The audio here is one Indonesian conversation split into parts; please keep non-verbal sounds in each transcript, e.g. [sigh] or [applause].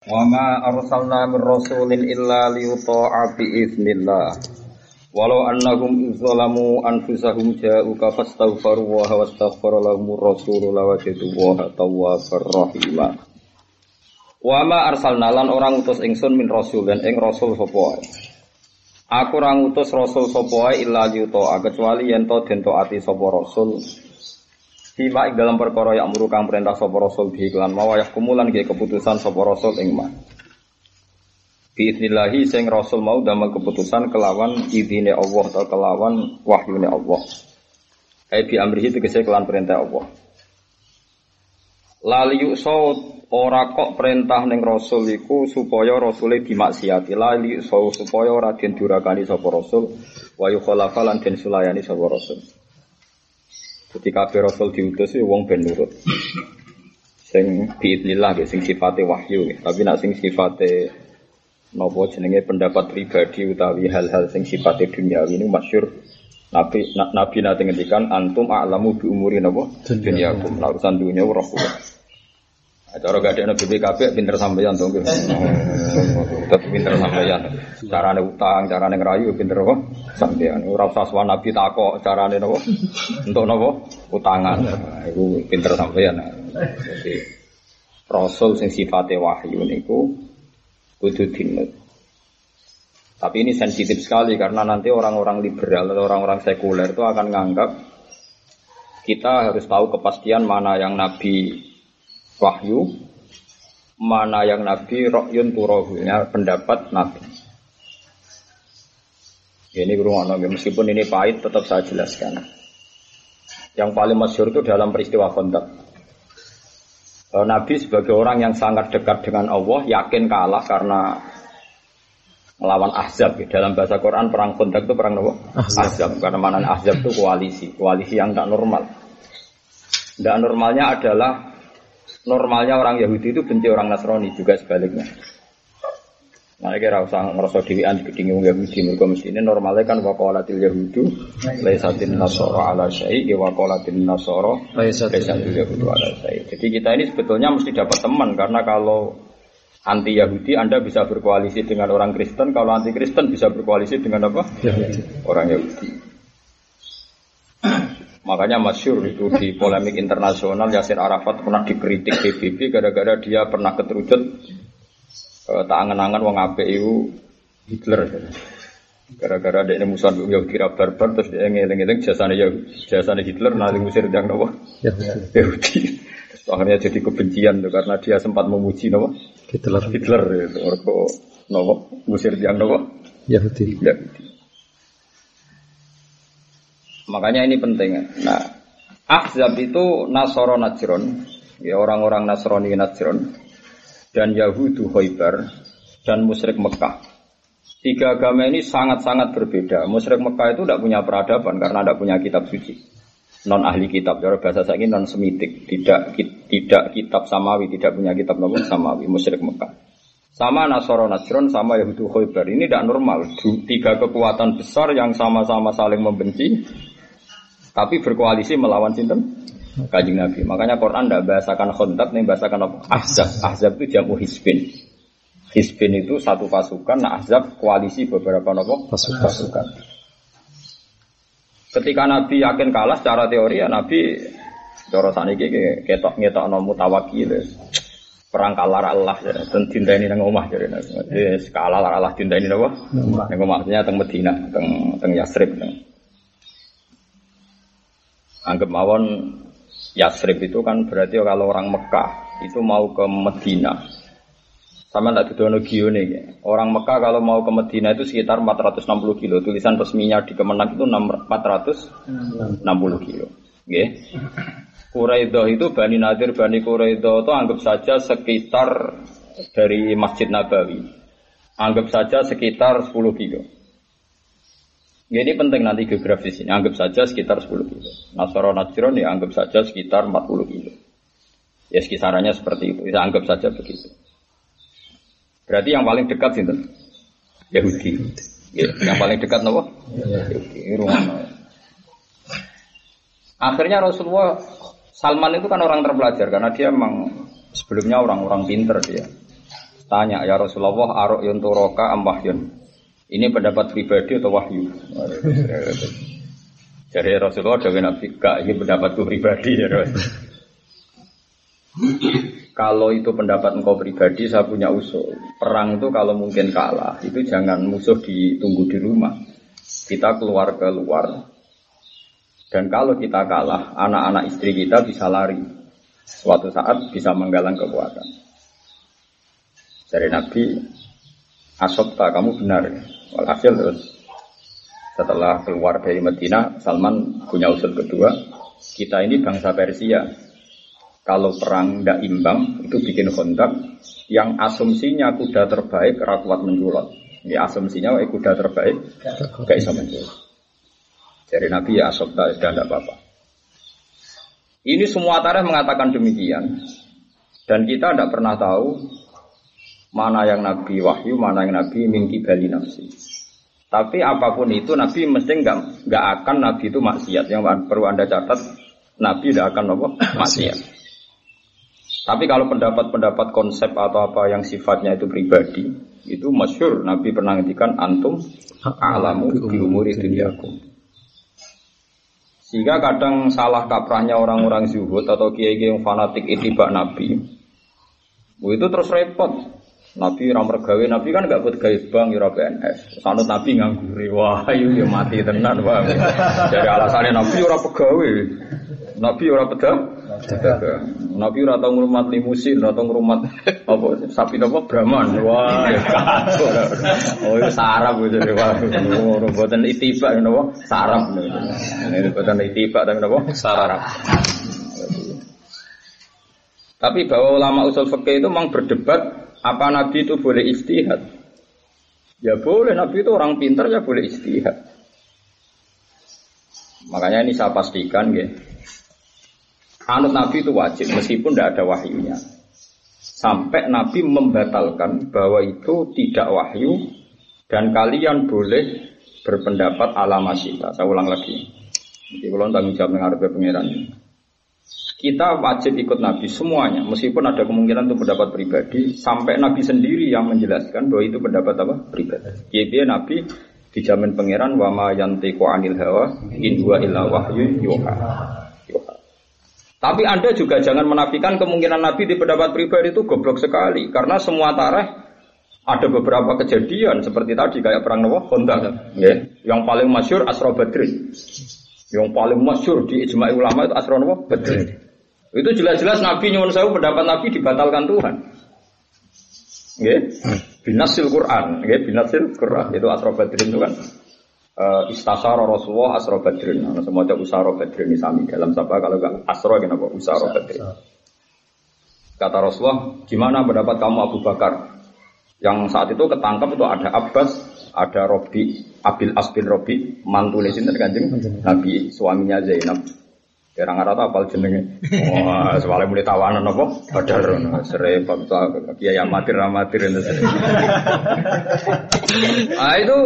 Wa ma arsalna min rasulin illa liyuta'a bi idznillah. Walau annahum izzalamu anfusahum ja'uka fastaghfaru wa wastaghfara lahum rasul lawajadu wa tawwabar rahima. Wa ma arsalna lan orang utus ingsun min rasul dan ing rasul sapa Aku orang utus rasul sapa illa liyuta'a kecuali yen to den taati sapa rasul Fima ing dalam perkara yang kang perintah sapa rasul iklan mawayah kumulan ge keputusan sapa rasul ing ma. Biiznillahi sing rasul mau damel keputusan kelawan idine Allah atau kelawan wahyune Allah. Ai bi amrihi tegese kelan perintah Allah. Lali yusau ora kok perintah ning rasul iku supaya rasule dimaksiati. Lali yusau supaya ora den durakani sapa rasul wa yukhalafa lan den sulayani sapa rasul. Jadi kabeh rasul diutus ya wong ben nurut. Sing biidznillah ya sing sifate wahyu. Tapi nak sing sifate napa jenenge pendapat pribadi utawi hal-hal sing sifate duniawi ini masyur Nabi na, Nabi nanti ngendikan antum a'lamu bi umuri napa dunyakum. Lah urusan dunia roh Cara gak ada BPKB pinter sampeyan dong. Tetap pinter sampeyan. Carane utang, carane ngerayu pinter apa? Sampeyan. Ora usah sowan Nabi takok carane napa? Untuk napa? Utangan. Iku pinter sampeyan. Jadi Rasul sing sifate wahyu niku kudu dinut. Tapi ini sensitif sekali karena nanti orang-orang liberal atau orang-orang sekuler itu akan menganggap kita harus tahu kepastian mana yang Nabi wahyu mana yang nabi rokyun turohunya pendapat nabi. Ini beruang meskipun ini pahit tetap saya jelaskan. Yang paling masyur itu dalam peristiwa kontak Nabi sebagai orang yang sangat dekat dengan Allah yakin kalah karena melawan Ahzab. Dalam bahasa Quran perang kontak itu perang apa? Ahzab. Karena mana Ahzab itu koalisi. Koalisi yang tidak normal. Tidak normalnya adalah normalnya orang Yahudi itu benci orang Nasrani juga sebaliknya. Nah, kira usah ngerasa gedingi Yahudi, mereka mesti ini normalnya kan wakolatil Yahudu, laisatin nasoro ala syai, wakolatil nasoro, laisatil Yahudu ala syai. Jadi kita ini sebetulnya mesti dapat teman, karena kalau anti Yahudi Anda bisa berkoalisi dengan orang Kristen, kalau anti Kristen bisa berkoalisi dengan apa? Yahudi. Orang Yahudi. Makanya masyur itu di polemik internasional Yasir Arafat pernah dikritik PBB gara-gara dia pernah keterucut uh, tak angen-angen wong ape itu Hitler. Gara-gara dia musuhan Yahudi kira barbar terus dia ngeling-ngeling jasanya ya jasanya Hitler nanti musir yang nawa Yahudi. Akhirnya jadi kebencian tuh karena dia sempat memuji nawa Hitler. Hitler itu orang nawa musir yang nawa Yahudi. Yahudi. Makanya ini penting. Nah, Ahzab itu Nasoro Najron, ya orang-orang Nasrani Najron, dan Yahudu Hoibar, dan musyrik Mekah. Tiga agama ini sangat-sangat berbeda. Musyrik Mekah itu tidak punya peradaban karena tidak punya kitab suci. Non ahli kitab, cara bahasa saya ini non semitik, tidak tidak kitab samawi, tidak punya kitab namun samawi, musyrik Mekah. Sama Nasoro Najron, sama Yahudu Khoibar. Ini tidak normal. Tiga kekuatan besar yang sama-sama saling membenci, tapi berkoalisi melawan sinten kajing Nabi. Makanya Quran tidak bahasakan kontak, nih bahasakan apa? Ahzab. Ahzab itu jamu hisbin. Hisbin itu satu pasukan, nah Ahzab koalisi beberapa nopo pasukan. pasukan. Ketika Nabi yakin kalah secara teori ya Nabi cara saniki ketok ngetok nomu tawakil perang kalah Allah ya dan cinta ini nang omah jadi Nabi. Kalah Allah cinta ini nopo. Nang omah maksudnya teng Medina, teng teng Yasrib. Anggap mawon Yasrib itu kan berarti kalau orang Mekah itu mau ke Medina. Sama tidak didono nih. Orang Mekah kalau mau ke Medina itu sekitar 460 kilo. Tulisan resminya di Kemenang itu 460 kilo. Oke. Quraidah itu Bani Nadir, Bani Quraidah itu anggap saja sekitar dari Masjid Nabawi. Anggap saja sekitar 10 kilo. Ya, ini penting nanti geografis ini. Anggap saja sekitar 10 kilo. Nasoro Najron ya anggap saja sekitar 40 kilo. Ya sekisarannya seperti itu. Bisa anggap saja begitu. Berarti yang paling dekat sih Yahudi. Ya, yang paling dekat nopo? Yahudi. Akhirnya Rasulullah Salman itu kan orang terpelajar karena dia memang sebelumnya orang-orang pinter dia. Tanya ya Rasulullah arok yunturoka amwahyun. Ini pendapat pribadi atau wahyu? Jadi Rasulullah dari Nabi gak ini pendapatku pribadi ya Kalau itu pendapat engkau pribadi, saya punya usul. Perang itu kalau mungkin kalah, itu jangan musuh ditunggu di rumah. Kita keluar ke luar. Dan kalau kita kalah, anak-anak istri kita bisa lari. Suatu saat bisa menggalang kekuatan. Dari Nabi, Asobta kamu benar. Walhasil terus setelah keluar dari Medina, Salman punya usul kedua. Kita ini bangsa Persia. Kalau perang tidak imbang, itu bikin kontak yang asumsinya kuda terbaik rakuat menculot. Ini asumsinya kuda terbaik gak bisa menculot. Dari Nabi ya asobta dan tidak apa-apa. Ini semua tarikh mengatakan demikian. Dan kita tidak pernah tahu mana yang Nabi wahyu, mana yang Nabi mingki bali nafsi. Tapi apa pun itu Nabi mesti nggak nggak akan Nabi itu maksiat. Yang perlu anda catat Nabi tidak akan apa [coughs] maksiat. Tapi kalau pendapat-pendapat konsep atau apa yang sifatnya itu pribadi itu masyur Nabi pernah ngendikan antum alamu di umuri duniaku. Sehingga kadang salah kaprahnya orang-orang zuhud atau kiai-kiai yang fanatik itibak Nabi. Itu terus repot. Nabi ora mergawe, Nabi kan gak buat gawe bank ora PNS. Sanut Nabi nganggur. Wah, ayo ya mati tenan, Bang. Dari alasannya Nabi ora pegawe. Nabi ora pedah. Nabi ora tau ngrumat limusin, ora tau ngrumat apa sapi napa Brahman. Wah, ya Oh, itu sarap gitu Wah, ora boten itibak napa? Sarap. Ini boten itibak tapi napa? Sarap. Tapi bahwa ulama usul fikih itu memang berdebat apa Nabi itu boleh istihad? Ya boleh, Nabi itu orang pintar ya boleh istihad. Makanya ini saya pastikan ya. Anut Nabi itu wajib meskipun tidak ada wahyunya. Sampai Nabi membatalkan bahwa itu tidak wahyu dan kalian boleh berpendapat ala masyidah. Saya ulang lagi. Jadi kalau tanggung jawab dengan pengiran ini. Kita wajib ikut Nabi semuanya, meskipun ada kemungkinan itu pendapat pribadi, sampai Nabi sendiri yang menjelaskan bahwa itu pendapat apa pribadi. Jadi Nabi dijamin pangeran wama yantiqu anil hawa in huwa illa wahyu yuha. Tapi Anda juga jangan menafikan kemungkinan Nabi di pendapat pribadi itu goblok sekali karena semua tareh ada beberapa kejadian seperti tadi kayak perang Nawa Honda ya. Yang paling masyur Asra Badrin. Yang paling masyur di ijma ulama itu Asra Nawa Badrin. Itu jelas-jelas Nabi nyuwun saya pendapat Nabi dibatalkan Tuhan. Nggih. Binasil Quran, nggih, binasil Quran. Itu Asra Badrin itu kan uh, istasara Rasulullah Asra Badrin. Semua ada Usara Badrin sami dalam siapa kalau enggak Asra kenapa Usara Badrin. Kata Rasulullah, gimana pendapat kamu Abu Bakar? Yang saat itu ketangkap itu ada Abbas, ada Robi, Abil Asbin Robi, mantu sinten kanjeng Nabi, suaminya Zainab. Kira nggak tahu apal jenenge. Wah, soalnya mulai tawanan apa? Badar, serempet, kiai amatir amatir itu. Ah itu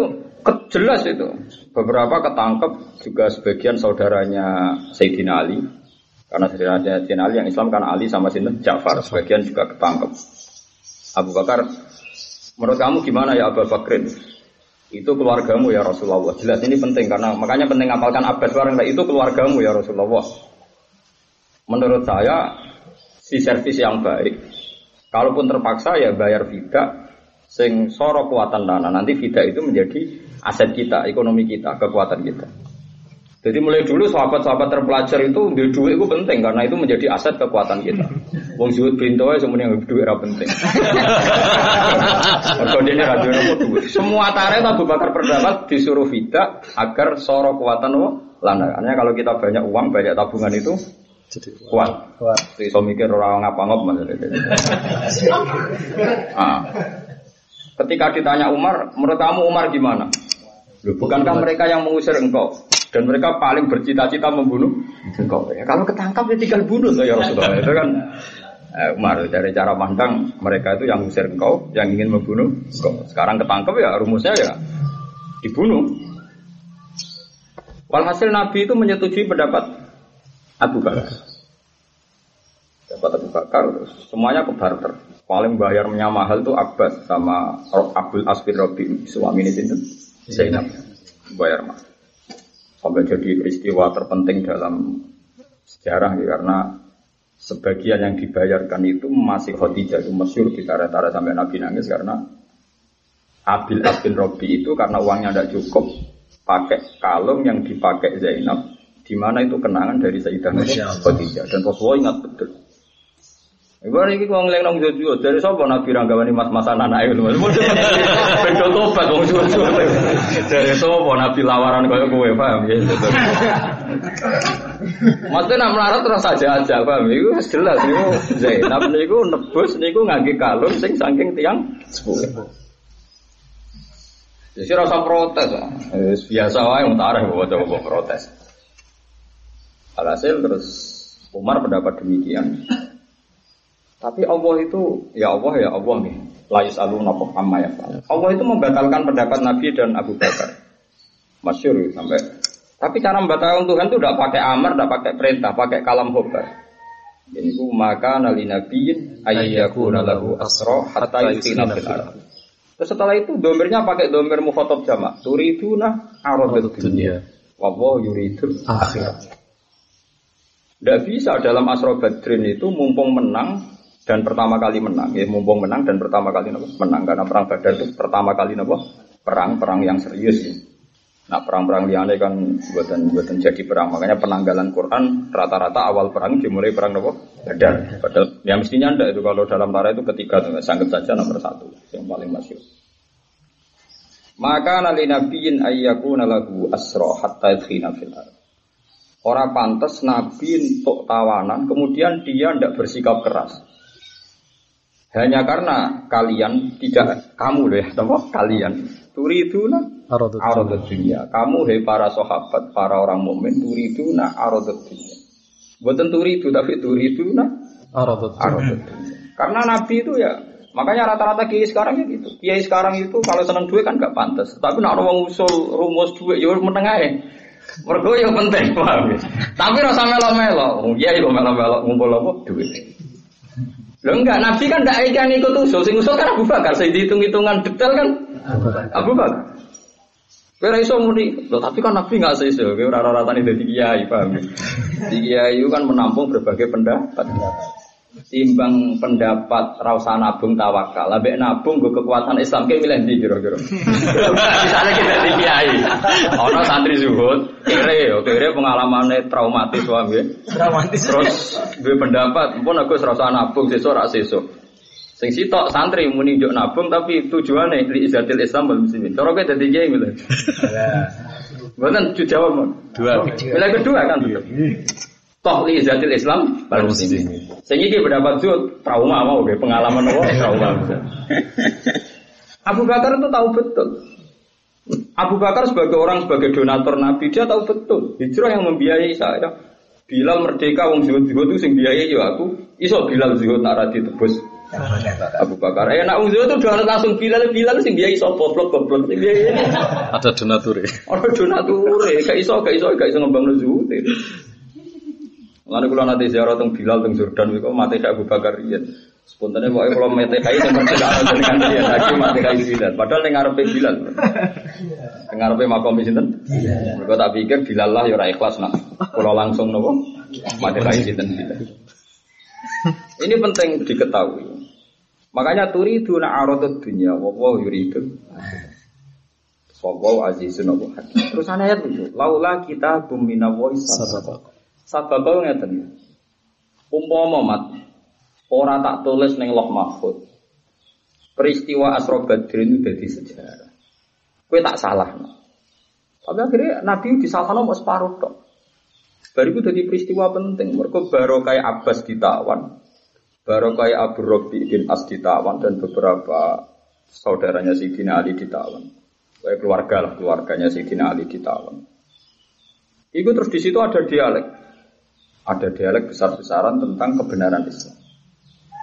jelas itu. Beberapa ketangkep juga sebagian saudaranya Sayyidina Ali. Karena Sayyidina Ali yang Islam kan Ali sama Sinten Ja'far. Sebagian juga ketangkep. Abu Bakar, menurut kamu gimana ya Abu Bakrin? Itu keluargamu ya Rasulullah. Jelas ini penting karena makanya penting apalkan Abbas barang itu keluargamu ya Rasulullah. Menurut saya si servis yang baik. Kalaupun terpaksa ya bayar vida sing soro kuatan dana nanti vida itu menjadi aset kita, ekonomi kita, kekuatan kita. Jadi mulai dulu sahabat-sahabat terpelajar itu di duit itu penting karena itu menjadi aset kekuatan kita. Wong zuhud pintu aja semuanya duit era penting. [laughs] Mergo dene ra duit Semua tarik Abu Bakar berdapat disuruh vida agar soro kekuatan wo lana. Karena kalau kita banyak uang, banyak tabungan itu jadi kuat. Kuat. So mikir orang ngapa ngop ah. Ketika ditanya Umar, menurut kamu Umar gimana? Bukankah mereka yang mengusir engkau? Dan mereka paling bercita-cita membunuh engkau. Ya, kalau ketangkap ya tinggal bunuh ya Rasulullah. Itu kan eh, Umar dari cara pandang mereka itu yang mengusir engkau, yang ingin membunuh engkau. Sekarang ketangkap ya rumusnya ya dibunuh. Walhasil Nabi itu menyetujui pendapat Abu Bakar. Pendapat Abu Bakar semuanya ke barter. paling bayarnya mahal tuh Abbas sama Abdul Asfir Robi suami ini itu Zainab bayar mahal sampai jadi peristiwa terpenting dalam sejarah ya, karena sebagian yang dibayarkan itu masih Khadijah itu masyur ditara-tara sampai Nabi nangis karena Abil Abin Robi itu karena uangnya tidak cukup pakai kalung yang dipakai Zainab di mana itu kenangan dari Sayyidah Khadijah. Dan Rasulullah ingat betul Ibu ini kau ngeleng nong jojo dari sopo nabi ranggawani mas masan anak itu mas. Bedo tobat wong jojo. Dari sopo nabi lawaran kau kue paham ya. Maksudnya nak melarat terus saja aja paham. Iku jelas niku Zainab niku nebus niku ngangge kalung sing saking tiang. Jadi rasa protes, biasa wae mutareh bawa coba protes. Alhasil terus Umar pendapat demikian. Tapi Allah itu, ya Allah ya Allah nih. Lais alu napoh amma ya Allah itu membatalkan pendapat Nabi dan Abu Bakar. Masyur sampai. Tapi cara membatalkan Tuhan itu tidak pakai amar, tidak pakai perintah, pakai kalam hobar. Ini ku maka nali nabiin ayyakuna lahu asro hatta yutina fil Terus setelah itu domirnya pakai domir mukhotob jamak. Turiduna arodat dunia. Wawo yuridul akhirat. Tidak bisa dalam asro badrin itu mumpung menang dan pertama kali menang, ya mumpung menang dan pertama kali nopo menang karena perang Badar itu pertama kali nopo perang perang yang serius ya. Nah perang-perang liane kan buatan buatan jadi perang makanya penanggalan Quran rata-rata awal perang dimulai perang nopo Badar. Padahal ya mestinya anda itu kalau dalam tara itu ketiga sangat saja nomor satu yang paling masyur. Maka nali nabiin ayyaku nalagu asro hatta fil Orang pantas nabi untuk tawanan, kemudian dia tidak bersikap keras. Hanya karena kalian tidak kamu deh, apa kalian turiduna arodat dunia. Kamu hei para sahabat, para orang mukmin turiduna arodat dunia. Bukan turidu tapi turiduna arodat dunia. Karena Nabi itu ya Makanya rata-rata kiai sekarang ya gitu. Kiai sekarang itu kalau seneng duit kan gak pantas. Tapi nak orang usul rumus duit ya meneng aja. Mergo yang penting, paham ya? Tapi rasa melo-melo. Iya, itu melo-melo ngumpul apa? Duit. Lo enggak, Nabi kan enggak ikan ikut usul, sing usul kan Abu Bakar, saya dihitung-hitungan detail kan? Abu Bakar. Kira iso muni, loh tapi kan Nabi nggak sih iso, kira rata-rata nih dari kiai, paham? Di kiai itu kan menampung berbagai pendapat timbang pendapat rasa nabung tawakal. Lebih nabung gue kekuatan Islam kayak milih di kira-kira? Misalnya kita di kiai. Ono santri zuhud kere kere pengalamannya traumatis suami traumatis. Terus gue pendapat pun aku rasa nabung sesuk rak sesuk. Sing sitok santri muni njuk nabung tapi tujuannya li izatil Islam wal muslimin cara kowe dadi kiai milih? Bukan jawab dua. Milih kedua kan betul. Toh li zatil Islam wal muslimin. Sing iki pendapat itu trauma mau ge pengalaman apa [laughs] trauma. Abu Bakar itu tahu betul. Abu Bakar sebagai orang sebagai donatur Nabi dia tahu betul hijrah yang membiayai saya. Bilal merdeka wong zuhud zuhud itu sing biayai yo aku. Iso Bilal zuhud nak ra ditebus. Abu Bakar. Eh nak wong zuhud itu udah langsung Bilal Bilal sing biayai sapa goblok goblok sing biayai. Ada donatur. Ada donatur. Gak iso gak iso gak iso ngembang zuhud. Lalu kalau nanti ziarah tentang Bilal tentang Jordan, itu mati kayak Abu Bakar Rian. Spontannya pokoknya kalau mati kayak itu mesti tidak ada dengan dia lagi mati kayak Bilal. Padahal yang ngarepe Bilal, yang ngarepe makom itu Mereka tak pikir Bilal lah ya ikhlas nak. Kalau langsung nopo mati kayak itu Bilal. Ini penting diketahui. Makanya turidu na arodat dunia, wawaw yuridu. Wawaw azizun wawaw hakim. Terus ayat itu, laulah kita bumina wais sababak. Sabab ngeten. Umpama mat ora tak tulis ning Loh Mahfud. Peristiwa Asra Badrin itu jadi sejarah. Kue tak salah. Tapi akhirnya Nabi disalahkan mau separuh dong. Itu jadi peristiwa penting. Mereka baru kayak Abbas ditawan, baru kayak Abu Robi bin As ditawan dan beberapa saudaranya Sidina Ali ditawan. Kayak keluarga lah keluarganya Sidina Ali ditawan. Itu terus di situ ada dialek ada dialek besar-besaran tentang kebenaran Islam.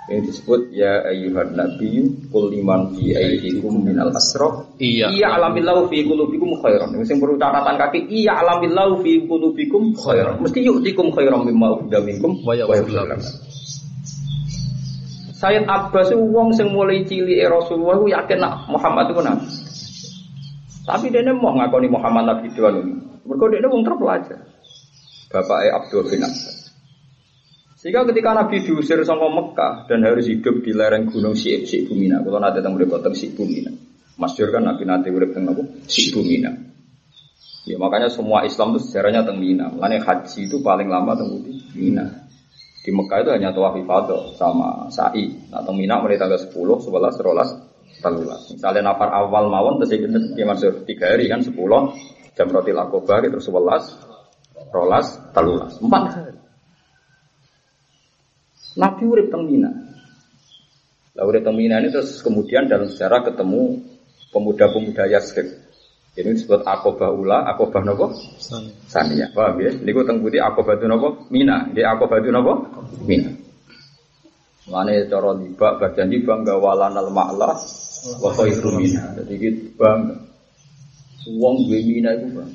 Yang disebut ya ayyuhan nabi kul liman fi aidikum minal asra iya iya alamillahu fi qulubikum khairan. Sing perlu catatan kaki iya alamillahu fi qulubikum khairan. Mesti yu'tikum khairan mimma ukhidha minkum wa yaghfir Sayyid Abbas itu wong sing mulai cilik Rasulullah itu yakin nak Muhammad itu nabi. Tapi dia mau ngakoni Muhammad nabi doang ini. Mereka dia wong terpelajar. Bapaknya Abdul bin Abbas. Sehingga ketika Nabi diusir sama Mekah dan harus hidup di lereng gunung Syib, Syib Bumina. Kalau nanti tentang mereka tentang Syib Bumina. Masyur kan Nabi nanti urip tentang apa? Syib Bumina. Ya makanya semua Islam itu sejarahnya tentang Mina. Makanya haji itu paling lama tentang Mina. Di Mekah itu hanya tawaf ifadah sama sa'i. Nah, tentang Mina mulai tanggal 10, 11, 12, telulas. Misalnya nafar awal mawon terus ya maksud tiga hari kan 10 jam roti lakobar itu 11, rolas, telulas, empat hari. Nabi urip teng Mina. Lah urip teng Mina ini terus kemudian dalam sejarah ketemu pemuda-pemuda Yasrib. Ini disebut akobah ula, akobah nopo? Sania. Paham ya? Ini gue tengkuti akobah itu nopo? Mina. Dia akobah itu nopo? Mina. Mana cara liba bagian di bangga walan al ma'la wa khairu mina. Jadi gitu bangga. Wong gue mina itu bang.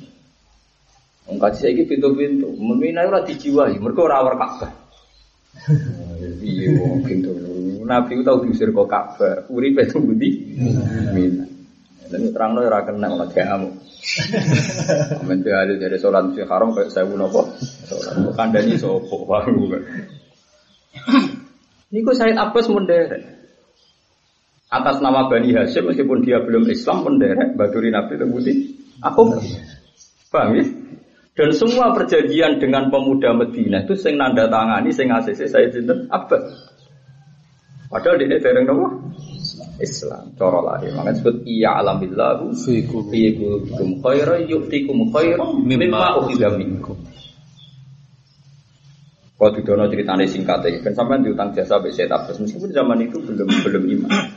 Wong kaji saya pintu-pintu. Mina itu rati jiwa. Mereka rawar Ka'bah. Iya, pintu. Nabi itu tahu diusir kok Ka'bah. Uripe itu budi. Mina. Dan terang lo ora kena kamu. Amin tuh ada dari sholat si haram kayak saya kok. Sholat kandani baru. Ini kok Said Abbas menderek. Atas nama Bani Hashim meskipun dia belum Islam menderek Baduri Nabi terbukti. Aku paham ya? Dan semua perjanjian dengan pemuda Medina itu sing nanda tangani, sing ACC saya cinta Abbas. Padahal dia dereng nopo Islam. Cara lahir. Makanya disebut iya alamillahu fi qulubikum khaira yu'tikum khaira mimma ukhidha minkum. Kalau didono ceritanya singkat ya, kan sampai diutang jasa BC Abbas meskipun zaman itu belum belum iman.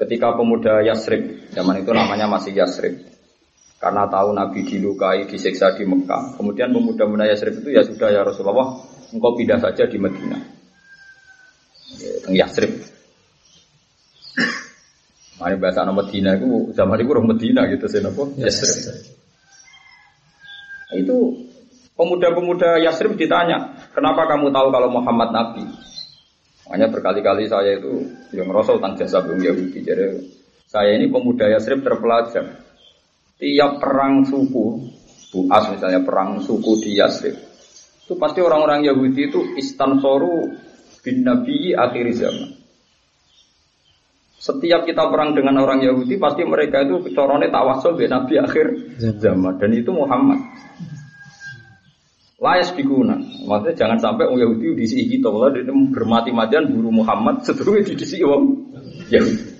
Ketika pemuda Yasrib, zaman itu namanya masih Yasrib, karena tahu Nabi dilukai, disiksa di Mekah. Kemudian pemuda-pemuda Yasrib itu ya sudah ya Rasulullah, engkau pindah saja di Medina. Ya, Yasrib. Mari bahasa nama Medina itu zaman itu orang Medina gitu sih nopo Yasrib. Itu pemuda-pemuda Yasrib ditanya, kenapa kamu tahu kalau Muhammad Nabi? Makanya berkali-kali saya itu yang ngerasa utang jasa belum Yahudi. Jadi saya ini pemuda Yasrib terpelajar. Tiap perang suku, Buas misalnya perang suku di Yasrib, itu pasti orang-orang Yahudi itu istansoru bin Nabi akhir zaman. Setiap kita perang dengan orang Yahudi, pasti mereka itu corone tawasul bin Nabi akhir zaman. Dan itu Muhammad. Layas bikuna. Maksudnya jangan sampai orang Yahudi diisi kita. Kalau dia bermati-matian buru Muhammad, seterusnya diisi orang Yahudi.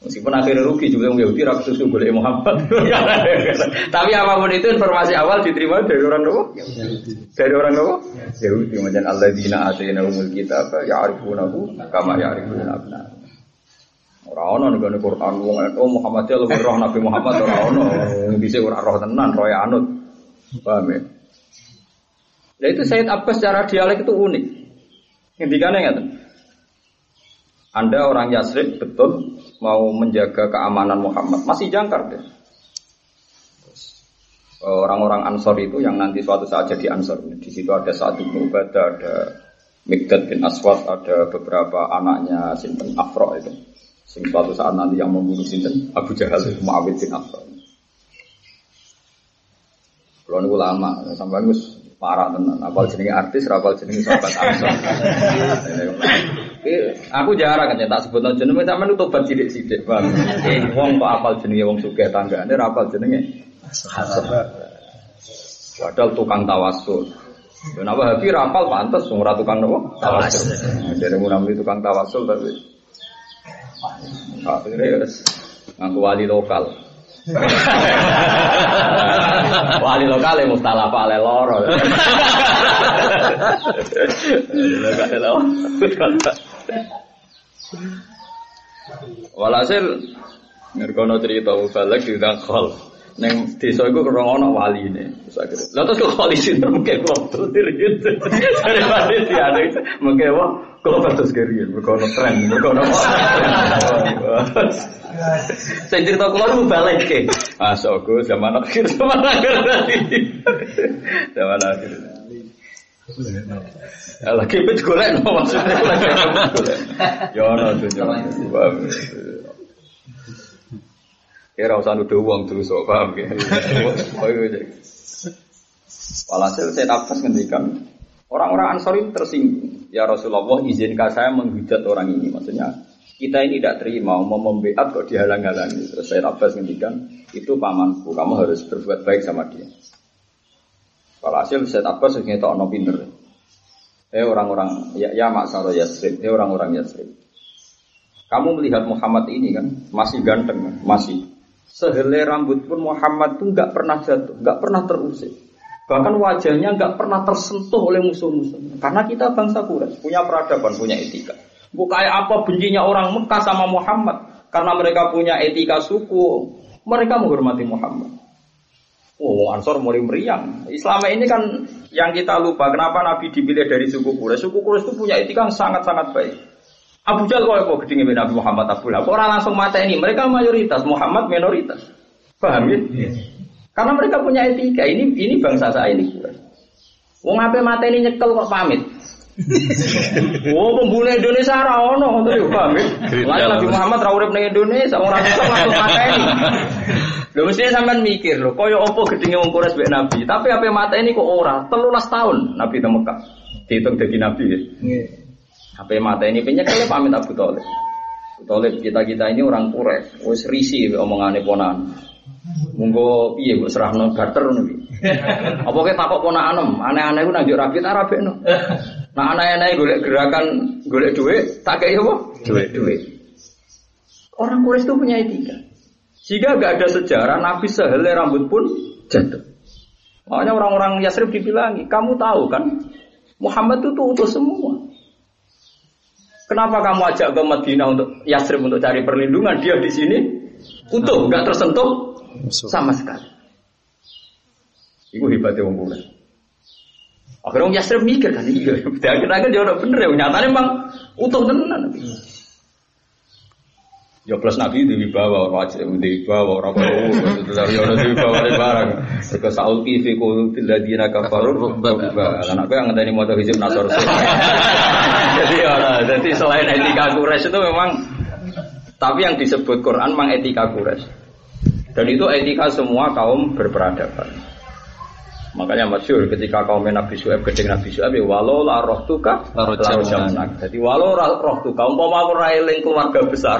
Meskipun akhirnya rugi juga yang Yahudi rakyat susu boleh Muhammad. [laughs] Tapi apa pun itu informasi awal diterima dari orang apa? Dari orang apa? Yahudi. Macam Allah dina atina umul apa? Ya arifunahu kama ya arifuna abna. Orang ono nih Quran wong itu Muhammad ya lebih roh Nabi Muhammad orang ono bisa orang roh tenan roh anut. Paham ya? Nah itu Said Abbas secara dialek itu unik. Intikannya nggak Anda orang Yasrib betul mau menjaga keamanan Muhammad masih jangkar deh. Orang-orang Ansor itu yang nanti suatu saat jadi Ansor. Di situ ada satu Ubadah, ada Mikdad bin Aswad, ada beberapa anaknya Sinten Afro itu. Sing suatu saat nanti yang membunuh Sinten Abu Jahal itu Muawid bin Afro. Kalau nunggu lama, sampai nunggu parah tenan. Apal jenenge artis, rapal jenenge sahabat Ansor. [laughs] aku jarang kan tak sebut jenenge sampean tobat sithik-sithik, Bang. Eh wong kok apal jenenge wong sugih tanggane ra apal jenenge. Padahal tukang tawasul. Ya napa habi rapal pantes ora tukang nopo? Tawasul. Jadi mun namanya tukang tawasul tapi akhirnya ngaku wali lokal. [laughs] wali lokal yang mustalah ale loro. [laughs] Walhasil ngerkono cerita balik di kol. Neng desa iku kurang ana wali ini. Lah terus kok wali sing mungkin kok dirit. Dari wali ada mungkin wah kok terus kiri mergo ono tren, mergo ono. Saya cerita kula lu balik ke. Masuk zaman akhir zaman akhir tadi. Zaman akhir. Ya, lagi pet golek no maksudnya lagi golek. Ya ono tunjuk. Kira usah nuduh uang terus kok paham ya. Walhasil saya nafas ngendikan orang-orang Ansor itu tersinggung. Ya Rasulullah izinkan saya menghujat orang ini. Maksudnya kita ini tidak terima mau membeat kok dihalang-halangi. Terus saya nafas ngendikan itu pamanku. Kamu harus berbuat baik sama dia. Walhasil saya nafas ngendikan ono pinter. Eh orang-orang ya, ya maksaro Yasrib, eh orang-orang Yasrib. Kamu melihat Muhammad ini kan masih ganteng kan? masih. Sehelai rambut pun Muhammad tuh nggak pernah jatuh, nggak pernah terusik. Bahkan wajahnya nggak pernah tersentuh oleh musuh-musuh. Karena kita bangsa Quraisy punya peradaban, punya etika. Kayak apa bencinya orang Mekah sama Muhammad. Karena mereka punya etika suku, mereka menghormati Muhammad. Oh, Ansor mulai meriang. Islam ini kan yang kita lupa. Kenapa Nabi dipilih dari suku Quraisy? Suku Quraisy itu punya etika yang sangat-sangat baik. Abu Jahal kalau mau gedingin Nabi Muhammad Abu Lahab, orang langsung mata ini. Mereka mayoritas, Muhammad minoritas. Paham ya? Karena mereka punya etika. Ini ini bangsa saya ini. Wong ape mata ini nyekel kok pamit. [laughs] oh, pembunuh Indonesia ora ono ngono yo paham ya? Nabi Muhammad ra urip ning Indonesia, orang iso langsung mateni. [laughs] Lho mesti sampean mikir lho, kaya apa gedenge wong Quraisy mbek Nabi, tapi apa mata ini kok ora? 13 tahun Nabi di Mekah. Dihitung dadi nabi ya. Nggih. Apa mata ini penyekel pamit Abu Thalib. Abu Thalib kita-kita ini orang Quraisy, wis risi omongane ponan. Monggo piye mbok serahno barter ngono iki. [laughs] Apa ke takok ponakan aneh-aneh ku nang rapi tak rabekno. Nah aneh-aneh golek gerakan golek duit, tak kei apa? Duit, duit. Orang Quraisy itu punya etika. Jika gak ada sejarah Nabi sehelai rambut pun jatuh. Makanya orang-orang Yasrib dibilangi, kamu tahu kan Muhammad itu tuh utuh semua. Kenapa kamu ajak ke Madinah untuk Yasrib untuk cari perlindungan? Dia di sini utuh, nggak tersentuh sama sekali. Iku hebatnya wong. Akhirnya wong Yasrib mikir kan iya. [laughs] Akhirnya dia udah bener ya. Nyatanya emang utuh tenan. Ya plus Nabi itu dibawa wajib dibawa orang itu dari [laughs] orang dibawa dari barang. Ke Saul kifi kul tiladina kafarur. Karena aku yang ngenteni motor hizib nasor. [laughs] Jadi ya, jadi selain etika Quraisy itu memang tapi yang disebut Quran memang etika Quraisy. Dan itu etika semua kaum berperadaban. Makanya masyur ketika kaum Nabi Su'aib gedeng Nabi Su'aib ya walau la roh tuka la jamnak. Jadi walau roh tuka umpama aku railing keluarga besar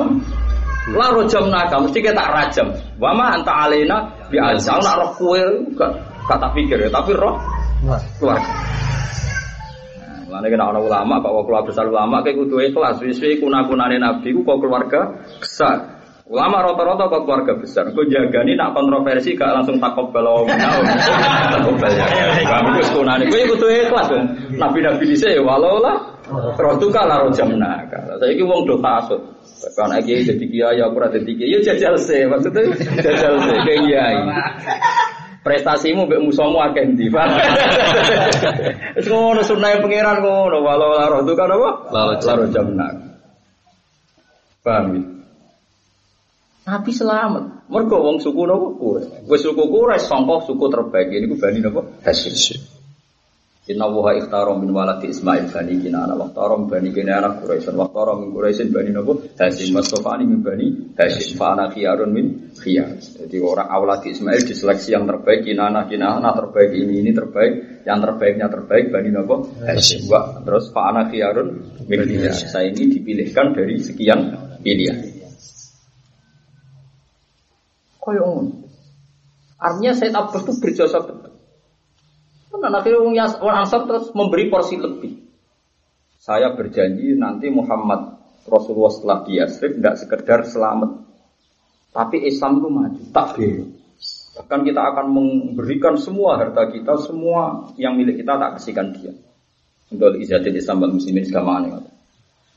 la rojam naga mesti kita rajam. Wama anta alena bi azal nak roh kue kata pikir ya tapi roh keluarga. Mana kena orang ulama, kok keluarga besar ulama kayak kudu ikhlas. Wis-wis kuna-kunane Nabi ku kok keluarga besar. Ulama rata-rata kok keluarga besar. Kau jaga ini nak kontroversi gak langsung takut kalau menau. Takut ya. Kamu itu sekunani. Kau ikut ikhlas. Nabi-nabi di sini walau lah. Rotu kalah rojamna. Saya ini wong do kasut. Kan lagi jadi kiai aku rada jadi kiai. Ya jajal sih maksudnya jajal sih kayak kiai. Prestasimu mbek musuhmu akeh ndi, Pak. [laughs] Wis ngono sunah pangeran ngono walau la rotu kan apa? La rojamna. Paham ya? Nabi selamat. Mergo wong suku napa Quraisy. Wis suku Quraisy sangka suku terbaik ini ku Bani napa? Hasyim. Inna wa ikhtara min waladi Ismail bani Kinana wa ikhtara min bani Kinana Quraisy wa ikhtara min Quraisy bani napa? Hasyim Mustafani min bani Hasyim fa ana khiyarun min khiyar. Jadi orang awladi Ismail diseleksi yang terbaik Kinana Kinana terbaik ini ini terbaik yang terbaiknya terbaik bani napa? Hasyim. Wa terus fa ana khiyarun min khiyar. Saya ini dipilihkan dari sekian pilihan. Koyo ngono. Artinya Said Abbas itu berjasa betul. Karena akhirnya orang Ansar terus memberi porsi lebih. Saya berjanji nanti Muhammad Rasulullah setelah di Yasrib tidak sekedar selamat. Tapi Islam itu maju, takbir. Bahkan kita akan memberikan semua harta kita, semua yang milik kita tak kasihkan dia. Untuk izatil Islam dan muslimin segamanya.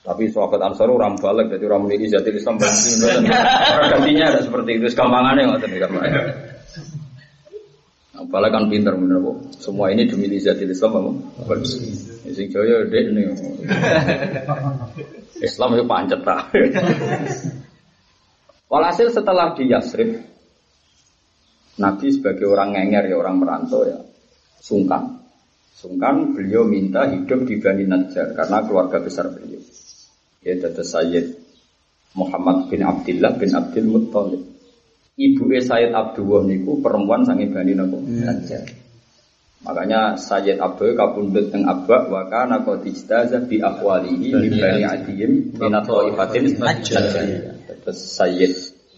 Tapi sahabat Ansar orang balik, jadi orang memiliki jati Islam bantu gantinya ada seperti itu, sekampangannya nggak tadi. Nah, balik kan pinter bener kok. Semua ini demi jati Islam apa? Sing jaya dek nih. Islam itu pancet tak. Walhasil setelah di Yasrib, Nabi sebagai orang ngenger ya orang merantau ya sungkan. Sungkan beliau minta hidup di Bani Najjar karena keluarga besar beliau. Ya data Sayyid Muhammad bin Abdullah bin Abdul Muttalib. Ibu Sayyid Abdullah niku perempuan sange Bani Najjar. Makanya Sayyid Abdul kabundut teng Abba wa kana qad ijtaza bi aqwalihi li Bani Adiyim min Thaifatin Najjar. Terus Sayyid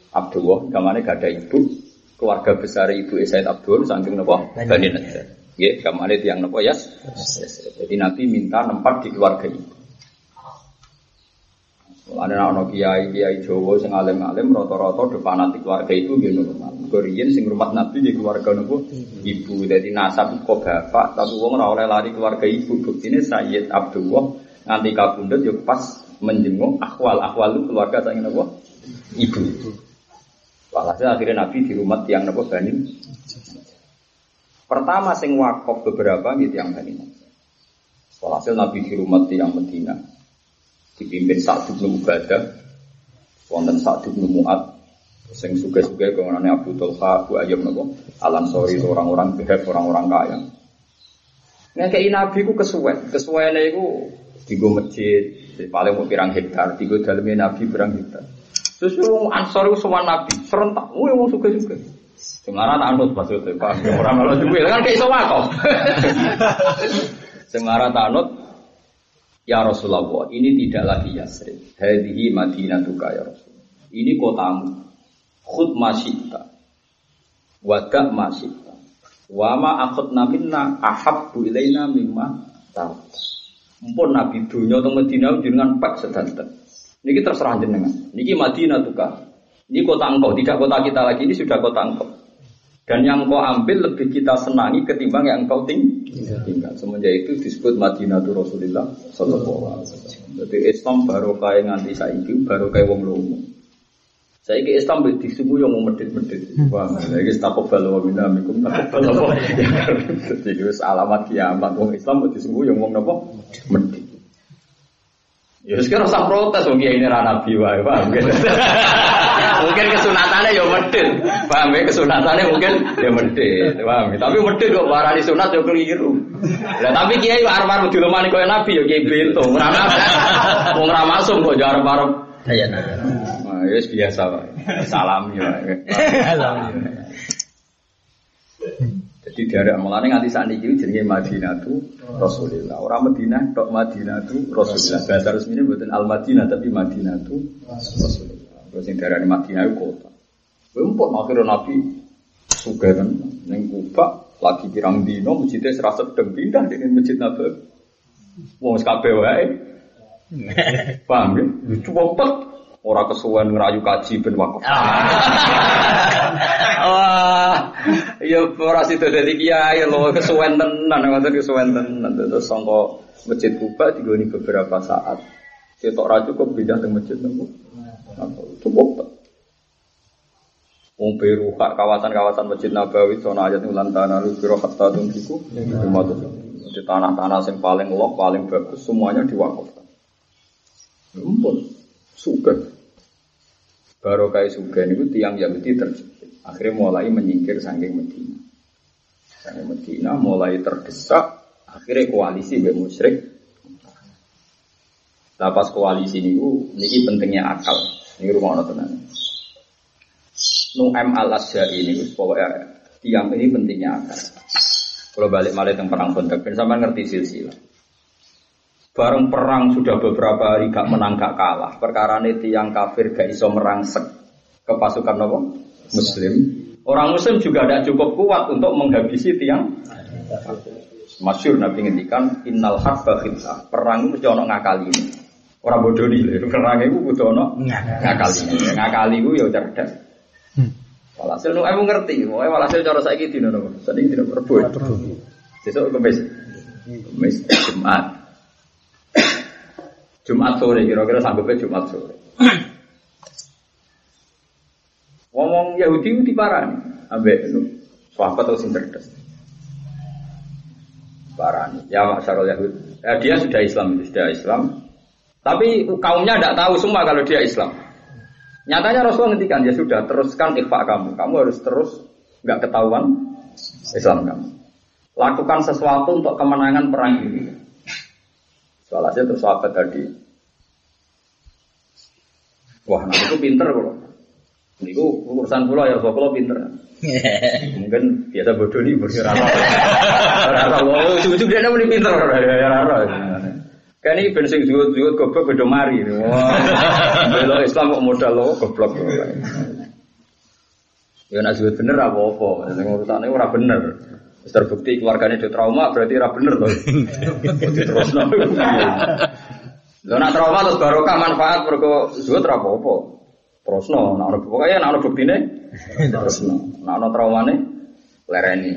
Abdullah gamane gak ada ibu, keluarga besar ibu Sayyid Abdul saking napa Bani Najjar. Nggih, gamane tiyang napa Yas? Jadi Nabi minta nempat di keluarga ibu. Ada anak kiai kiai Jawa sing alim alim rata-rata do fanatik keluarga itu gitu normal. Korean sing rumah Nabi di keluarga nopo ibu. Jadi nasab kok bapak tapi wong ora oleh lari keluarga ibu. Buktine Sayyid Abdullah nganti kabundut yo pas menjenguk itu keluarga saya nopo ibu. Walhasil akhirnya Nabi di rumah tiang nopo Bani. Pertama sing wakaf beberapa gitu yang Bani. Walhasil Nabi di rumah tiang Medina dipimpin Sa'd bin Ubadah wonten Sa'd bin Mu'ad sing suge-suge kemenane Abu Talha Abu Ayyub napa Al-Ansori orang-orang behat orang-orang kaya Ngekei Nabi ku kesuwen, kesuwene iku digo masjid, paling mau pirang hektar, digo dalamnya Nabi pirang hektar. Terus wong Ansor ku sowan Nabi, serentak, wong wong suge-suge. Semara tak anut maksudnya, Pak. Orang malah juga, kan kayak iso wakaf. [laughs] Semara tak anut, Ya Rasulullah, ini tidak lagi Yasrib. Hadihi Madinatuka ya Rasul. Ini kotamu. Khud masyita. Wadak masyita. Wama akhudna minna ahabbu ilaina mimma tahu. Mumpun Nabi dunia atau Medina dengan pak sedanten. Ini terserah jenengan. Ini Madinah tuka. Ini kota engkau, tidak kota kita lagi. Ini sudah kota engkau. Dan yang kau ambil lebih kita senangi ketimbang yang kau ting tinggal. Semenjak itu disebut Madinatul Rasulullah Sallallahu Alaihi Wasallam. Jadi Islam baru kaya nganti saiki baru kaya wong lomo. Saya ke Islam disebut yang mau medit-medit. Wah, lagi takobal wa minna mikum [laughs] takobal? Jadi alamat kiamat wong Islam disebut yang mau nopo medit. Ya sekarang usah protes wong kiai ini nabi wae, paham [laughs] gitu. Mungkin kesunatannya ya medit. Paham ya kesunatannya mungkin ya medit. Paham ya? Tapi medit kok warani sunat ya keliru. Lah tapi kiai arep-arep dilemani koyo nabi ya kiai bento. Ora wong ra masuk kok ya arep-arep Iya nah. Nah, ya biasa wae. Salam ya. Jadi dari mulane nganti saat ini jenenge Madinah tu Rasulullah. Orang Madinah tok Madinah tu Rasulullah. Bahasa resminya bukan Al Madinah tapi Madinah tu Rasulullah. Terus yang dari Madinah itu kota. Empuk akhirnya Nabi suka kan neng Kuba lagi pirang dino masjidnya serasa sedang pindah dengan masjid Nabi. Wong kabeh wae. [laughs] Paham ya? Cepet Orang kesuwen ngerayu kaji ben wakaf. [laughs] Wah, ya ora sido dadi kiai lho kesuwen tenan, ngoten kesuwen tenan. Terus sangka masjid Kuba digoni beberapa saat. Ketok ra cukup pindah ke masjid nopo. Cukup. Wong Beru kawasan-kawasan Masjid Nabawi sono ayat ulan tanah lu biro hatta tuntiku di tanah-tanah yang paling lok paling bagus semuanya diwakafkan. Ampun, suka. Baru kayak suga itu tiang Yahudi terjepit. Akhirnya mulai menyingkir saking Medina. Saking Medina mulai terdesak. Akhirnya koalisi be musyrik. Nah koalisi ini, ini pentingnya akal. Ini rumah orang tenan. Nu'am al asyari ini, pokoknya tiang ini pentingnya akal. Kalau balik malah tentang perang kontak, sama ngerti silsilah. Bareng perang sudah beberapa hari gak menang gak kalah. Perkara ini tiang kafir gak iso merangsek ke pasukan apa? Muslim. Orang Muslim juga tidak cukup kuat untuk menghabisi tiang. Masyur Nabi ngendikan innal harba khilsa. Perang itu mesti ono ngakali ini. Orang bodoh nih, itu perang itu butuh ono ngakali. Ngakali itu ya cerdas. Walhasil nu aku ngerti, mau walhasil cara saya gitu nono. Tadi tidak berbuat. Besok kemis, kemis Jumat. Jumat sore kira-kira sanggupnya Jumat sore. Ngomong Yahudi itu parani, ambek sahabat atau sing cerdas. Parani, ya masyarakat Yahudi. Eh, dia sudah Islam, sudah Islam. Tapi kaumnya tidak tahu semua kalau dia Islam. Nyatanya Rasulullah ngendikan ya sudah teruskan ikhfa kamu. Kamu harus terus nggak ketahuan Islam kamu. lakukan sesuatu untuk kemenangan perang ini. Soalnya terus sahabat tadi. Wah, nanti itu pinter kalau. Ini urusan pula ya, kalau pinter. [laughs] Mungkin biasa bodoh nih berkira Rara, wow, ujung dia namanya pinter, [laughs] rara. Kan ini bensin juut-juut goblok beda mari. [laughs] Bela Islam kok modal lo goblok. Ya nak juut bener apa-apa, sing urusane ora bener. Wis terbukti keluarganya di trauma berarti ora bener to. Terus Lho nak trauma terus barokah manfaat mergo zuhud ora apa-apa. Terusno, nak ono pokoke nak ono buktine terusno. Nak ono traumane lereni.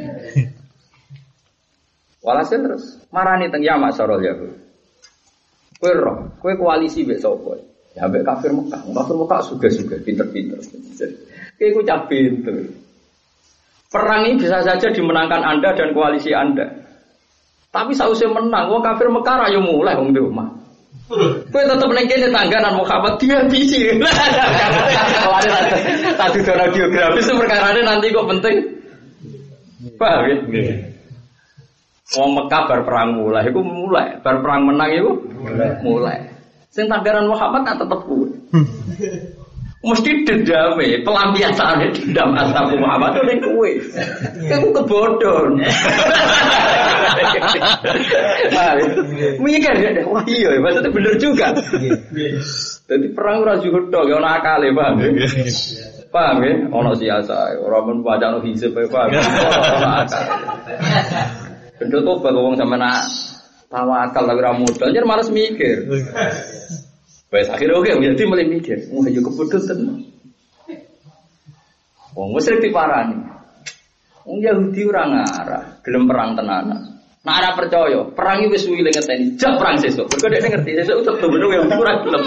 Walhasil terus marani teng Yamak Sarol Yahud. Kowe roh, kowe koalisi mbek sapa? Ya mbek kafir Mekah. Kafir Mekah suga-suga pinter-pinter. Kowe ku cah pinter. Perang ini bisa saja dimenangkan Anda dan koalisi Anda. Tapi sausnya menang, wong kafir Mekah ayo mulai wong di rumah. Kowe tetep ning kene tangganan Muhammad dia bisi. [laughs] Tadi cara geografis perkara nanti kok penting. Paham ya? Wong Mekah bar perang mulai, iku mulai, bar perang menang iku mulai. mulai. Sing tanggaran Muhammad kan tetep kuwe. Mesti dendame, pelampiasane dendam asal Muhammad itu ning kowe. Iku kebodohan. Mikir ya, wah iya, maksudnya bener juga. Jadi perang ora juga tok, ya ana akale, ya? Paham ya? Ono siasa, ora men bacaan hisab, paham. [laughs] Ono akal. Benda tobat wong sampe nak tawakal tapi ora modal, jadi malas mikir. Wes akhirnya oke, jadi mulai mikir, wah yo kebodohan tenan. Wong musyrik diparani. Wong Yahudi ora ngarah, gelem perang tenanan. Nah, ada percaya, perang itu suwi lengan tani, jak perang sesuk. Mergo dia ngerti sesuk utek tuh bener yang kurang gelem.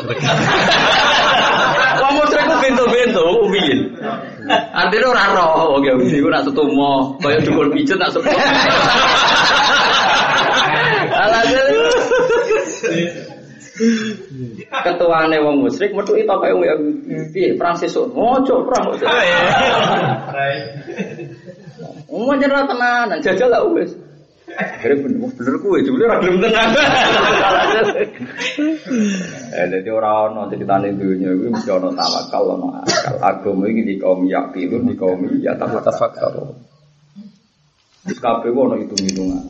Wong musyrik ku bento-bento, ubiyin. Artinya ora roh, wong Yahudi ku nak setumo, kaya dukun pijet nak sepuh. Alhasil ketuane wong musyrik metu itu kaya wong Yahudi. Piye perang sesuk? Ojo perang. Wong jeneng tenanan, jajal lah wis. Akhirnya bener, bener kue, jumlah ora gelem tenang. Eh, jadi orang ono ceritane dunia itu mesti ono tawakal, ono akal. Agama ini di kaum yakilun, di kaum ya tafakar. Di kabeh ono hitung-hitungan.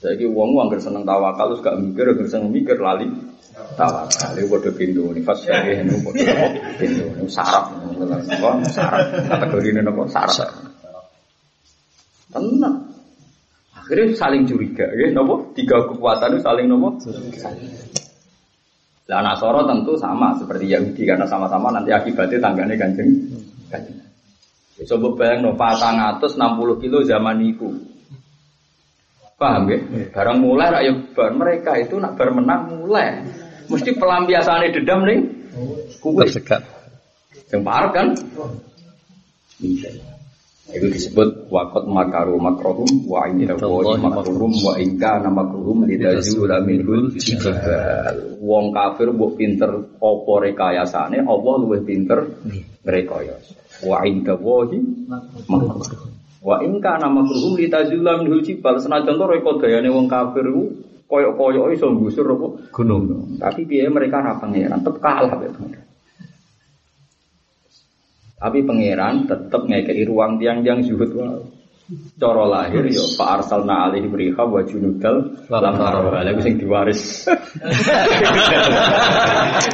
Saiki wong wong anggere seneng tawakal terus gak mikir, anggere seneng mikir lali tawakal. Iku padha pintu ni fas kaya ngono padha pintu. Sarap ngono sarap. Kategorine nopo sarap. Tenang. Akhirnya saling curiga, ya, nopo tiga kekuatan itu saling nopo. Nah, Nasoro tentu sama seperti Yahudi karena sama-sama nanti akibatnya tanggane kanjeng. kanjeng. Coba bayang no, patang atas 60 kilo zaman itu. Paham ya? Barang mulai rakyat bar mereka itu nak bar menang mulai. Mesti pelampiasannya dendam nih. Kue. Tersekat. Yang parah kan? Iya. Itu disebut wakot makaru makrohum wa ini wa makruhum wa ingka nama makruhum lidazula minhul jibal. Wong kafir mbok pinter apa rekayasane, Allah luwih pinter rekayasa. Wa inda wahi makruhum. Wa ingka nama makruhum lidazula minhul jibal. Senajan to reko dayane wong kafir koyok-koyok iso nggusur apa gunung. Tapi biaya mereka ra pangeran, tetep kalah ya. Tapi pangeran tetap ngekei ruang tiang-tiang zuhud wae. Cara lahir yo Pak Arsalna alaihi beriha wa junudal lam tarawha. Lha sing diwaris.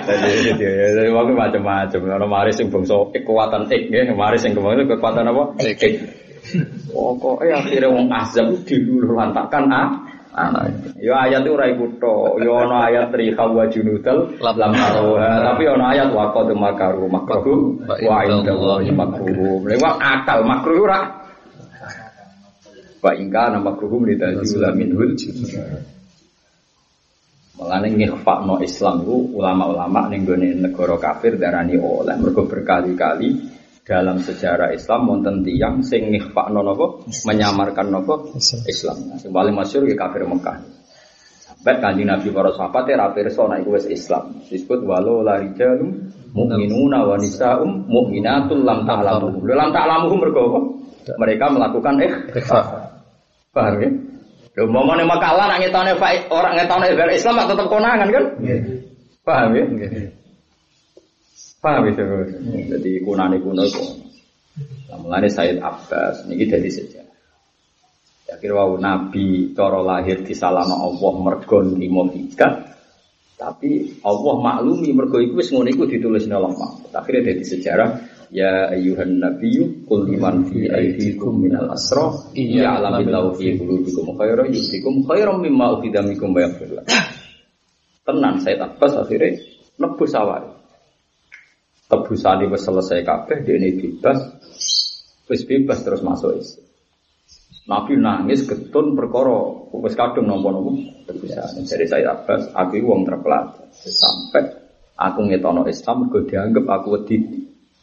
Jadi jadi waktu macam-macam. Ono maris sing bangsa kekuatan ik nggih, maris sing kekuatan apa? Ik. Pokoke akhirnya wong azab dilululantakan ah anak. Yo ayat itu ora iku tok. Yo ana ayat riha wa junudal lam. Tapi ana ayat wa qad makaru makruh wa inda Allahi makruh. Lewat akal makruh ora. Wa ingka nama makruhum lidazula minhul Mengenai ngikhfakno Islam itu ulama-ulama ning gone negara kafir darani oleh mergo berkali-kali dalam sejarah Islam wonten tiyang sing ngikhfakno napa menyamarkan napa Islam. Nah, sing paling masyhur ya kafir Mekah. Sampai kanji Nabi para sahabat ra pirsa nek iku wis Islam. Disebut walau la rijalum mu'minuna wa nisaum mu'minatul lam ta'lamuhum. Lam ta'lamuhum mergo? Mereka melakukan ikhfa. Paham ya? Lho momone makalah nak ngetone orang ngetone Islam tetep konangan kan? Paham ya? Paham ya? Jadi kunane kuno itu. Nah, Said Abbas niki dari sejarah. Ya wau Nabi cara lahir di salama Allah mergo nrimo hikah. Tapi Allah maklumi mergo iku wis ngono iku ditulis Allah. Akhirnya dari sejarah Ya ayuhan nabiyyu qul liman fi aydikum minal asra alamin fi qulubikum khairan yusikum khairan mimma ukhidha minkum wa yaghfir Tenan saya Abbas akhirnya nebus awal. Tebusane wis selesai kabeh dene bebas. Wis bebas terus masuk Islam. Nabi nangis getun perkara wis kadung napa-napa tebusan. Jadi saya Abbas aku wong terpelajar sampai aku ngetono Islam mergo dianggap aku wedi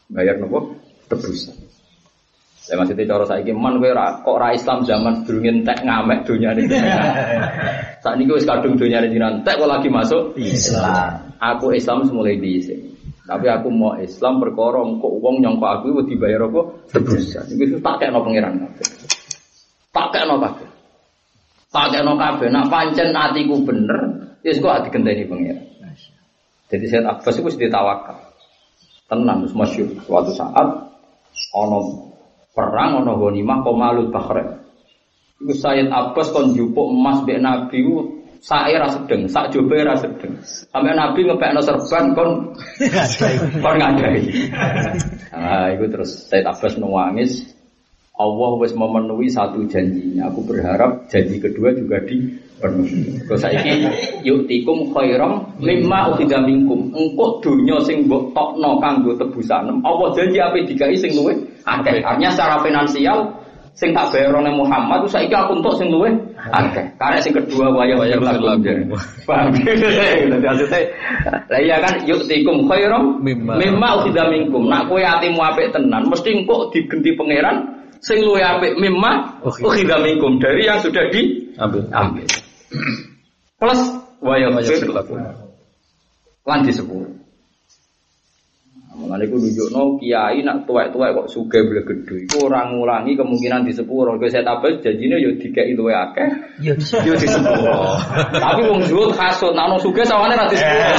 bayar nopo tebusan. Saya masih tidak cara saya man kowe kok ra Islam zaman sedurunge entek ngamek dunia ini. Saat ini wis kadung dunia ini entek kok lagi masuk Islam. Aku Islam semulai di sini. Tapi aku mau Islam perkara kok uang nyongko aku wedi bayar apa tebusan. Iku tak kekno pangeran. Tak kekno kabeh. Tak kekno kabeh. Nak pancen atiku bener, wis kok ati genteni pangeran. Jadi saya Abbas itu ditawakal tenang terus masyur suatu saat ono perang ono ghanimah komalul bahre itu Sayyid Abbas kon jupuk emas bek Nabi saya rasa sedeng, sak jobe rasa sedeng. Sampai Nabi ngepekno serban kon kon ngadai. Nah, itu terus Sayyid Abbas nangis. Allah wis memenuhi satu janjinya. Aku berharap janji kedua juga di penuh. Kau saiki yuktikum khairam lima ukhidha minkum. Engkau dunia sing mbok tokno kanggo tebusan. Allah janji apa dikai sing luwe akeh. Artinya secara finansial sing tak bayar oleh Muhammad itu saiki aku untuk sing luwe akeh. Karena sing kedua waya waya lagu. Paham? [laughs] Jadi maksudnya lah iya kan yuktikum khairam mimma ukhidha minkum. Nak kowe atimu apik tenan mesti engkau digenti pangeran sing luwe apik mimma ukhidha minkum dari yang sudah diambil. Ambil. Plus waya fir lan disepuro. Mulane iku nunjukno kiai nak tuwek-tuwek kok sugih beli gedhe iku ora ngurangi kemungkinan di sepuro. Kok saya tabel janjine yo dikeki luwe akeh. Yo yo di sepuro. Tapi wong zuhud kasut sugih sawane ra di sepuro.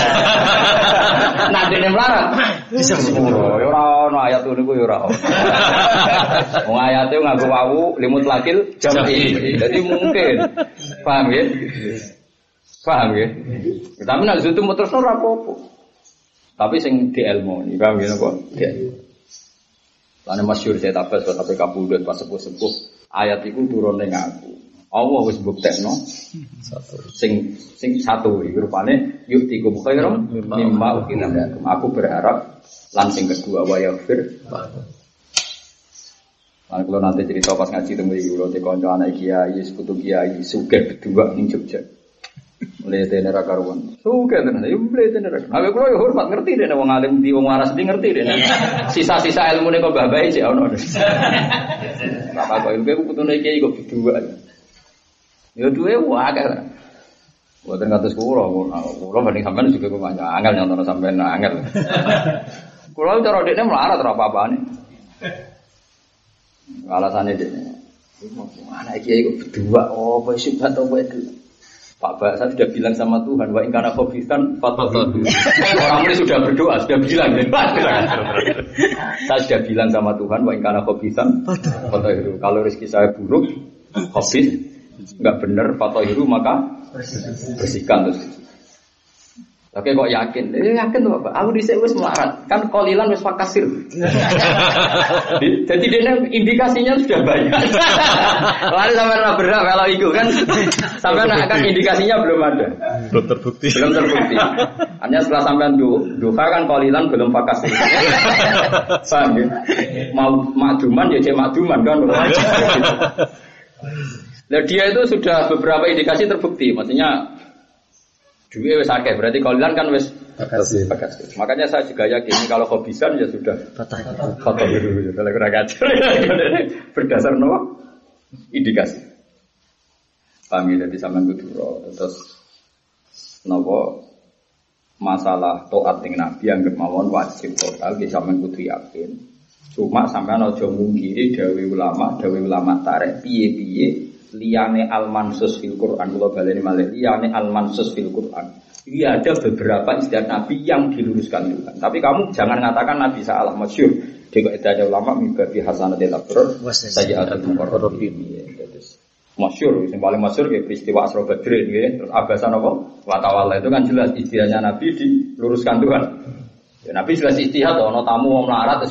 Nak dene melarat di sepuro. Yo ora ono ayat niku yo ora ono. Wong ayate nganggo wawu limut lakil jam'i. Jadi mungkin paham ya? Paham ya? Tapi nak zuhud terus ora apa-apa. Tapi sing di ilmu ini paham ya kok? Dia. Lalu masyur saya tabas buat tapi kabudut pas sepuh sepuh ayat itu turun dengan aku. Allah wis buktekno satu sing sing satu iki rupane yuktikum khairam mimma ukina Aku berharap langsing kedua wa yaghfir. Nah, kalau nanti cerita pas ngaji temu iki kula dikonco anak kiai, sekutu kiai, sugih berdua ning Jogja. Mlete nera karuan. Suka tenan, yo mlete nera. Aku kulo yo hormat ngerti deh wong alim di wong waras di ngerti deh. Sisa-sisa ilmu nih kok babai sih ono. Bapak kok ilmu aku putune kiai kok berdua. Yo duwe wae kan. Buatan kata sekolah, kulo banding sampean juga kok banyak angel nyontono sampean angel. Kulo cara dekne melarat ora apa-apa nih. Alasannya dia. Anak kiai kok berdua, oh, apa sih atau apa itu? Pak Pak, saya sudah bilang sama Tuhan, wa ingkana khobisan fatwa Orang ini sudah berdoa, sudah bilang. [laughs] saya sudah bilang sama Tuhan, wa ingkana khobisan fatwa Kalau rezeki saya buruk, khobis, nggak benar fatwa maka bersihkan terus. Oke kok yakin? Eh, yakin tuh Bapak. Aku di sini wis melarat. Kan kolilan wis fakasir. [laughs] Jadi dia indikasinya sudah banyak. [laughs] Lalu sampai nak berat kalau itu kan sampai nak kan indikasinya belum ada. Belum terbukti. Belum terbukti. Hanya setelah sampai du, duha kan kolilan belum fakasir. [laughs] Paham ya? Mau makduman ya cek makduman kan. Nah dia itu sudah beberapa indikasi terbukti. Maksudnya Duit wes akeh, berarti kalian kan wes bakas. Makanya saya juga yakin kalau kobisan ya sudah foto dulu, kalau kurang ajar. Berdasar no indikasi. Paham ya, jadi sama kuduro. Terus nopo masalah toat dengan Nabi yang kemauan wajib total, kita sama kudu yakin. Cuma sampai nojo mungkiri dawi ulama, dawi ulama tarik piye piye liyane al mansus fil Quran kalau baleni malih liyane al mansus fil Quran. Iya ada beberapa istilah Nabi yang diluruskan Tuhan. Tapi kamu jangan mengatakan Nabi salah masyur. Itu ada ulama mimpi hasanatil abrar saja ada mukarrabin. Masyur, yang paling masyur kayak peristiwa Asro Badrin, ya. terus abasan apa? Watawala itu kan jelas istilahnya Nabi diluruskan Tuhan. Ya, Nabi jelas istihad, ono tamu mau melarat,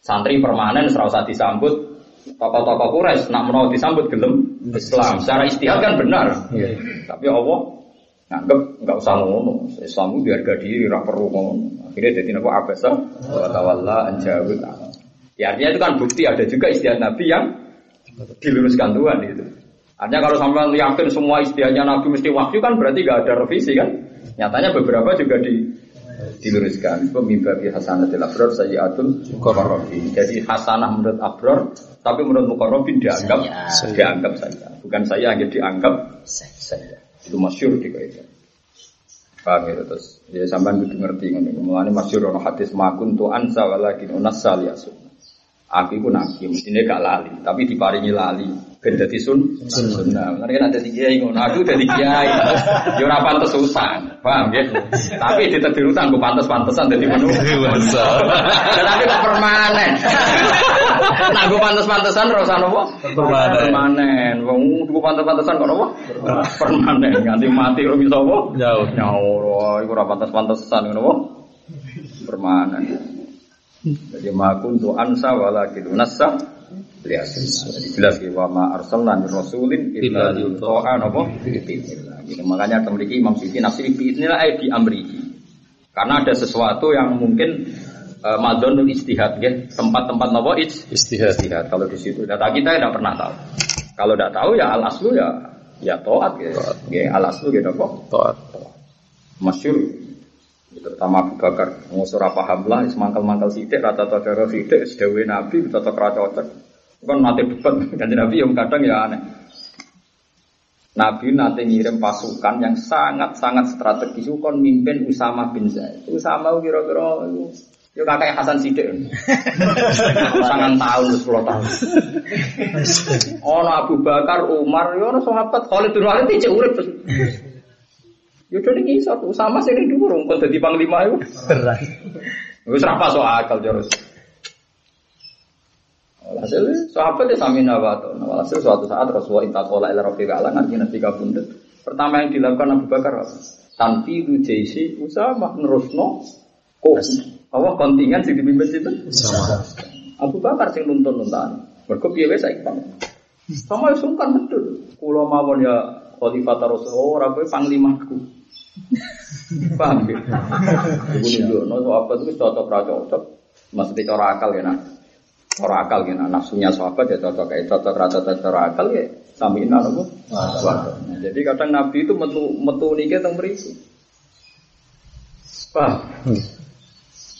santri permanen, serasa disambut, tokoh-tokoh Quraisy nak mau disambut gelem Islam. Secara istihad kan benar. Ya. Tapi Allah nganggep nggak usah ngono. Islam itu harga diri, rak perlu ngono. Akhirnya jadi apa abasa watawala anjawil. Ya artinya itu kan bukti ada juga istihad Nabi yang diluruskan Tuhan itu. Artinya kalau sampai yakin semua istiahnya Nabi mesti wahyu kan berarti gak ada revisi kan? Nyatanya beberapa juga di diluruskan. Pemimpi hasanah di abrar sayyatul mukarrabin. Jadi hasanah menurut abrar, tapi menurut mukarrabin dianggap saya. dianggap saja. Bukan saya hanya dianggap saya. Itu masyur di kaitan. Paham ya terus ya sampai begitu ngerti ini. Mulane masyur ono hadis makun tu ansa walakin unas saliasun. Aku itu nabi, mestinya gak lali, tapi diparingi lali. Ben dadi sun sunnah. Nanti kan ada kiai ngono. Aku dadi kiai. Yo ora pantes usan. Paham ya? Tapi ditedir utang gue pantes-pantesan dadi menu. Tapi kok permanen. Nah gue pantes-pantesan ora usah nopo? Permanen. Wong gue pantes-pantesan kok nopo? Permanen. Ganti mati bisa apa? Jauh. Nyaur. Iku ora pantes-pantesan ngono? Permanen. Jadi makun tu ansa walakin nasa lihat jadi jelas ya wa ma arsalna min rasulin illa yuta'a napa Gitu. Makanya memiliki Imam Siti nafsi inilah ayat di amrihi. Karena ada sesuatu yang mungkin uh, madonul istihad ya, tempat-tempat nopo istihad. istihad. Kalau di situ data kita tidak pernah tahu. Kalau tidak tahu ya al aslu ya ya toat ya. Ya al aslu ya kok toat. Masyur terutama Abu Bakar ngusur apa hamlah semangkal-mangkal sidik rata-rata darah sidik sedawi Nabi tetap cocok Kan nanti debat [laughs] kan Nabi yang kadang ya aneh. Nabi nanti ngirim pasukan yang sangat-sangat strategis kan mimpin Usama bin Zaid. Usama kira-kira Ya kakak Hasan Sidik. [laughs] Sangat tahun, sepuluh tahun. [laughs] Oh, Abu Bakar, Umar, ya ono sahabat Khalid bin Walid cek urip. Ya udah nih satu sama sih ini dulu, kon jadi panglima itu. Berat. Wis ra soal akal terus. Hasil sahabat ya sami nawato. Hasil suatu saat Rasulullah intakola ila rafiq ala nanti nanti kabundut. Pertama yang dilakukan Abu Bakar apa? Tanti jaisi Usama nerusno kok Allah kontingen sing dipimpin itu Usama. Abu Bakar sing nuntun nuntan. Mergo piye wae saiki Bang. Sama sungkan betul. Kula mawon ya khalifah Rasulullah ora kowe panglimaku. [laughs] Paham ya? Iku nunjukno apa itu cocok ra cocok. Maksudnya cara akal ya nak. Orang akal gitu, nafsunya sahabat ya cocok kayak cocok rata cocok akal ya samina nopo. Nah, jadi kadang Nabi itu metu metu nike teng mriku. Wah. Hmm.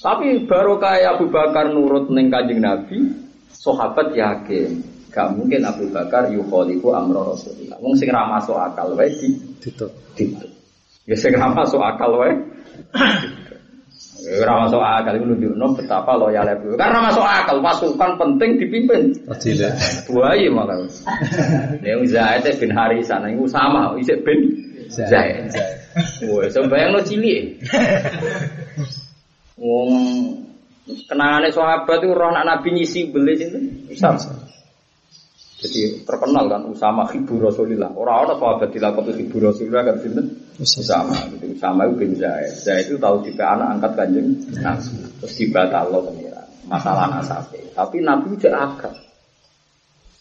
Tapi baru kayak Abu Bakar nurut neng kajing Nabi, sahabat yakin gak mungkin Abu Bakar yukholifu amro Rasulullah. Wong sing ra masuk akal wae di ditutup. Ya sing ra masuk akal wae. Ora masuk akal itu nunjukno betapa loyalnya beliau. Karena masuk akal pasukan penting dipimpin. Tidak. Buaya malah. Yang Zaid bin Harisan itu sama, isik bin Zaid. Wah, sembayang lo cilik. Wong kenangannya sahabat itu roh anak Nabi nyisi beli itu. Sama. Jadi terkenal kan Usama Hibu Rasulillah. Orang-orang sahabat dilakukan Hibu Rasulillah kan sini Usama. Jadi Usama itu bin Zaid. Zaid itu tahu juga anak angkat kanjeng Nabi. Terus dibatal loh pengira. Masalah nasabe. Tapi Nabi tidak agak.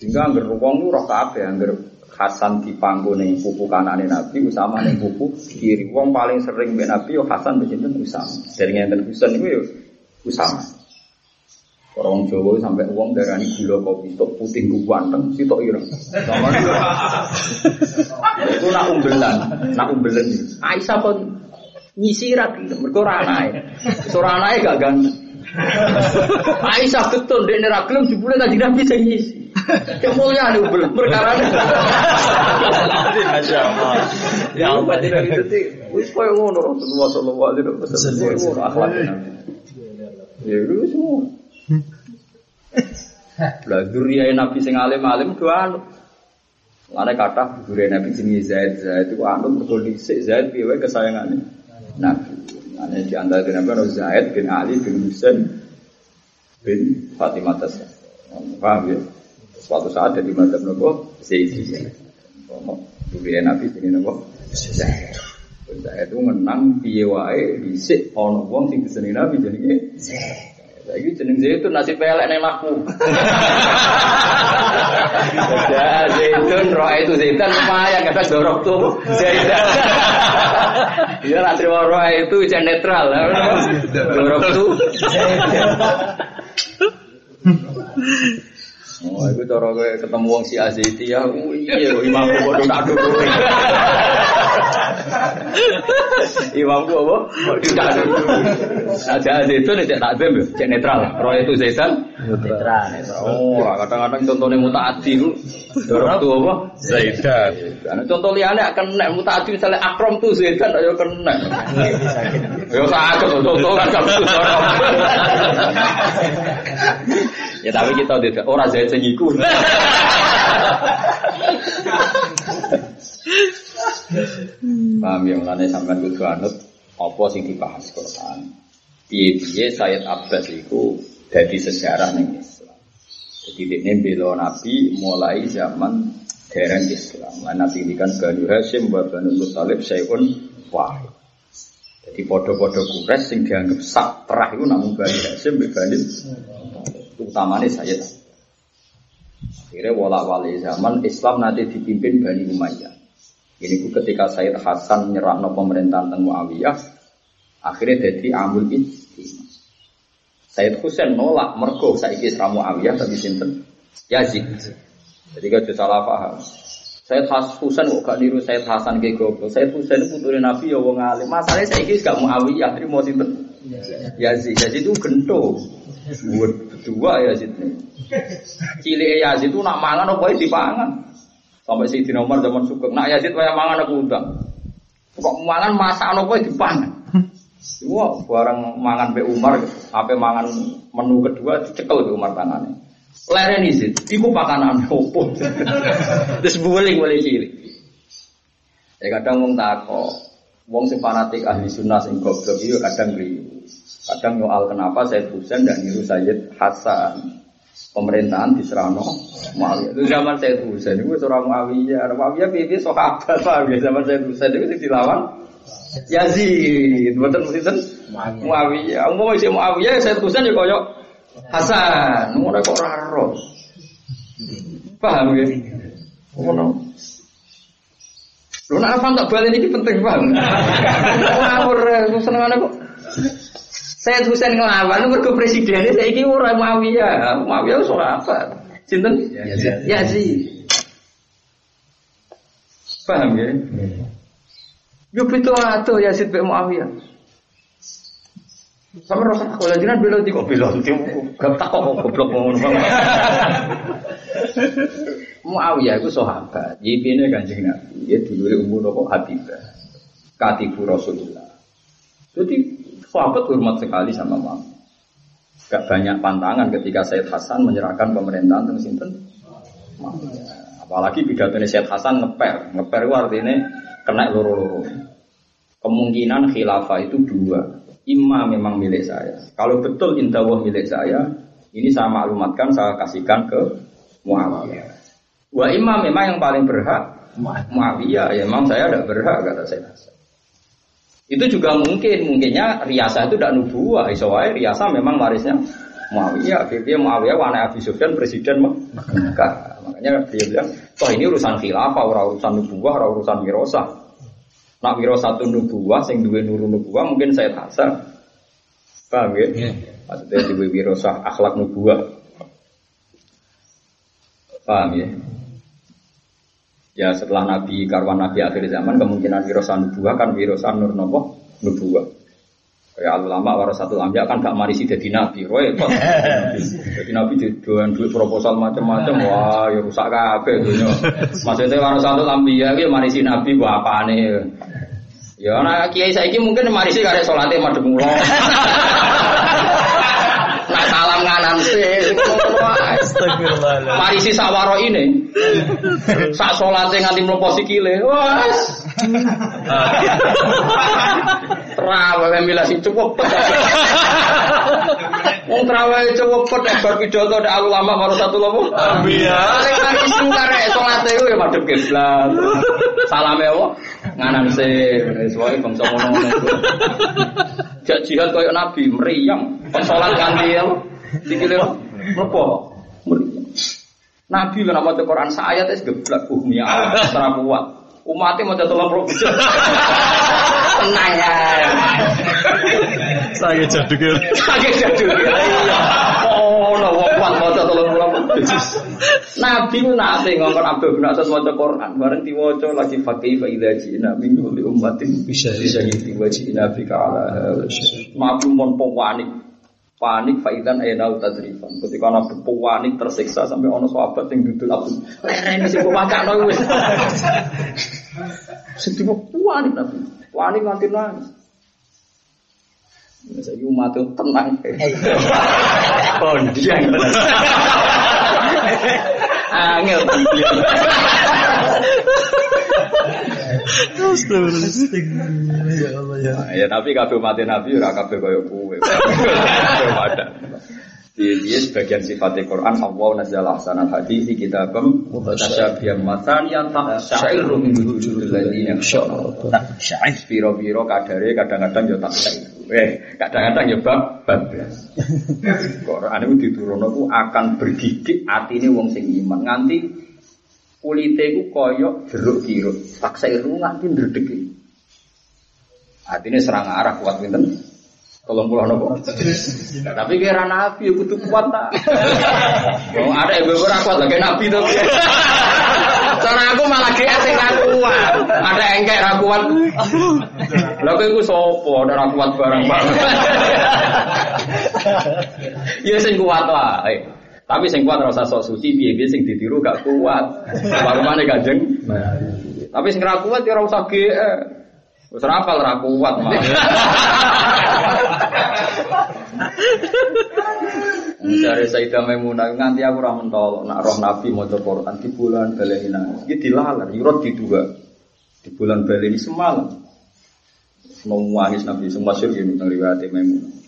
Sehingga anggar wong itu roh kabe. Anggar Hasan di panggung nih pupu kanan Nabi, Usama nih pupu kiri. Wong paling sering ben Nabi yo Hasan begini Usama. Dari ngenten Husain itu yo Usama. Orang Jawa sampai uang darani gula kopi tok putih gue ganteng tok ireng. Sama Itu nak umbelan, nak umbelan. Aisyah pun nyisi rapi, mereka. Seorang anaknya gak ganteng. Aisyah betul, dia nerak gelem jebule tadi nabi nyisi. Yang mulia nih umbelan perkara. Masya Allah. Ya Allah tidak gitu sih. Wis koyo ngono Rasulullah sallallahu alaihi wasallam. Akhlaknya. Ya itu semua. Lah duriya Nabi sing alim-alim doa Mana kata guru Nabi jenis Zaid Zaid itu anu mergo dhisik Zaid piye kesayangannya Nabi. Nah, di antara Nabi Zaid bin Ali bin Husain bin Fatimah Tasya. Paham ya? Suatu saat jadi madzhab nopo Zaidi. Guru Nabi ini nopo Zaid. Zaid itu menang piye wae dhisik ana wong sing disenengi Nabi jenenge Zaid. Lagi jeneng zaitun nasi pelek neng aku. Ya zaitun roh itu zaitun lumayan kata dorok tuh zaitun. Iya nanti roh itu jangan netral. Dorok tuh. Oh, itu cara ketemu wong si Aziti ya, iya, imam bodoh tak dulu. Imamku apa? Tidak ada. Aja itu nih tak ada, cek netral. Roy itu Zaitan netral. Oh, kadang-kadang contohnya mutaati itu dorong tuh apa? Karena contoh liane akan nek mutaati misalnya akrom tuh Zaitan ayo kena. Yo sakit contoh kan kamu Ya tapi kita tidak orang Zaid sing iku. Paham ya mulane sampean kudu anut apa sing dibahas Quran. Piye-piye Sayyid Abbas iku dadi sejarah ning Islam. Jadi dia bela Nabi mulai zaman dereng Islam. Nah, Nabi ini kan Banu Hashim wa Banu Muttalib Sayyidun Wahid. Jadi podo-podo kures sing dianggap sak terah itu namun Banu Hashim wa Banu utamanya Sayyid Akhirnya wala wali zaman Islam nanti dipimpin Bani Umayyah. Ini ketika Sayyid Hasan menyerah no pemerintahan tentang Muawiyah, akhirnya jadi amul ijtima. Sayyid Husain nolak mergo saiki Isra Muawiyah tapi sinten Yazid. Jadi gak salah paham. Sayyid Husain kok gak niru Sayyid Hasan ke goblok. Sayyid Husain putri Nabi ya wong alim. Masalahnya saiki gak Muawiyah, mau sinten Yazid. Yazid itu gento. Dua Yazid nih. Cilik Yazid itu nak mangan apa dipangan. Sampai si Umar zaman suka. Nak Yazid kaya mangan aku undang. Kok mangan masak apa dipangan. [laughs] Wah, barang mangan Pak Umar, apa mangan menu kedua dicekel Pak Umar tangannya. Leren izin, iku pakanan opo. [laughs] Terus boleh boleh cilik. Ya kadang wong takok, wong sing fanatik ahli sunnah sing goblok itu kadang riyu. Kadang nyoal kenapa Said Husain dan niru Sayyid Hasan. Pemerintahan di Serano Muawiyah. Itu zaman Said Husain itu seorang Muawiyah. Muawiyah piye sahabat ya zaman Said Husain itu dilawan Yazid. Betul betul Muawiyah. Umum isi Muawiyah Said Husain ya koyok Hasan. Ngono kok ora. Paham ya? Ngono. Lho nek tak balen iki penting banget. Ngawur senengane kok. Sayyid Husain ngelawan mergo presidennya saiki ora Muawiyah. Muawiyah ora apa. Sinten? Yazid. Paham ya? Yo pitu ato Yazid be Muawiyah. Sama rasa kalau jinan belo kok belo gak tak kok goblok ngono [laughs] Muawiyah itu sahabat, yipine kanjeng Nabi, ya dulu umur nopo Habibah, katibu Rasulullah. Jadi sahabat hormat sekali sama Muawiyah. Gak banyak pantangan ketika Said Hasan menyerahkan pemerintahan tentang sinten. Apalagi pidatonya Said Hasan ngeper, ngeper itu artinya kena loro-loro. Kemungkinan khilafah itu dua. Imam memang milik saya. Kalau betul intawah milik saya, ini saya maklumatkan, saya kasihkan ke Muawiyah. Wa imam memang yang paling berhak Muawiyah. Ya, memang saya tidak berhak kata saya. Itu juga mungkin, mungkinnya riasa itu tidak nubuah. Isowai riasa memang warisnya Muawiyah. Dia Muawiyah wana Abi Sufyan presiden Mekah. Makanya dia bilang, toh ini urusan khilafah, urusan nubuah, urusan wirosah. Nak wiro satu nubuah, sing duwe nuru nubuah mungkin saya Hasan. Paham ya? Yeah. Maksudnya duwe wiro sah akhlak nubuah. Paham ya? Ya setelah Nabi karwan Nabi akhir zaman kemungkinan wiro sah nubuah kan wiro sah nur nopo nubuah. Kayak ulama warasatul ambia kan gak marisi jadi nabi, roy kok. [laughs] jadi nabi doan duit proposal macam-macam, wah ya rusak kabeh dunia. Maksudnya warasatul ambia ya marisi nabi gua apa nih? Ya anak kiai saiki mungkin marisi karek salate madhep mulo. [laughs] Nak salam kanan sih. Astagfirullah. Marisi sawaro ini. Sak salate nganti mlebu sikile. Wes. Trawe milah sing cukup. Wong trawe cukup nek bar pidato nek ulama marang satu lomo. Ambiya. Sing kan isu karek salate ku ya madhep kiblat. Salame apa? Nganan se. Wis wae bangsa ngono-ngono. Jak jihad koyo nabi meriang. Pas salat apa? Sikile mlebu. Nabi lho nama Quran sayat es geblak bumi Allah secara kuat. [laughs] Umatnya mau tolong roh [laughs] Tenang ya. Saya jaduk ya. Kaget jadul. Iya. Oh, no, kuat mau tolong Nabi ku nate ngomong Abdul bin Abbas maca Quran, bareng diwaca lagi fakih fa idza ji'na min kulli ummatin Bisa. bisa gitu wa ji'na bika ala Nabi mon panik. Panik faidan ayna tadrifan. Ketika Nabi panik tersiksa sampai ono sahabat yang dudul Abdul. Lerene sing wakakno wis. [laughs] Sedih panik Nabi. Panik nganti nangis. Saya umat itu tenang. [laughs] Oh, dia yang [laughs] tenang. Angel. Ya Allah ya. Ya tapi kabeh mati nabi ora kabeh kaya kowe. [laughs] Ada. Dia sebagian sifat Quran Allah nazzala ahsanal hadis kitabam mutasyabihan matan yang tak syairu min wujudil ladzina yakhshawna. Syaih. Piro-piro kadare kadang-kadang ya tak syairu. Eh, kadang-kadang ya bab bablas. [laughs] Quran itu diturunno ku akan bergidik atine wong sing iman nganti kulite ku koyo jeruk kirut. Tak syairu nganti ndredeg. Artinya serang arah kuat pinten? Tolong pulau nopo. Tapi kira nabi ya kudu kuat tak. Oh, ada ibu ibu kuat lagi nabi tuh. Cara aku malah GR sing kuat. Ada engkek ra kuat. Lah kowe iku sapa? Ada ra kuat barang banget. Ya sing kuat wae. Tapi sing kuat ora usah sok suci piye-piye sing ditiru gak kuat. Warmane Kanjeng. Tapi sing ra kuat ya ora usah GR. Wis ra apal ra kuat mah. Dari Sayyidah Maimunah nganti aku ora mentol nak roh Nabi maca Quran di bulan Balena. Iki dilalar yurot di dua. Di bulan Baleni semalam. Nangis Nabi semua syur ini tentang riwayat Maimunah.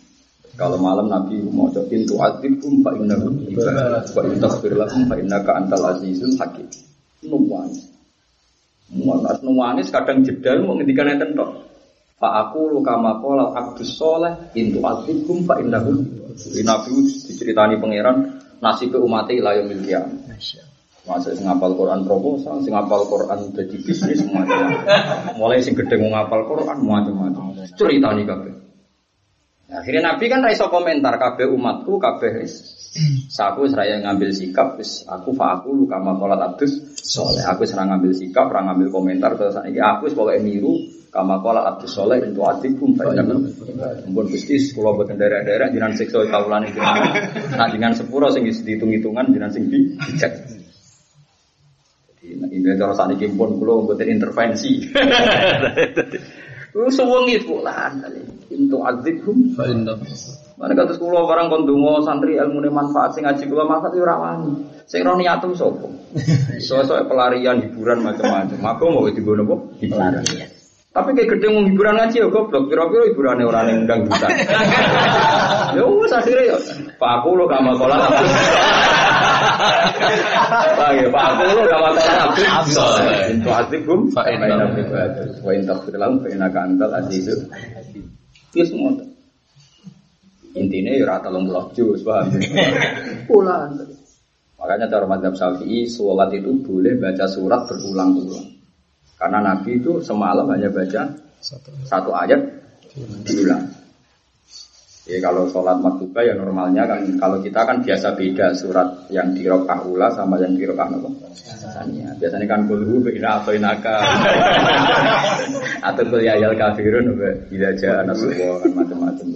Kalau malam Nabi mau cobain tu adibkum fa ibadah wa in taghfir lahum fa innaka antal azizul hakim. Nangis. Muanas nangis kadang jedal mau ngendikan enten tok. Fa aku lu kama qala abdus soleh intu azibkum fa innahu Jadi Nabi diceritani pangeran nasib umat ila yaumil qiyamah. Masa sing ngapal Quran proposal, sing ngapal Quran jadi bisnis macam Mulai sing mau ngapal Quran macam-macam. Ceritani kabeh. Nah, akhirnya Nabi kan raiso komentar kabeh umatku kabeh Saku seraya ngambil sikap, wis aku fa aku lu kama kolat abdus soleh. Aku serang ngambil sikap, serang ngambil komentar terus ini aku sebagai niru kama kolat abdus soleh itu adibum fa'inan. Mumpun gusti sekolah buatan daerah-daerah jinan siksa kaulan itu. Nah dengan sepuro sing dihitung-hitungan jinan sing bijak. Jadi ini cara saat ini pun kulo buatan intervensi. [laughs] Lu sewengi pulaan kali. Untuk adibum Fa inna. Sekolah barang kondungo santri ilmu manfaat sing ngaji kula manfaat itu rawani. Sing ro niatem sapa? Soalnya pelarian hiburan macam-macam. Aku mau digono apa? Hiburan. Tapi kayak gede mau hiburan ngaji ya goblok. Kira-kira hiburannya orang yang undang hutan. ya wes akhirnya ya. Pak aku lo gak mau kolam abdul. Pak ya Pak aku lo gak mau kolam abdul. Itu azibum. Fa inna. Wa in taghfir lahum fa innaka antal azizul. Itu semua. Intinya ya rata lomba jus, paham? Pulang. Makanya cara madhab syafi'i, sholat itu boleh baca surat berulang-ulang. Karena Nabi itu semalam hanya baca Satu. satu ayat diulang. Ya kalau sholat maktubah ya normalnya kan kalau kita kan biasa beda surat yang di rokah ula sama yang di rokah apa? Sananya. Biasanya kan kulhu ina atau inaka atau kul ya ayal kafirun tidak aja nasubah kan macam-macam.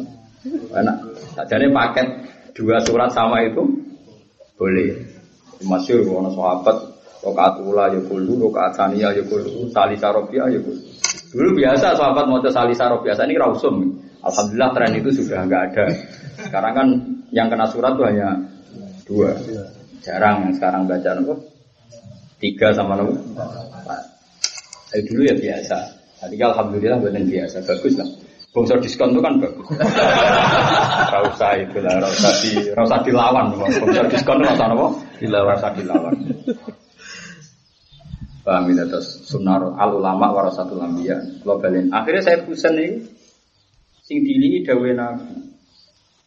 Enak. Sajane paket dua surat sama itu boleh. Masyur ono sahabat rokaat ula ya kulhu, rokaat sania ya kulhu, salisa ya kulhu. Dulu biasa sahabat mau salisa robiah, ini rausum. Alhamdulillah tren itu sudah nggak ada. Sekarang kan yang kena surat tuh hanya dua. Jarang yang sekarang baca nopo. Tiga sama nopo. Dari dulu ya biasa. Tadi alhamdulillah buatan biasa, bagus lah. Bangsa diskon itu kan bagus. Gak usah itu lah, gak usah di, usah dilawan. Bangsa diskon itu nopo. Dilawan, rasa dilawan. Paham ya terus sunnah al ulama warasatul balen. Akhirnya saya pusen nih, sing dilingi dawe nabi.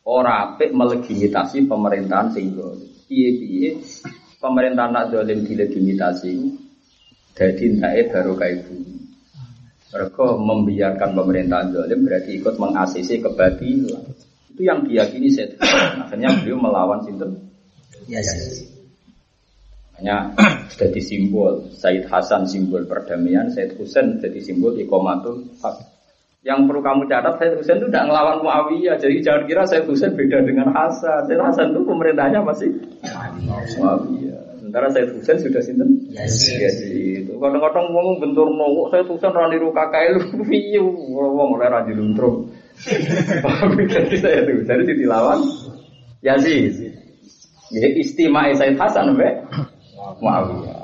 Ora apik melegitimasi pemerintahan sing dolim. Piye-piye pemerintahan nak dolim dilegitimasi jadi entahnya baru kayak bumi. Mereka membiarkan pemerintahan dolim berarti ikut mengasisi kebatilan. Itu yang diyakini saya. Akhirnya beliau melawan sinten. Yes. Hanya jadi simbol Said Hasan simbol perdamaian, Said Husain jadi simbol ikomatul hak. Yang perlu kamu catat Said Husain itu tidak ngelawan Muawiyah. Jadi jangan kira Said Husain beda dengan Hasan. Said Hasan itu pemerintahnya masih Muawiyah. Sementara Said Husain sudah sinten? Yes. Jadi itu kadang-kadang ngomong bentur nongok Said Husain rani ruka kae lu [laughs] piye ngomong oleh raja luntro. [laughs] Jadi saya itu jadi dilawan Yazid. Ya istimewa Said Hasan mbek Muawiyah.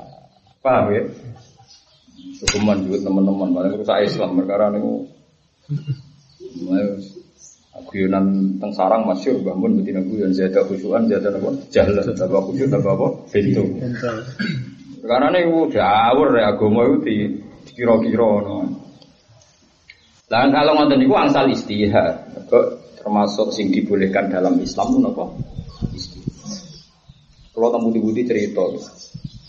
Paham ya? Hukuman juga teman-teman, paling rusak Islam perkara niku. Guyonan teng sarang masyur bangun betina guyon zada khusyuan zada apa? Jahlan tambah khusyuk tambah apa? Pintu. Karena ini udah awur ya agama itu di kira-kira no. Lah kalau ngoten niku angsal istihad, termasuk sing dibolehkan dalam Islam napa? Istihad. Kalau tamu budi cerita,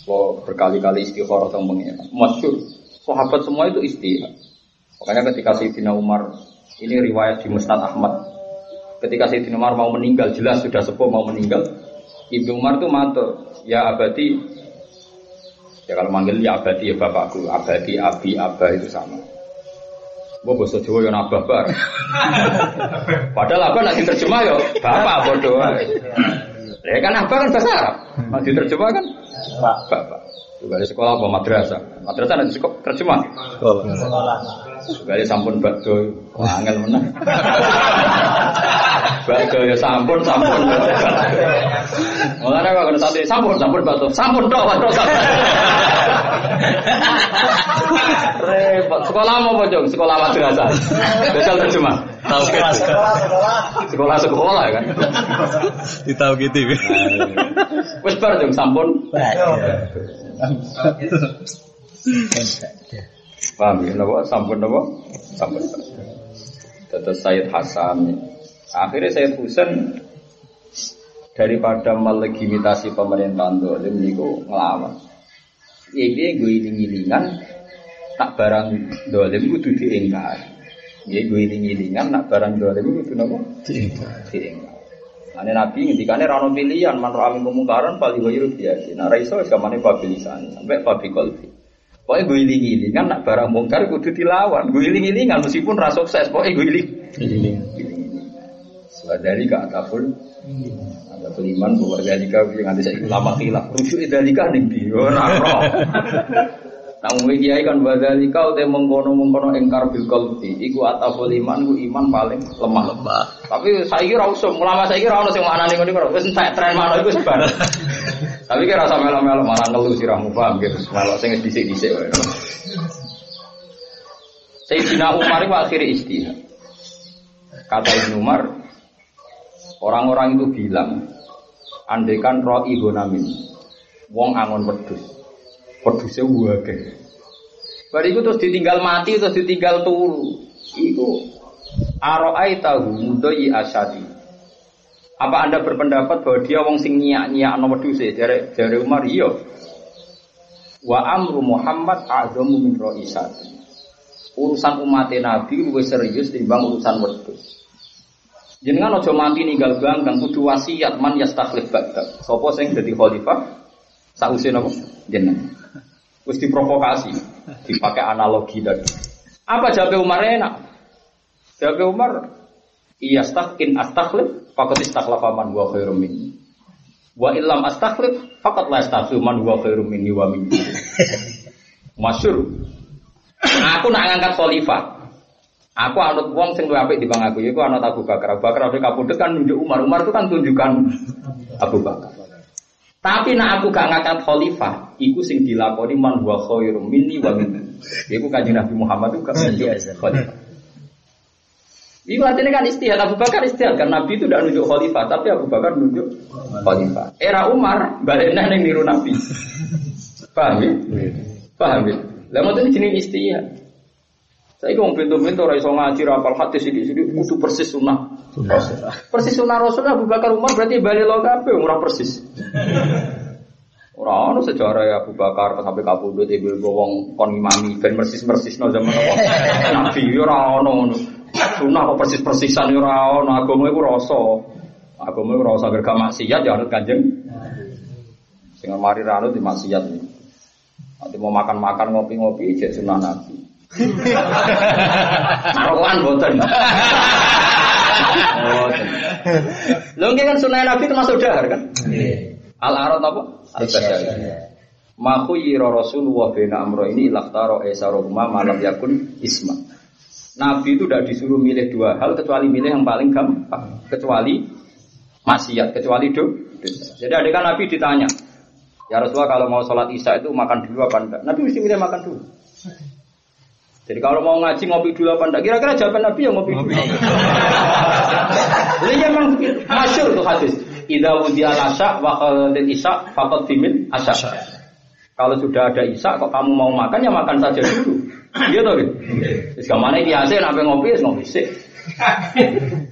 kalau berkali-kali istikharah tentang pengiran, masyur. Sahabat semua itu istihad. Makanya ketika Sayyidina Umar ini riwayat di Musnad Ahmad. Ketika Sayyidina Umar mau meninggal, jelas sudah sepuh mau meninggal. Ibnu Umar itu matur, ya abadi. Ya kalau manggil ya abadi ya bapakku, abadi, abi, abah itu sama. Gua bahasa Jawa yang abah bar. [laughs] Padahal abah nak diterjemah ya bapak bodoh. Ya kan abah kan bahasa Arab. Nak diterjemah kan bapak. Juga di sekolah apa madrasah. Madrasah nanti sekolah Gale sampun bakdo angel menang. bakdo ya sampun sampun. Mulane kok kena sate sampun sampun bakdo. Sampun tok bakdo sampun. Repot. Sekolah mau apa, Jong? Sekolah madrasah. Besal terjemah. Tahu Sekolah, gitu. sekolah, sekolah. Sekolah sekolah kan. Ditahu gitu. Wis bar sampun. Paham ya, napa? Sampun napa? Sampun. Terus Sayyid Hasan. Akhirnya Sayyid Husain daripada melegitimasi pemerintahan dolim niku ngelawan. Iki gue iling-ilingan tak barang dolim kudu diingkar. Ya gue iling-ilingan nak barang dolim kudu napa? Diingkar. Ane Nabi ngendikane ra ono pilihan man ra amin kemungkaran pali wayu biasa. Nah ra iso samane pabilisan sampai pabi kolbi. Pokoknya gue iling kan nak barang mungkar kudu dilawan. Gue iling kan meskipun ra sukses, pokoknya gue iling. Dari ke atapun ada beriman bahwa kau yang nanti saya lama hilaf. Rujuk dari kau nih bio naro. [laughs] Namun kiai kan badali kau teh mengkono mengkono engkar bil kalbi. Iku atapul iman, ku iman paling lemah lemah. Tapi saya kira usum, ulama saya kira orang yang mana nih kau wes entek tren mana itu sebar. [laughs] Tapi kira rasa melo-melo malah ngeluh sirahmu paham gitu. Melo sing dhisik-dhisik wae. Sayyidina Umar itu akhirnya istihad. Kata Ibnu Umar, orang-orang itu bilang, andaikan roh ibu namin, wong angon wedus, wedusnya wake. Bariku terus ditinggal mati, terus ditinggal turu. Iku aroai tahu mudoi asadi. Apa anda berpendapat bahwa dia wong sing nyiak nyiak no wedus Jare jare Umar iya. Wa amru Muhammad azamu min roisati. Urusan umat Nabi lebih serius timbang urusan wedus. Jenengan aja mati ninggal bangkang kudu wasiat man yastakhlif ba'da. Sapa sing dadi khalifah sause napa? Jenengan. Wis diprovokasi, dipakai analogi tadi. Apa jawab Umar enak? Jawab Umar, iya stakin astakhlif, fakat istakhlafa man huwa khairum minni. Wa illam astakhlif, fakat la astakhlif man huwa khairum minni wa minni. [laughs] Masyur. Aku nak ngangkat khalifah. Aku anut wong sing luwih apik dibanding aku. Iku anut Abu Bakar. Abu Bakar apik kapundhut kan nunjuk Umar. Umar itu kan tunjukkan [laughs] Abu Bakar. Tapi nak aku gak ngangkat khalifah, iku sing dilakoni man wa khairum minni wa minni. Iku kanjeng Nabi Muhammad itu gak [laughs] menunjuk khalifah. Iku artinya kan istihad Abu Bakar istihad kan Nabi itu tidak nunjuk khalifah, tapi Abu Bakar nunjuk khalifah. Era Umar baliknya neng niru Nabi. Paham ya? Paham ya? Lah mau jenis istihad. Saya kong pintu-pintu ora iso ngaji rapal hadis sithik-sithik kudu persis sunnah. Persis sunnah Rasul Abu Bakar Umar berarti bali lo kabeh ora persis. Ora ono sejarah ya Abu Bakar sampai kabudut ibu wong kon imami ben persis-persis no zaman. Nabi yo ora ono ngono. Sunnah kok persis-persisan ora ono agama iku rasa. Agama iku rasa gerga maksiat ya anut Kanjeng. Sing mari ra anut di maksiat. Nanti mau makan-makan ngopi-ngopi ijek sunnah Nabi. [laughs] Rokokan boten. Lho nggih kan sunah Nabi termasuk dahar kan? Al arad apa? Al basyari. Ma khuyira Rasulullah bina amro ini laktaro esaroma malam yakun isma. Nabi itu tidak disuruh milih dua hal kecuali milih yang paling gampang, kecuali maksiat, kecuali do. Jadi ada kan Nabi ditanya, ya Rasulullah kalau mau sholat isya itu makan dulu apa enggak? Nabi mesti milih makan dulu. Jadi kalau mau ngaji ngopi dulu apa enggak? Kira-kira jawaban Nabi yang ngopi dulu. Ini memang masyur tuh hadis. Idza wudiya asya wa qalatil isya faqad dimin asya. Kalau sudah ada isya kok kamu mau makan ya makan saja dulu. Iya toh. Wis gamane iki ase nek ngopi wis ngopi sik.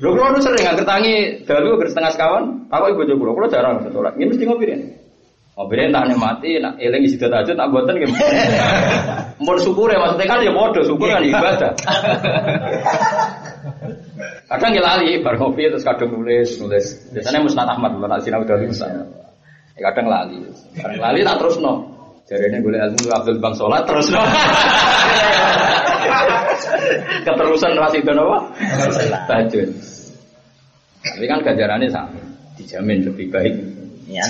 Lho kula nu sering nggak tangi dalu ger setengah sekawan, ibu bojo kula, kula jarang sholat. Ini mesti ngopi ya. Ngopi tak mati, nak eling isi aja tak buatan gitu. Mau syukur ya maksudnya kan ya bodoh, syukur kan ibadah. Kadang ya lali, bar ngopi terus kadang nulis, nulis. Biasanya Musnad Ahmad, nak sinau dari Musnad. Ya kadang lali, kadang lali tak terus no. Jadi ini boleh ilmu Abdul Bang sholat terus. [laughs] Keterusan rasi itu apa? Tajud. Tapi kan gajarannya sama, dijamin lebih baik. Ya.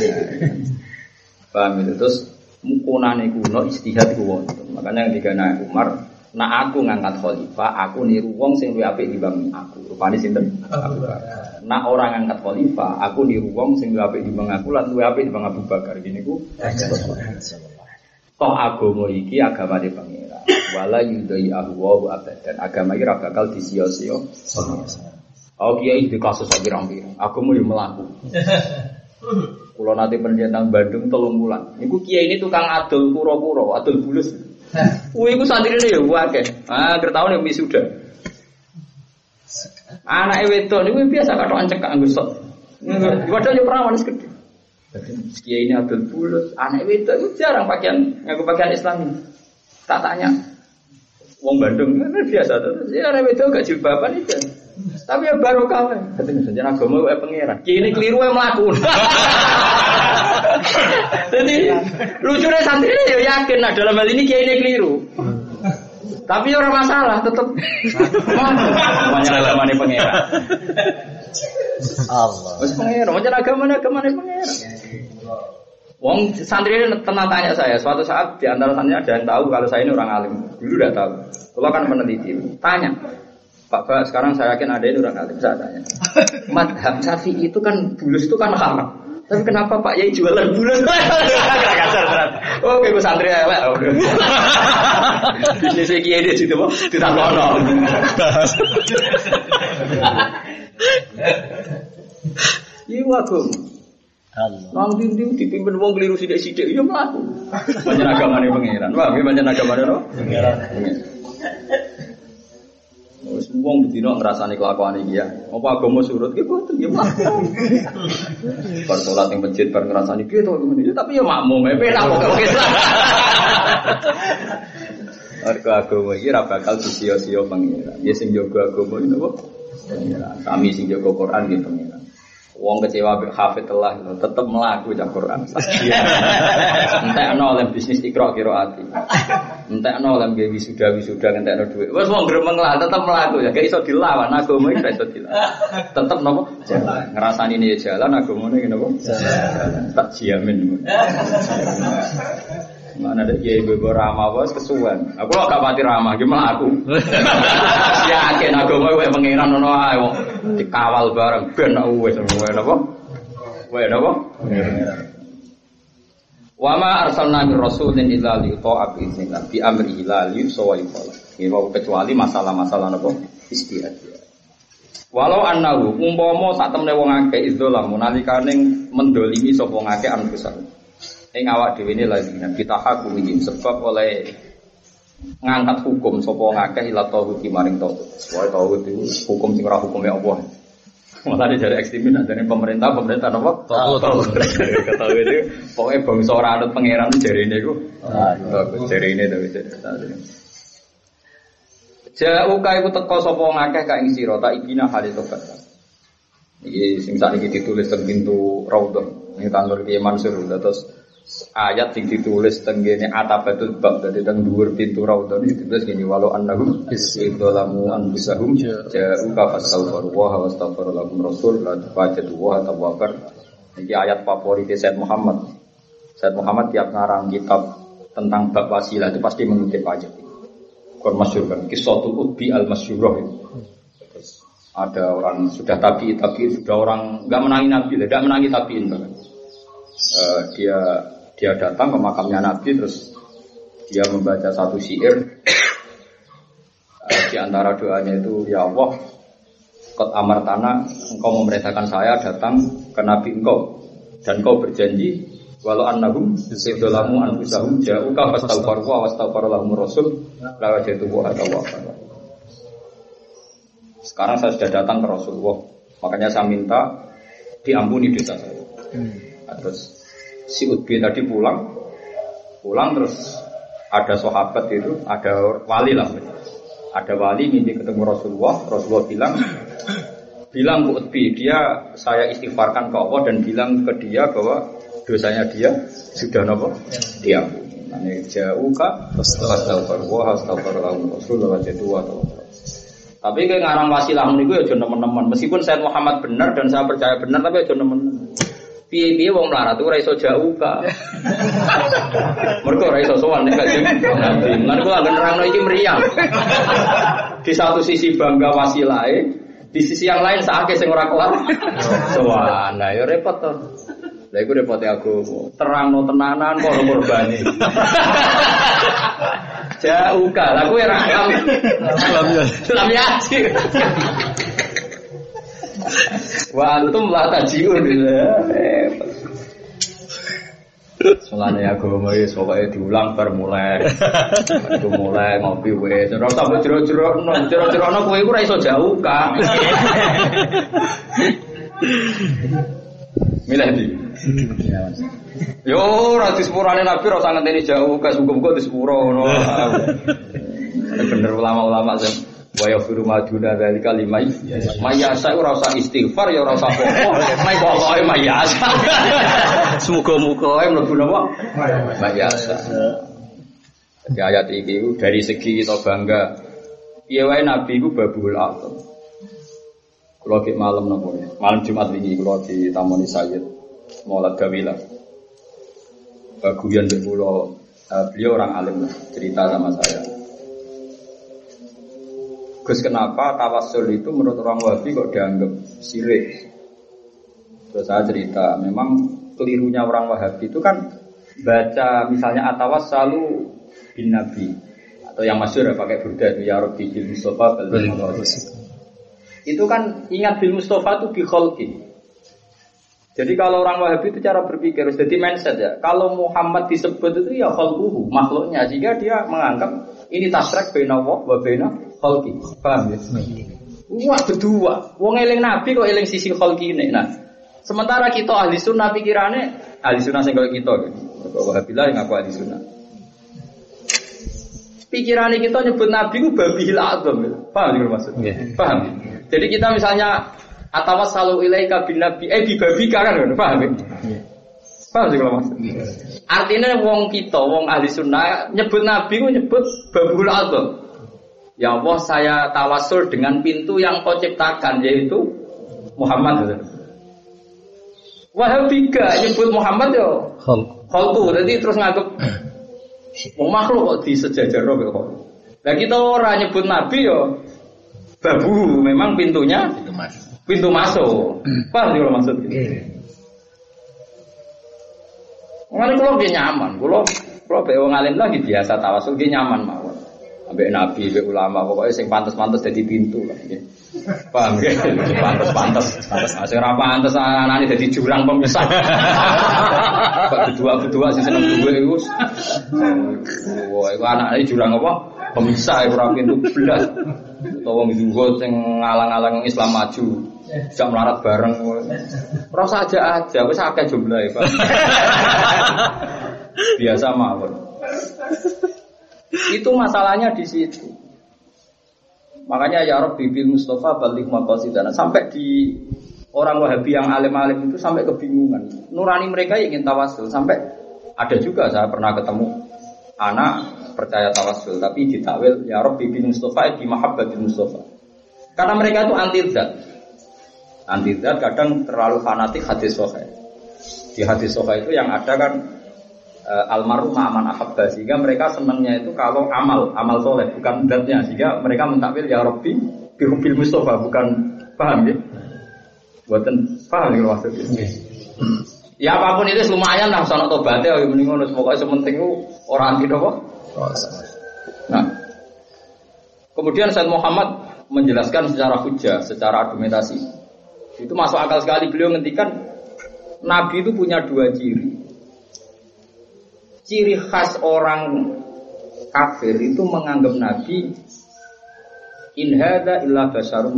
Paham itu terus mukunane kuno istihad ku Makanya ketika naik Umar, nak aku ngangkat khalifah, aku niru wong sing luwih apik dibanding aku. Rupane sinten? Abu Bakar. Nak orang ngangkat khalifah, aku niru wong sing luwih apik dibanding aku lan luwih apik dibanding Abu Bakar. Gini ku. Toh agama iki agama di pangeran. Wala yudai ahwa abadan. Agama iki ora bakal disio-sio. Oh kiai di kasus pirang-pirang. Aku mau melaku. Kulo nanti pendidikan Bandung tolong bulan. Iku kiai ini tukang adol puro-puro, adol bulus. [laughs] Wih, iku santri ini ya wakil. Ah, kertahu nih wisuda. Anak wedok ini biasa kata ancek kang gusok. Padahal ya perawan gede. Kiai ini adol bulus, anak wedok itu jarang pakaian, ngaku pakaian Islam. Tak tanya, Wong Bandung kan biasa tuh. Ya anak wedok gak jilbaban itu. Tapi ya baru kawan. Ketemu saja agama gue pangeran. Kini keliru yang melakukan. [laughs] Jadi lucunya santri ini ya yakin nah dalam hal ini kiai ini keliru. Tapi orang masalah tetap. Banyak agama ini pangeran. Allah. Mas pangeran, macam agama ini agama ini pangeran. Wong santri ini tenang tanya saya, suatu saat di antara santri ada yang tahu kalau saya ini orang alim. Dulu udah tahu. Kalau kan meneliti, tanya, Pak Pak, sekarang saya yakin ada ini orang alim, saya tanya. Madhab Safi itu kan bulus itu kan haram. Tapi kenapa Pak Yai jualan bulus? oh, gue santri Pak. Bisnis kiai di situ, tidak kono. Iya, aku. Nang dindi dipimpin wong keliru sithik-sithik ya mlaku. Banyak agamane pangeran. Wah, banyak agamane pangeran. Wis wong bedino ngrasani kelakuan iki ya. Apa agama surut ki boten ya mak. Bar salat ning masjid bar ngrasani ki to ngene. Tapi ya makmum e penak kok Islam. Arka agama iki ora bakal disio-sio pangeran. Ya sing jaga agama iki napa? Kami sing jaga Quran gitu pangeran. Wong kecewa hafid telah tetep melaku cak Quran. Entek ana oleh bisnis ikra kira ati. Entek ana oleh gawe wisuda wisuda entek ana dhuwit. Wes wong gremeng lah tetep melaku ya gak iso dilawan agama iki iso dilawan. Tetep napa? Ngrasani ini jalan agama ini napa? Jalan. Tak jamin. [laughs] Mana ada kiai bebo ramah bos kesuwen. Aku lo gak pati ramah, gimana aku? Yakin aku mau gue pengiran nono ayo dikawal bareng ben aku wes semua apa? Wes apa? Wa ma arsalna min rasulin illa li yuta'a bi idznillah bi amri la li yusawa yuqala. kecuali masalah-masalah napa istihad. Walau annahu umpama sak temne wong akeh izdolam nalikane mendolimi sapa ngakeh anfusan. Ing awak dhewe ne lagi kita hakumin sebab oleh ngangkat hukum sapa ngakeh ila tauhid maring tauhid. Wae tauhid itu hukum sing ora hukume Allah. Malah dari ekstremis dari pemerintah, pemerintah apa? Tahu tahu. Kata itu, pokoknya bangsa orang anut pangeran jari ini ku. Jari ini tapi jari. Jauh kai ku teko sapa ngakeh ka ing sira tak ibina hale tobat. Iki sing sakniki ditulis teng pintu Raudhah. Ini kantor Kiai Mansur terus ayat yang ditulis tenggene atabatul bab dari teng dhuwur pintu raudhah itu ditulis gini walau annahum idzalamu anfusahum ja'u ka fastaghfiru wa wastaghfiru lahum rasul la tafajatu wa tawwabar ini ayat favorit Said Muhammad. Said Muhammad tiap ngarang kitab tentang bab wasilah itu pasti mengutip ayat kon masyhur kan? Kisatul utbi al masyhurah itu ada orang sudah tapi tapi sudah orang nggak menangi nabi tidak menangi tabiin. Bahkan uh, dia dia datang ke makamnya Nabi terus dia membaca satu syair. Uh, di antara doanya itu ya Allah kot amar tanah engkau memerintahkan saya datang ke Nabi engkau. Dan engkau berjanji walau annahum idzalamu anfusahum ja'uka fastaghfiru wa wastaghfara lahum rasul la wajadu wa sekarang saya sudah datang ke Rasulullah. Makanya saya minta diampuni dosa saya. Hmm. terus si Utbi tadi pulang, pulang terus ada sahabat itu, ada wali lah, ada wali mimpi ketemu Rasulullah, Rasulullah bilang, bilang ke Utbi, dia saya istighfarkan ke Allah dan bilang ke dia bahwa dosanya dia sudah nopo diampuni. Ini jauh kak, astagfirullah, Rasulullah atau tapi kayak ngarang wasilah gue ya teman-teman. Meskipun saya Muhammad benar dan saya percaya benar, tapi ya teman-teman. Piye-piye wong melarat ora iso jauh ka. [laughs] Mergo ora iso sowan nek kanjeng Nabi. Lan kula nerangno iki meriang. Di satu sisi bangga wasilae, di sisi yang lain sakake sing ora kelar. [laughs] Sowan. Nah ya repot to. Lah iku repote aku terangno tenanan kok korbane. [laughs] Jauh ka. Lah kowe ra Lam ya. Wah antum lah tajiun Mulane agama wis pokoke diulang bar mulai. Itu mulai ngopi wis. Ora usah jero-jero, jero-jero kowe iku ora iso jauh ka. Milih di. Yo ora disepurane Nabi ora usah ngenteni jauh ka muga-muga disepuro ngono. Bener ulama-ulama sing wa yaghfiru ma duna dzalika liman mayasa ora usah istighfar ya ora usah mai pokoke mayasa [laughs] semoga-moga mlebu napa mayasa Jadi ayat ini dari segi kita bangga. Iya wae Nabi itu babul atom. Kalau ke malam nopo? Ya Malam Jumat ini kalau di Taman Sayyid Maulad Gawila. Baguyan Bekulo Beliau orang alim Cerita sama saya Gus kenapa tawasul itu menurut orang Wahabi kok dianggap sirik? Terus saya cerita, memang kelirunya orang Wahabi itu kan baca misalnya atawas selalu bin Nabi atau yang masyur ya pakai burda itu ya Rabbi bil Mustafa itu kan ingat bil Mustafa itu bi kholki. Jadi kalau orang Wahabi itu cara berpikir, jadi mindset ya. Kalau Muhammad disebut itu ya kholkuhu, makhluknya. Jika dia menganggap ini tasrek bena wa bena kholki. Paham ya? Wah berdua. Wong eling nabi kok eling sisi kholki ini. Nah, sementara kita ahli sunnah pikirannya ahli sunnah sing kita. Wahabilah yang aku ahli sunnah. Pikirannya kita nyebut nabi ku babi azam. Paham ya maksudnya? Paham. Jadi kita misalnya atau selalu ilaika bin nabi eh di babi kan paham ya? Yeah. Paham sih kalau maksudnya? Artinya wong kita, wong ahli sunnah nyebut nabi ku nyebut babul azam. Ya Allah saya tawasul dengan pintu yang kau ciptakan yaitu Muhammad. Wahabi gak nyebut Muhammad ya Khalku. Jadi terus nganggep mau [clears throat] makhluk kok di sejajar roh kok. Nah kita orang nyebut Nabi ya babu memang pintunya pintu masuk. Pintu masuk. [clears throat] Paham juga maksudnya? Mengenai kalau dia nyaman, kalau kalau be wong alim lagi biasa tawasul dia nyaman mawon. Ambek nabi, ambek ulama, pokoknya sing pantas-pantas jadi pintu lah. Ya. Paham ya? Pantas-pantas, pantas. Nah, sing ora pantas anane dadi jurang pemisah. Pak kedua-kedua sing seneng duwe iku. Wah, iku anake jurang apa? Pemisah ora pintu belas. Utawa wong zuhud sing ngalang-alang Islam maju. Bisa melarat bareng. Rasa aja aja, wis akeh jumlahe, Pak. Biasa mawon. Itu masalahnya di situ. Makanya ya Rob Bibil Mustafa balik dan sampai di orang Wahabi yang alim-alim itu sampai kebingungan. Nurani mereka ingin tawasul sampai ada juga saya pernah ketemu anak percaya tawasul tapi ditakwil ya Rob Bibil Mustafa di Mahabbatil Mustafa. Karena mereka itu anti zat. Anti zat kadang terlalu fanatik hadis sohail. Di hadis sohail itu yang ada kan uh, almarhum aman ahabba sehingga mereka senangnya itu kalau amal amal soleh bukan zatnya sehingga mereka mentakwil ya Robbi bihubil Mustafa bukan paham ya? Buatan paham ya maksudnya ya apa pun itu lumayan lah soal tobatnya ya mending ngono pokoknya sementing orang anti apa? Nah. Kemudian Said Muhammad menjelaskan secara hujah secara argumentasi. Itu masuk akal sekali beliau ngendikan Nabi itu punya dua ciri ciri khas orang kafir itu menganggap Nabi in hadza illa basyarum.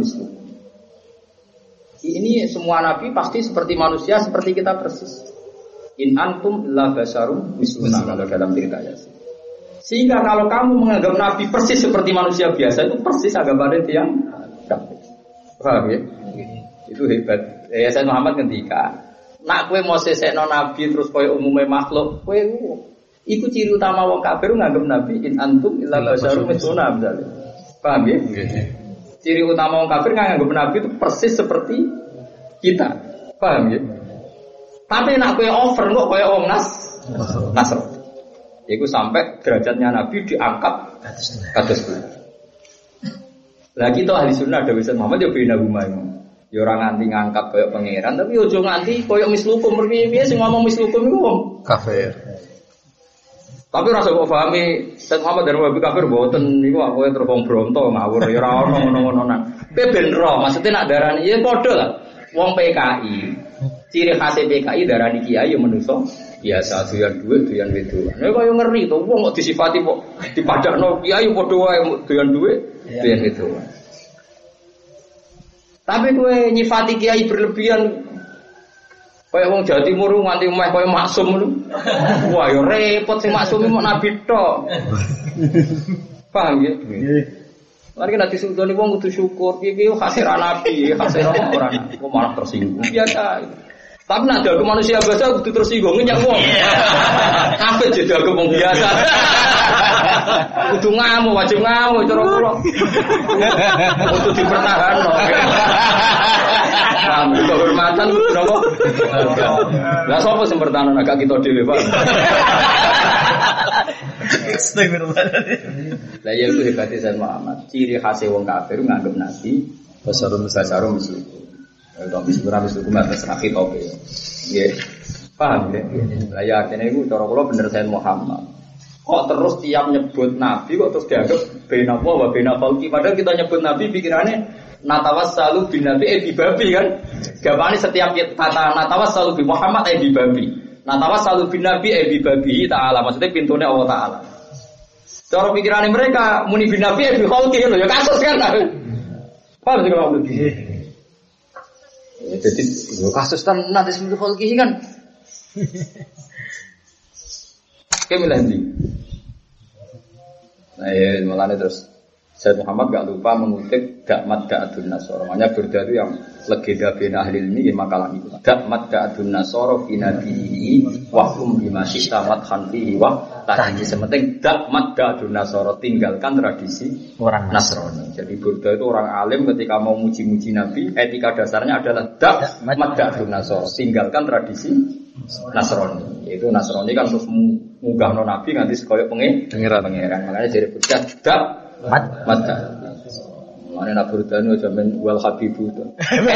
Ini semua nabi pasti seperti manusia seperti kita persis. In antum illa basyarum misluna kalau dalam cerita ya. Sehingga kalau kamu menganggap nabi persis seperti manusia biasa itu persis agama yang kafir. Paham ya? Itu hebat. Ya saya Muhammad ketika nak kue mau sesekno nabi terus kue umumnya makhluk, kue Iku ciri utama wong kafir nganggep Nabi in antum illa basyarum misluna misalnya. Paham ya? Ciri utama wong kafir nganggep Nabi itu persis seperti kita. Paham ya? Tapi nak kowe over kok kowe wong nas nasr. Iku sampai derajatnya Nabi diangkat kados Lah kita ahli sunnah ada bisa Muhammad ya bina rumah Ya orang nganti ngangkat koyok pangeran tapi ojo nganti koyok mislukum merpiye piye sing ngomong mislukum iku wong kafir. Tapi rasa kok pahami Said Muhammad dan Wahabi kafir boten niku aku terus wong bronto ngawur ya ora ono ngono-ngono nak. Ben ro maksudnya nak darani ya padha lah. Wong PKI ciri khas PKI darani kiai yang menuso biasa doyan duit doyan wedok. Nek koyo ngeri to wong kok disifati kok dipadakno kiai padha wae doyan duit doyan wedok. Tapi kowe nyifati kiai berlebihan Kaya wong Jawa Timur nganti meh kaya maksum lu. Wah, yo repot sing maksum mau nabi tok. Paham ya? Mari nanti sultani wong kudu syukur, piye hasil nabi, hasil orang kok malah tersinggung. Biasa. Tapi nak ke manusia biasa kudu tersinggung nyak wong. [laughs] Kabeh jadi aku wong biasa. [laughs] Kudu ngamuk, wajib ngamuk cara kula. [laughs] Kudu dipertahanno. Paham kehormatan napa? Lah sapa sing pertahanan agak kita dhewe, Pak. Lah ya itu hebatnya Sayyid Muhammad. Ciri khas wong kafir nganggep nabi basarum basarum muslim. Tapi sebenarnya muslim atas rakit tope. Ya. Paham ya? Lah ya artinya itu cara kula bener Sayyid Muhammad. Kok terus tiap nyebut Nabi kok terus dianggap bena wa bena falki padahal kita nyebut Nabi pikirannya natawas salu bin Nabi eh di babi kan? Gapane setiap kata natawas salu bin Muhammad eh di babi. Natawas salu bin Nabi eh di babi ta'ala. Maksudnya pintunya Allah ta'ala. Cara pikirannya mereka muni bin Nabi eh di falki ya kasus kan? Paham sih kalau begitu Jadi kasus kan nanti sebelum falki kan. Kayak milih Nah ya malah terus Said Muhammad gak lupa mengutip Dakmat Da'adun Nasoro. Makanya itu yang legenda bin ahli ini ya makalah itu. Dakmat Da'adun Nasoro binabihi wahum bima sita mathan fihi wah tadi sementing Dakmat Da'adun Nasoro tinggalkan tradisi orang Nasrani. Jadi Burda itu orang alim ketika mau muji-muji Nabi etika dasarnya adalah Dakmat Da'adun Nasoro tinggalkan tradisi Nasrani. Yaitu Nasrani kan terus munggah no Nabi nganti sekoyok pengiran. Pengiran. Makanya jadi Burda Dak Mat mat. Mana nak berdani aja men wal habibu itu.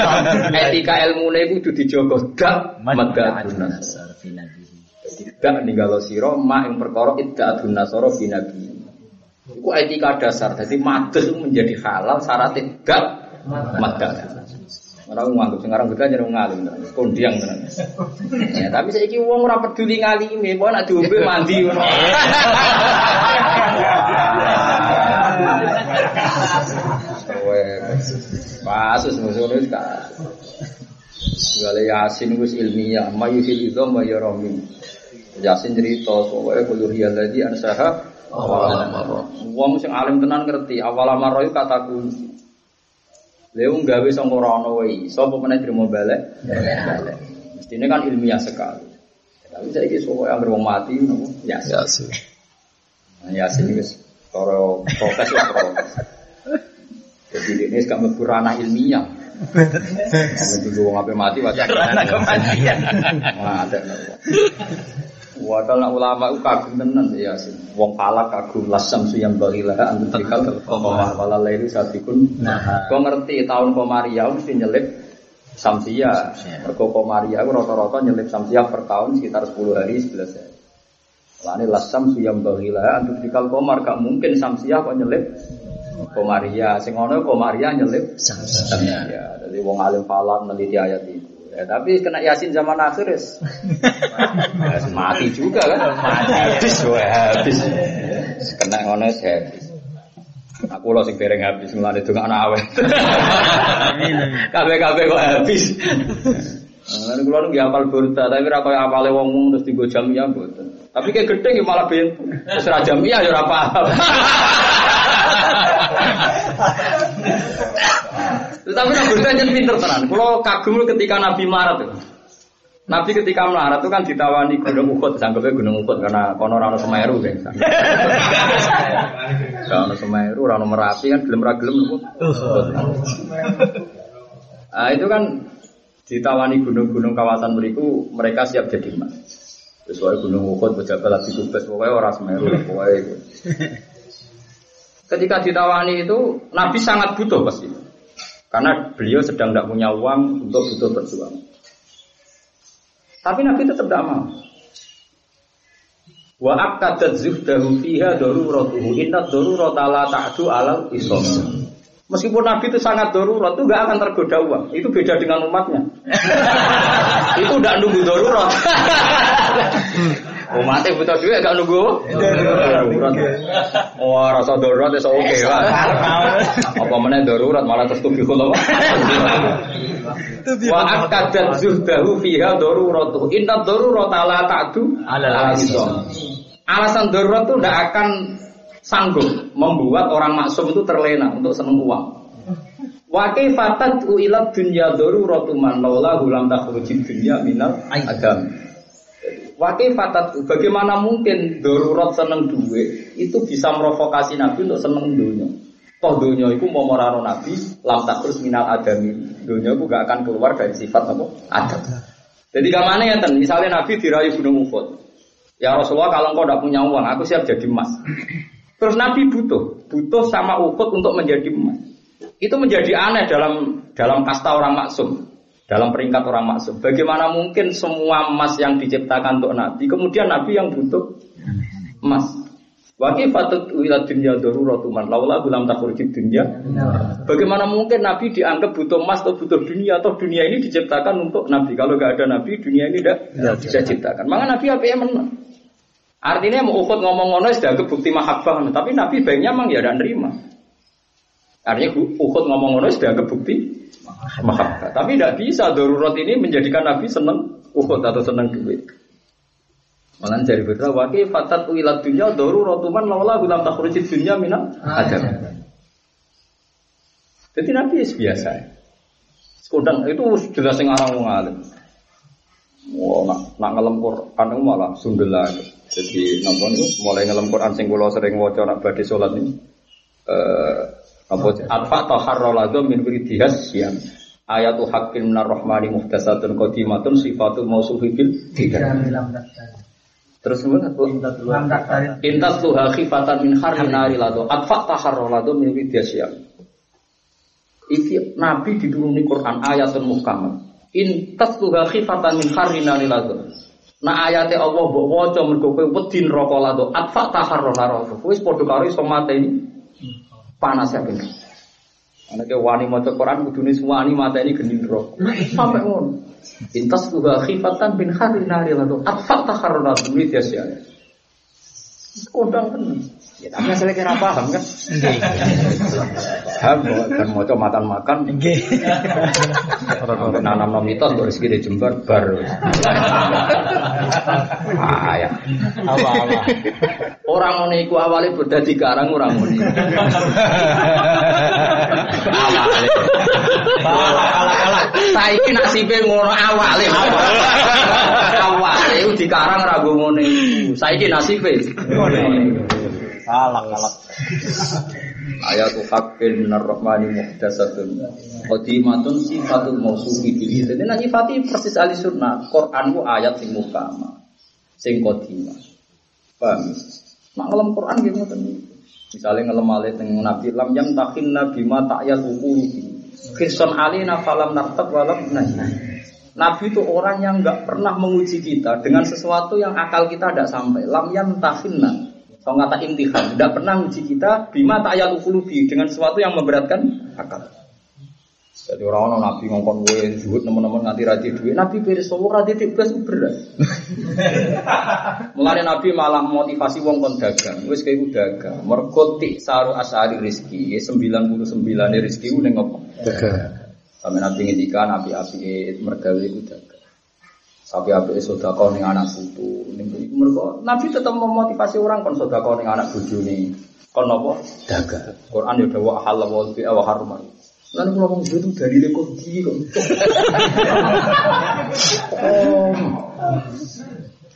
[laughs] Etika ilmu nih itu dijogo dak mat Jadi gak ninggalo siro mak yang perkara idda adun nasoro binabi. Itu etika dasar. Jadi itu menjadi halal syaratnya gak madah. Orang nganggep sekarang juga jadi ngalim, kondiang tenan. Ya, tapi saya iki uang ora peduli ngalimi, mau nak diombe mandi [laughs] ngono. Pasus musuh wis Segala Yasin wis ilmiah, mayu fil idham wa yaromin. Yasin cerita soalnya kulur hiya lagi ansaha Wong sing alim tenan ngerti awal amaro kata kunci. Leung gawe sangka rono wae iso apa meneh trimo balik? Balik. Mestine kan ilmiah sekali. Tapi saya ini semua yang mati, nopo yasin. Yasin. Nah, yasin wis cara proses lah proses. Jadi ini gak mlebu ranah ilmiah. Kamu dulu wong ape mati wajah ranah kematian. Nah, ada. Wadal nak ulama itu kagum tenan ya sih. Wong palak kagum lasam suyam bagilah antum tikal komar wala lairu satikun. Nah, kau ngerti tahun komaria mesti nyelip samsia. Mergo komaria itu rata-rata nyelip samsia per tahun sekitar 10 hari 11 hari. Lani lasam suyam bagilah antum tikal komar gak mungkin samsia kok nyelip komaria. Sing ono komaria nyelip samsia. Jadi wong alim falak neliti ayat itu. Ya, tapi kena Yasin zaman akhir. Ya, [laughs] mati juga kan. Mati habis habis. Kena ngono habis. Aku lo sing bereng habis mulane itu anak awet. Kabeh-kabeh kok habis. Lan kula nu hafal burda, tapi ora koyo apale wong terus digo jamiah mboten. Tapi kayak gede malah ben terus ra jamiah ya paham. Tapi Nabi jadi pinter tenan. Kalau kagum ketika Nabi melarat itu. Nabi ketika melarat itu kan ditawani Gunung Uhud, sanggupnya Gunung Uhud karena kono rano Semeru kan. Rano Semeru, rano Merapi kan gelem ra gelem Nah, itu kan ditawani gunung-gunung kawasan beriku mereka siap jadi emas. Sesuai Gunung Uhud, pejabat lagi kubes, pokoknya orang Semeru, pokoknya. [laughs] Ketika ditawani itu Nabi sangat butuh pasti. Karena beliau sedang tidak punya uang untuk butuh berjuang. Tapi Nabi tetap tidak mau. Wa akadat zuhdahu fiha daruratuhu inna darurata la ta'du alal isom. Meskipun Nabi itu sangat darurat, itu gak akan tergoda uang. Itu beda dengan umatnya. [laughs] itu tidak nunggu darurat. Umatnya butuh duit gak nunggu. Oh, rasa darurat itu oke lah. Apa mana darurat malah terus tuh kalau Wa akadat zuhdahu fiha daruratuhu inna darurata la ta'du ala Alasan darurat itu tidak akan sanggup membuat orang maksum itu terlena untuk seneng uang. Wa kaifatat ila dunya daruratu man laula lam takhrujid dunya minal agam. Wa kaifatat bagaimana mungkin darurat seneng duit itu bisa merovokasi Nabi untuk seneng dunia. Toh dunia itu mau merano Nabi lam takhruj minal adami. Dunia itu gak akan keluar dari sifat apa? Adam. Jadi ke mana ya ten? Misalnya Nabi dirayu gunung Uhud. Ya Rasulullah kalau engkau tidak punya uang, aku siap jadi emas. Terus Nabi butuh, butuh sama ukut untuk menjadi emas. Itu menjadi aneh dalam dalam kasta orang maksum, dalam peringkat orang maksum. Bagaimana mungkin semua emas yang diciptakan untuk Nabi, kemudian Nabi yang butuh emas. Wakil fatut wilayah dunia daruratuman laula gulam takurjid dunia. Bagaimana mungkin Nabi dianggap butuh emas atau butuh dunia atau dunia ini diciptakan untuk Nabi. Kalau nggak ada Nabi, dunia ini tidak bisa diciptakan. Maka Nabi apa yang menang? Artinya mau ukut ngomong ngono sudah bukti mahabbah, tapi Nabi baiknya memang ya tidak nerima. Artinya ukut ngomong ngono sudah bukti mahabbah. Tapi tidak bisa darurat ini menjadikan Nabi senang ukut atau senang duit. Malah dari betul wakil fatat uilat dunia daruratuman laula gulam takhrujid dunia mina ajar. Jadi Nabi biasa. Sekudang itu jelas yang orang ngalim. Wah, nak, nak ngelem Quran itu malah sundel lagi. Jadi napa niku mulai ngelem Quran sing kula sering waca nak badhe salat niku. Eh apa atfa taharraladu min wiridihas siam. Ayatu hakim minar rahmani muhtasatun qadimatun sifatul mausufi bil tidak. Terus kemudian Intas tuha khifatan min harri nari lado Atfa taharraladu min wiridihas siam. Iki Nabi dituruni Quran ayatun muhkamah. Intas tuha khifatan min harri nari lado Nah ayate Allah mbok waca mergo kowe wedi neraka lado atfa taharrona rasul. Wis padha karo iso mateni panas ya ben. Ana ke wani maca Quran kudune wani mateni geni neraka. Sampai ngono. Intas juga khifatan bin hari nari lado atfa taharrona rasul ya sia. Kodang tenan. Ya tapi hasilnya kira paham kan? Paham kan mau coba makan makan. Nanam nom mitos baru rezeki di Jember bar. Ah ya. Apa apa. Orang ngono iku awale karang ngono. Awale. Saiki nasibe ngono awale. Awale di karang ra ngono iku. Saiki nasibe ngono. Kalak kalak. Ayatu haqqin minar rahmani muhdasatun Qadimatun sifatul mausufi bil Jadi nak nyifati persis ahli sunnah Quran ku ayat sing mukama Sing qadimah Paham? Nak ngelam Quran gitu ngoten Misalnya ngelam alih teng Nabi Lam yang takin Nabi ma ta'yal ukulubi Kirson alina falam nartab walam nahi Nabi itu orang yang nggak pernah menguji kita dengan sesuatu yang akal kita tidak sampai. Lam yang tahinna So kata intihan, tidak pernah uji kita bima ta'yal ukulubi dengan sesuatu yang memberatkan akal. Jadi orang orang nabi ngongkon gue zuhud teman-teman nganti rati duit, nabi beres semua rati tibas berat. Mulai nabi malah motivasi wong kon dagang, wes kayak dagang. Merkotik saru asari rizki, sembilan puluh sembilan rizki udah ngopo. Dagang. Sampai nabi ngendikan nabi api mergawe itu dagang. Tapi apa sodako ning anak putu, mereka Nabi tetap memotivasi orang kon sodako ning anak buju nih, kon nopo dagang. Quran ya dawa halal wal bi wa harma. Lan kula ngomong itu dari lekor di kok. [laughs]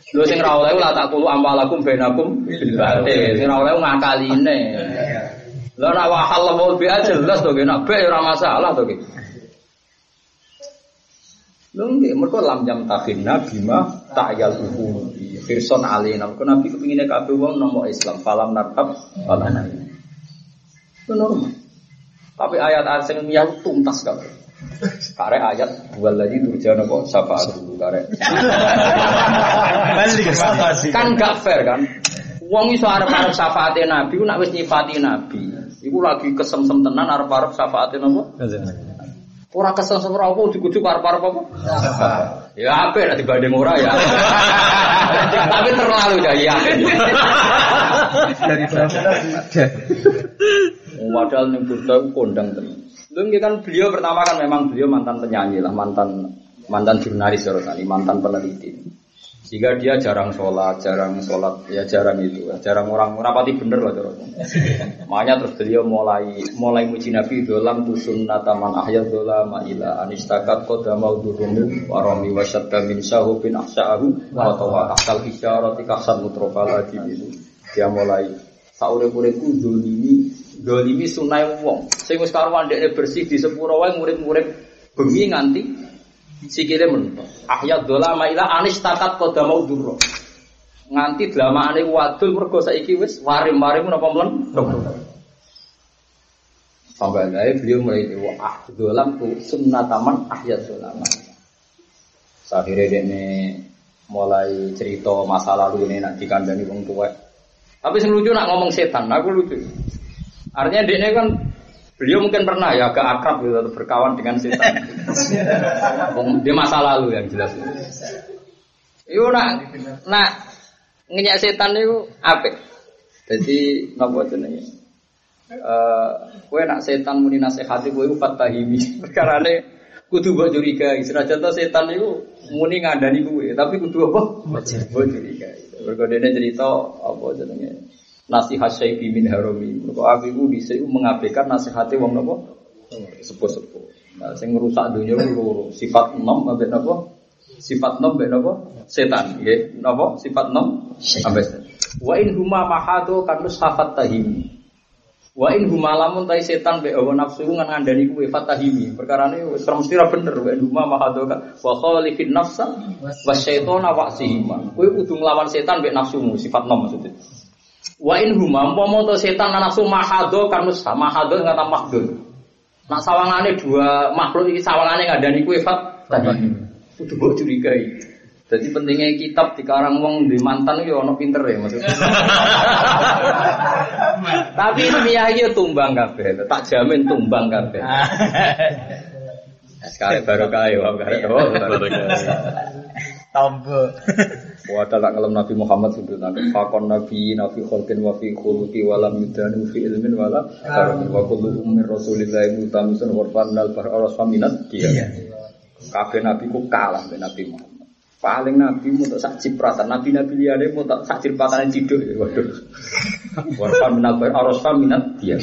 Lho sing ra oleh la tak kulu amalakum bainakum bil batil. Sing ra oleh ngakaline. Lah nek wa halal wal bi jelas to nek be ora masalah to ki. Lho nggih, mergo lam jam takhina bima ta'yal hukum. Firson alina. Mergo Nabi kepingine kabeh wong nomor Islam, falam nartab falana. Itu normal. Tapi ayat-ayat sing miyah tuntas kabeh. Kare ayat buat lagi turjana kok syafaat dulu kare. kan gak fair kan? Wong iso arep-arep syafaate Nabi, nak wis nyifati Nabi. Iku lagi kesemsem tenan arep-arep syafaate napa? Ora kesel ora apa dicucuk arep-arep apa? Ya apik nek dibanding ora ya. [laughs] Tapi terlalu ya ya. Dari Padahal ning Burda kondang tenan. Lho kan beliau pertama kan memang beliau mantan penyanyi lah, mantan mantan jurnalis tadi, mantan peneliti. Sehingga dia jarang sholat, jarang sholat, ya jarang itu, jarang orang rapati bener lah terus. Makanya terus beliau mulai mulai muji Nabi dalam tusun nataman ahyat dola ma'ila anistakat koda mau warami wasyadda min sahu bin ahsa'ahu wa tawa akal hisyarati kahsan mutrofa lagi gitu. Dia mulai saurep-urepku dolimi dolimi sunai wong. Sing wis karuan bersih di sepuro wae murid-murid bengi nganti sikile mentok. Ahya dola maila anis takat koda mau duro. Nganti dlamane wadul mergo saiki wis warim-warim napa mlen. Sampai akhirnya beliau mulai wa ah dolam tu sunnataman ahya dolam. Akhirnya ini mulai cerita masa lalu ini nak dikandani wong tua. Tapi sing lucu nak ngomong setan, aku lucu. Artinya dia kan Beliau mungkin pernah ya agak akrab gitu atau berkawan dengan setan. Di masa lalu yang jelas. Itu nak nak ngenyak setan itu apa? Jadi nopo jenenge? Eh, kue nak setan muni nasihati kue fatahimi. [laughs] Perkara ne kudu mbok curiga. Senajan to setan itu muni ngandani kue, tapi kudu apa? Mbok curiga. Mergo dene cerita apa jenenge? Nasihat syaifi min harami. Mergo aku iku bisa mengabaikan nasihatnya wong napa? Sepuh-sepuh. Nah, sing ngerusak dunia loro, sifat enam ambek napa? Sifat enam ambek napa? Setan, nggih. Napa? Sifat enam ambek setan. Wa in huma mahado kanus hafat tahimi. Wa in huma lamun tai setan be hawa nafsu ngan ngandani kuwe fatahimi. Perkarane wis mesti ra bener wa in huma mahado ka wa khalifin nafsa wa syaitana wa sihima. Kowe kudu nglawan setan be nafsumu, sifat enam maksudnya. Wa in huma umpama to setan nafsu mahado kan sama mahado ngata mahdun. Nak sawangane dua makhluk iki sawangane ngandani kuwe fat tadi. Kudu mbok curigai. Jadi pentingnya kitab di karang wong di mantan itu ono pinter ya maksudnya. [laughs] Tapi ilmiah itu tumbang kabeh, tak jamin tumbang kabeh. [laughs] Sekarang baru kaya, baru Tombo. [laughs] Wa tak ngelam Nabi Muhammad itu nanti fakon Nabi Nabi kholkin wa fi khuluqi wa lam yudanu fi ilmin wa la karamin wa kullu ummin rasulillahi mutamisun warfan dal bar aras faminat dia. Kabeh Nabi ku kalah dengan Nabi Muhammad. Paling Nabi mau tak sak cipratan, Nabi Nabi liane mau tak sak cipratan ciduk. Waduh. [laughs] Warfan minal bar aras faminat dia.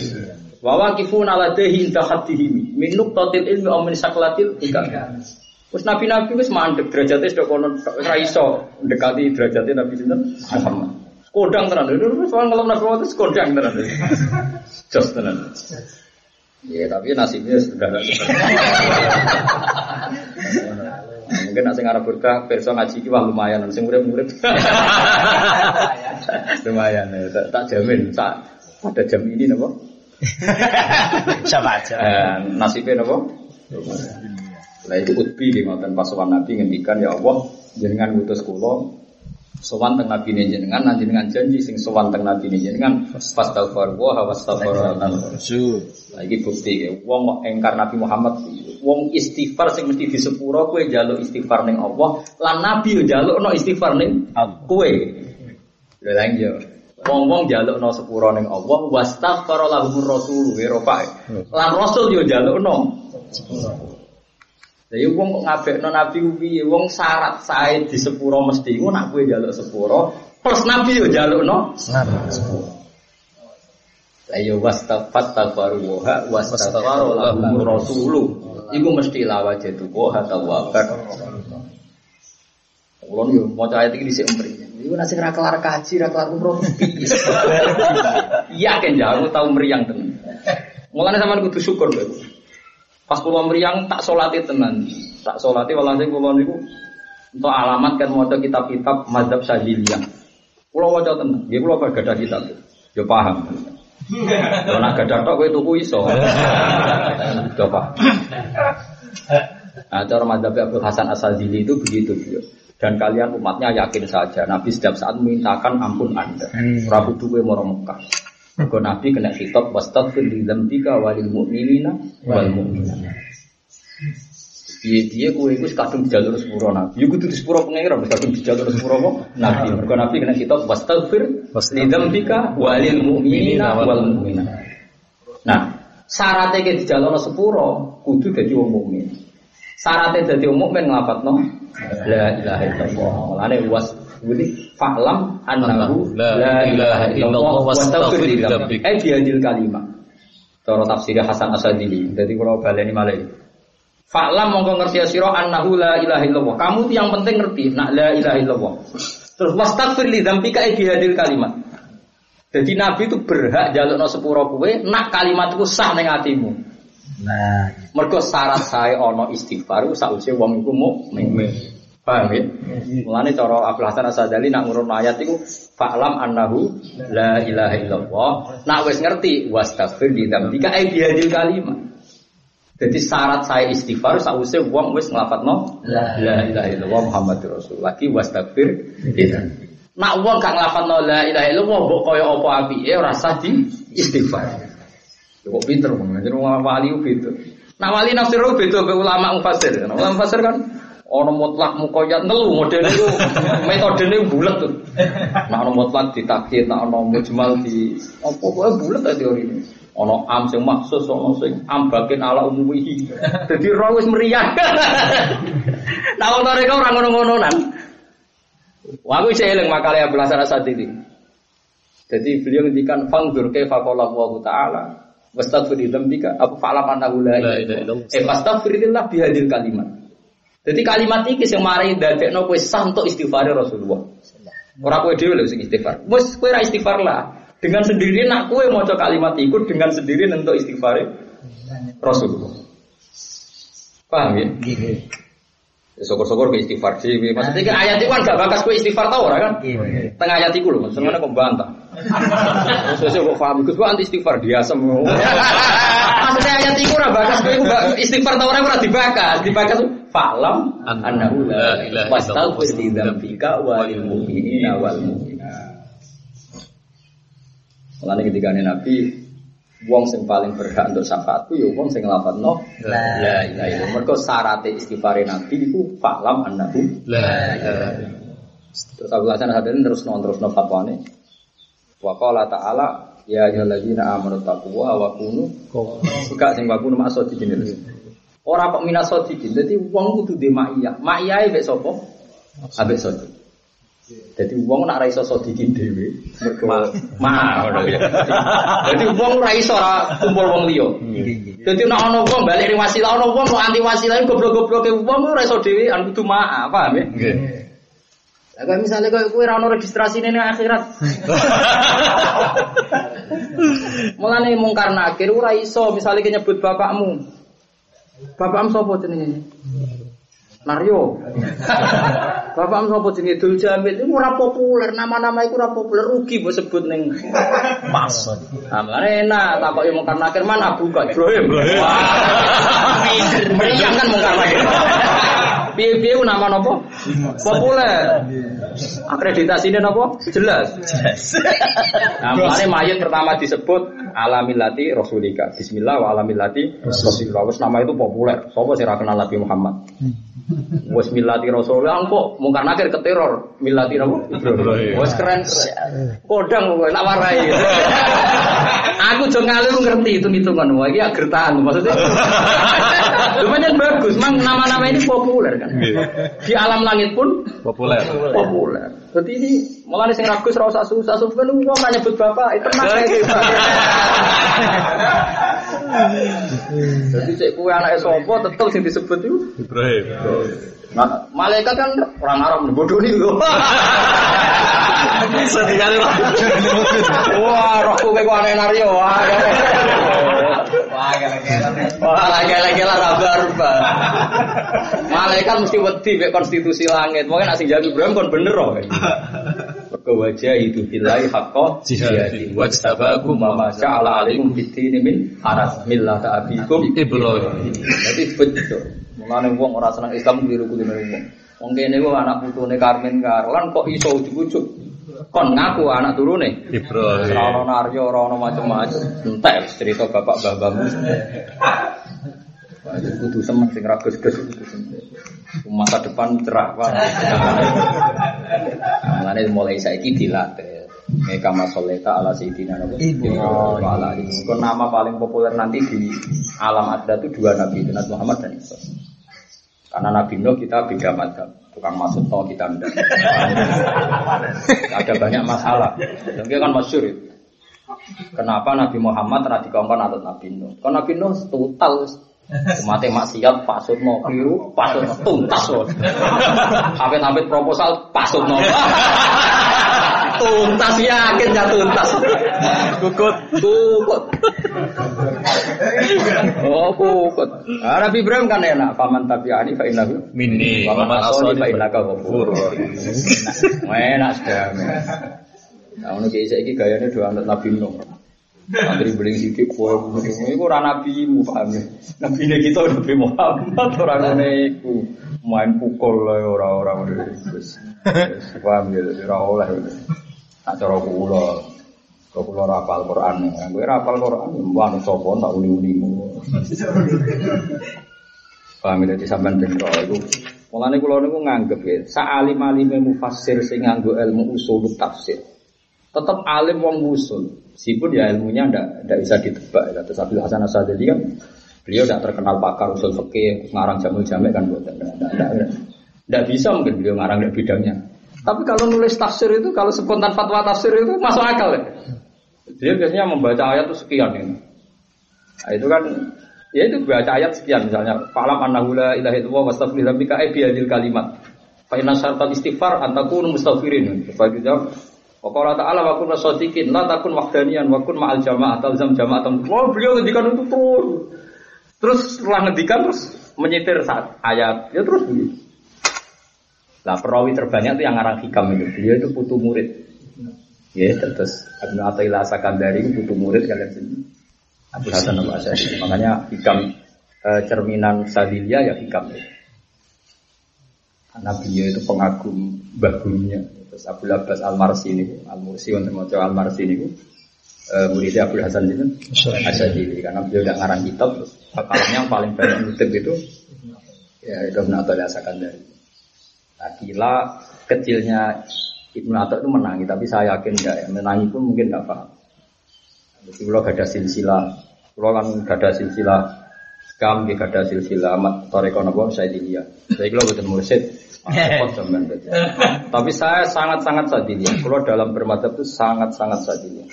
Wa waqifuna ladaihi inda haddihim min nuqtatil ilmi aw min saklatil ikam. Terus nabi-nabi wis mandek derajatnya sudah kono ora iso mendekati derajatnya Nabi sinten Muhammad. Kodang tenan. Wis soal ngelem Nabi Muhammad kodang tenan. [laughs] Jos tenan. Ya tapi nasibnya sudah [laughs] Mungkin nak sing arep berkah perso ngaji ki wah lumayan sing urip-urip. [laughs] lumayan ya, tak, tak jamin tak pada jam ini napa? Siapa aja. Eh, nasibnya napa? Lah itu utbi di ngoten pas sowan Nabi ngendikan ya Allah jenengan ngutus kula sowan teng Nabi ne jenengan lan jenengan janji sing sowan teng Nabi ne jenengan fastaghfar wa wastaghfar Su. Lah iki bukti ya wong kok engkar Nabi Muhammad wong istighfar sing mesti di sepuro kowe njaluk istighfar ning Allah lan Nabi yo njalukno istighfar ning kowe. Lha lha iya. Wong-wong njalukno sepuro ning Allah wastaghfar lahumur rasul wa rafa. Lan rasul yo njalukno Jadi wong kok ngabekno nabi piye? Wong syarat sae di sepuro mesti iku nak kowe njaluk sepuro plus nabi yo njalukno sepuro. Lah yo wastafat tafaruha wastafaru lahum rasulu. Iku mesti lawa jatuh wa tawabar. Ulun yo maca ayat iki dhisik empri. Iku sing ra kelar kaji, ra kelar umroh. [laughs] Iya kan jauh tau meriang tenan. Mulane sampean kudu syukur lho. Pas kula meriang tak salati tenan. Tak salati walhasil kula niku untuk alamat kan maca kitab-kitab mazhab Syadziliyah. Kula waca tenan. Nggih kula gadah kitab. Yo paham. [laughs] Yo nak gadah tok kowe tuku iso. [laughs] Yo paham. Nah, cara mazhab Abdul Hasan Asadzili itu begitu beliau. Dan kalian umatnya yakin saja Nabi setiap saat memintakan ampun Anda. Rabu duwe moro Mekah. Mergo Nabi kena khitab wastaghfir li dzambika walil mu'minina wal mu'minat. Piye dia kowe iku kadung jalur sepuro Nabi. Yo kudu sepuro pengira wis kadung jalur sepuro kok Nabi. Mergo Nabi kena khitab wastaghfir li dzambika walil mu'minina wal mu'minat. Nah, syaratnya ke dijalurno sepuro kudu dadi wong mukmin. Syaratnya dadi wong mukmin nglapatno la ilaha illallah. Mulane was Jadi fa'lam annahu la ilaha illallah wastaghfir li dzambik. Eh biadil kalimat. Cara tafsir Hasan Asadili. Jadi kalau baleni malih. Fa'lam mongko ngerti sira annahu la ilaha illallah. Kamu yang penting ngerti nak la ilaha illallah. Terus wastaghfir li dzambika eh biadil kalimat. Jadi Nabi itu berhak jalukno sepuro kowe nak kalimat iku sah ning atimu. Nah, Mergo syarat saya ono istighfar sausé wong iku mukmin. Paham ya? Mulane cara Abdul Hasan Asadali nak ngurun ayat iku fa'lam annahu la ilaha illallah. Nak wis ngerti wastaghfir li dzambika ai bihadil kalimat. Jadi syarat saya istighfar sausé wong wis nglafadzno la ilaha illallah Muhammadur Rasul. Lagi wastaghfir li dzambika. Nak wong gak nglafadzno la ilaha illallah mbok kaya apa apike ora sah di istighfar. Ya Kok pinter jadi wong wali beda. Nah wali nafsir beda be ulama mufasir. Ulama mufasir kan ono mutlak mukoyat ngelu model itu metodenya bulat tuh. Nah ono mutlak ditakhir, nah ono mujmal di apa kok bulat aja teori ini. Ono am sing maksus, ono sing am bagian ala umumihi. Jadi roh wis meriah. [laughs] Nah wong mereka orang ngono-ngononan. Wah aku isih eling makale Abdul Hasan Asadili. Jadi beliau ngendikan fangdur kaifa qala Allah taala dzambika apa fa'lam annahu la ilaha illallah. Eh fastaghfirillah bihadil kalimat. Jadi kalimat iki sing mari dadekno kowe sah untuk istighfar Rasulullah. Ora kowe dhewe lho sing istighfar. Wis kowe ra istighfar lah. Dengan sendiri nak kowe maca kalimat iku dengan sendiri untuk istighfar Rasulullah. Paham ya? Ya, Syukur-syukur ke istighfar sih. Maksudnya kan ayat itu kan gak bakas kowe istighfar tau ora kan? Tengah ayat itu lho, sebenarnya kok bantah. [laughs] Saya kok paham, Gus anti istighfar dia semua. [laughs] maksudnya ayat itu ora bakas kowe istighfar ta ora ora dibakas. Dibakas falam annahu la ilaha wastaghfir li dzambika walil mu'minina wal mu'minat. Mulane ketika Nabi wong sing paling berhak untuk syafaatku ya wong sing nglafadzno la ilaha illallah. Mergo syarat istighfar Nabi iku falam annahu la ilaha Terus Abu Hasan Hadarin terus non terus non fatwane. Wa qala ta'ala ya ayyuhalladzina amanu taqwa wa kunu Buka sing wa kunu masodikin itu. Ora kok minas sodikin. Dadi wong kudu dhe ma'iyah. Ma'iyahe mek sapa? Ambek sodik. Jadi wong nak ra iso sodikin dhewe, mergo ma ngono ya. Dadi wong ra iso ora kumpul wong liya. Dadi nek ana wong balik ning wasilah, ana wong kok anti wasilah goblok-gobloke wong ora iso dhewe an kudu ma, paham ya? Lah misalnya kau kue rano registrasi ini akhirat. [laughs] Mulane mungkar nakir ora iso misalnya kau nyebut bapakmu. Bapakmu sapa jenenge? Naryo. [laughs] Bapakmu sapa jenenge Dul Jamil itu ora populer, nama-nama itu ora populer rugi mbok sebut ning Pas. Nah, mulane enak takoki mungkar nakir man Abu Bakar Ibrahim. Wah, [laughs] Meriang kan mungkar nakir. Piye-piye nama nopo? Populer. Akreditasinya nopo? Jelas. Jelas. Nah, mayat pertama disebut alamilati rasulika. Bismillah wa alamilati rasulika. Wes nama itu populer. Sopo sih ra kenal Nabi Muhammad? Wes milati rasulullah kok mungkar nakir keteror milati nopo? Wes keren. Kodang kok tak warai. Aku jo ngalir ngerti hitung-hitungan. Wah, iki gertahan maksudnya. Lumayan bagus, mang nama-nama ini populer kan. Di alam langit pun Populer. populer. Jadi ini malah sing ragus ora usah susah susah kan wong kan nyebut bapak itu ae. [laughs] Jadi cek kuwe anake sapa tetep sing disebut itu. Ibrahim. Nah, malaikat kan orang Arab bodoh nih lho. Sedikali lah. Wah, roh kowe kok aneh nario. [laughs] Wah, lagi-lagi lah raba-raba. Malaikat mesti wedi mek konstitusi langit. Mungkin asing jadi Ibrahim kon bener kok. Mergo wajah itu billahi haqqa jihadi wajtabakum ma ma sya'ala alaikum fid min haras millata abikum Ibrahim. Jadi betul. Mulane wong ora seneng Islam keliru kudu wong. Wong kene ku anak putune Karmen karo kan kok iso ujug-ujug. Kon ngaku anak turune. Ibrahim. Ora ono naryo, ora ono macam-macam. Entek cerita bapak mbah-mbahmu. Wah, itu kudu semen sing kudu semen. Masa depan cerah. Nah, Mulane mulai saiki dilatih. Meka masoleta ala sayyidina Nabi. Ala alihi. Kon nama paling populer nanti di alam ada itu dua nabi, Nabi Muhammad dan Isa. Karena Nabi Nuh kita beda madhab, tukang masuk tol kita enggak. Ada banyak masalah. Dan dia kan masyur itu. Kenapa Nabi Muhammad telah dikongkon atau Nabi Nuh? Karena Nabi Nuh total Mati maksiat pasut no keliru pasut tuntas loh. Sampai-sampai proposal pasut no. Tuntas yakin ya tuntas. Kukut, kukut. Oh kukut. Ah, Nabi Ibrahim kan enak. Paman tapi ani fa innahu Mini. Wa man asani fa innaka ghafur. Enak sudah. Nah, ono kiai saiki gayane do anut Nabi Nuh. Antri beling sidik kowe ngono iku ora nabi mu paham ya. Nabi ne kita Nabi Muhammad ora ngene iku. Main pukul lah. Wis wis paham ya ora oleh. Nak cara kula. Kok kula ora hafal Quran. Kowe ora hafal Quran mbah sapa tak uli-ulimu. Paham ya di sampean ben iku. Mulane kula niku nganggep ya, sa'alim-alime mufassir sing nganggo ilmu usul tafsir. Tetap alim wong usul. Ya ilmunya ndak ndak bisa ditebak. Ya. Terus Abdul Hasan Asadili kan beliau tidak terkenal pakar usul fikih, ngarang jamul jamek kan buat ndak bisa mungkin beliau ngarang di bidangnya. Tapi kalau nulis tafsir itu, kalau spontan fatwa tafsir itu masuk akal ya. Dia biasanya membaca ayat itu sekian ini. Nah, itu kan ya itu baca ayat sekian misalnya falam annahu la ilaha illallah wastaghfir dzambika ay bihadil kalimat. Fa inna syartal istighfar takunu mustaghfirin. Dijawab Wa qala ta'ala wa kunna shadiqin la takun wahdaniyan wa kun ma'al jamaah talzam jama'atan. Oh, beliau ngendikan itu terus. Terus setelah ngendikan terus menyetir saat ayat. Ya terus begitu. Lah perawi terbanyak itu yang ngarang hikam itu. Beliau itu putu murid. Ya, terus Ibnu Athaillah Sakandari itu putu murid kalian sini. Abu Hasan Al Asy'ari. Makanya hikam eh, cerminan Sadilia ya hikam itu. Karena beliau itu pengagum mbah gurunya. Terus Abu Abbas Al Marsi ini, Al Mursi untuk mau Al Marsi ini, eh, muridnya Abu Hasan itu Asy'ari. Karena beliau udah ngarang kitab, terus yang paling banyak nutip itu ya itu Ibnu Athail Asakandari. Gila kecilnya Ibnu Athail itu menangi, tapi saya yakin enggak ya. Menangi pun mungkin enggak paham. Jadi kalau gak ada silsilah, kalau kan gak ada silsilah Kam gak ada silsilah amat Toreko Nopo saya dilihat. Jadi kalau betul mursid. [laughs] Tapi saya sangat-sangat sadilia. Kalau dalam bermadhab itu sangat-sangat sadilia.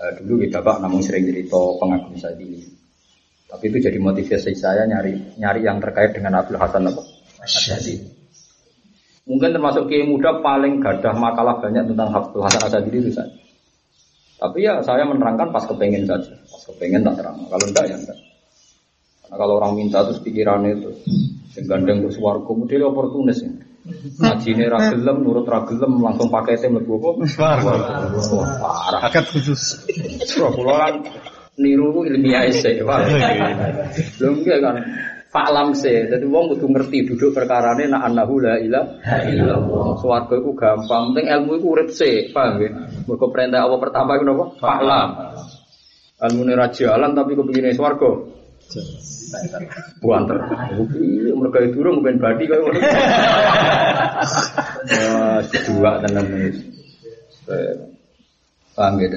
Eh, dulu kita bapak namun sering cerita pengagum sadili. Tapi itu jadi motivasi saya nyari nyari yang terkait dengan Abdul Hasan apa? Asyadi. Mungkin termasuk kiai muda paling gadah makalah banyak tentang Abdul Hasan Asyadi itu saja. Tapi ya saya menerangkan pas kepengen saja. Pas kepengen tak terang. Kalau enggak ya enggak. Karena kalau orang minta terus pikirannya itu sing gandeng terus warga model oportunis ya. Ngajine ra gelem, nurut ra gelem, langsung pakete mlebu apa? Parah. Akad khusus. Surah kula kan niru ilmiah Pak. Belum enggak kan. Faklam se, jadi wong kudu ngerti duduk perkarane nak annahu la illallah. Swarga iku gampang, penting ilmu iku urip se, paham ya? Mergo perintah Allah pertama iku napa? Faklam. Ilmu ra jalan tapi kepingine swarga. Buanter. Mereka itu durung ben badi ngono. Wah, dua tenan Paham ya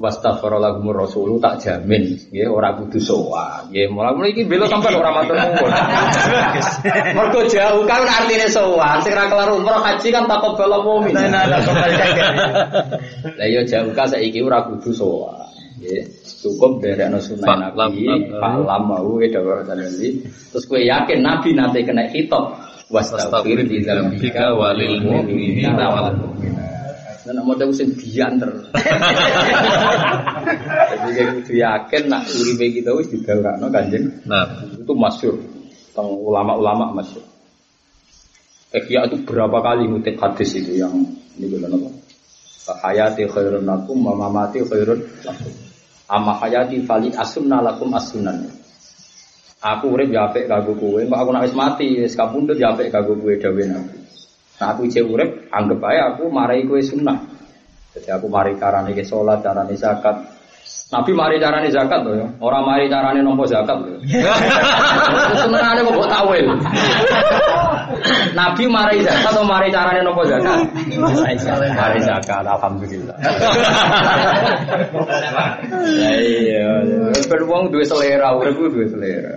dadi wastaghfirallahumur rasulu tak jamin. Nggih ora kudu sowan. Nggih mulai mulai iki bela sampean ora matur nuwun. [laughs] Mergo jauh kan artine sowan sing ra kelar umroh haji kan taqabbal mu'min Nah, nah, lah iya jauh ka saiki ora kudu sowan. Nggih cukup derekno sunah nabi palam mau e dawuh Nabi. Terus kowe yakin nabi nanti kena hitop wastaghfir di dalam bika walil mu'minina wal dan mau tahu sing bianter. [laughs] Jadi kayak kudu yakin nak uripe kita wis digawakno Kanjeng. Nah, Itu masyhur tentang ulama-ulama masyhur. Ikhya itu berapa kali ngutip hadis itu yang ini bilang apa? Hayati khairun lakum wa mamati khairun lakum. Amma hayati fali asunna lakum asunan. Aku urip ya apik kanggo kowe, kok aku nek wis mati wis kapundhut ya apik kanggo kowe dawuh Nabi. Nah aku cek urip anggap aja aku marai kowe sunnah. Jadi aku mari carane ke salat, carane zakat. Nabi mari carane zakat loh ya. Orang mari carane nompo zakat loh. [laughs] Senengane kok tawil. [laughs] Nabi mari zakat atau mari carane nompo zakat? Mari zakat, alhamdulillah. Ya [laughs] iya, ben wong duwe selera, urip ku duwe selera.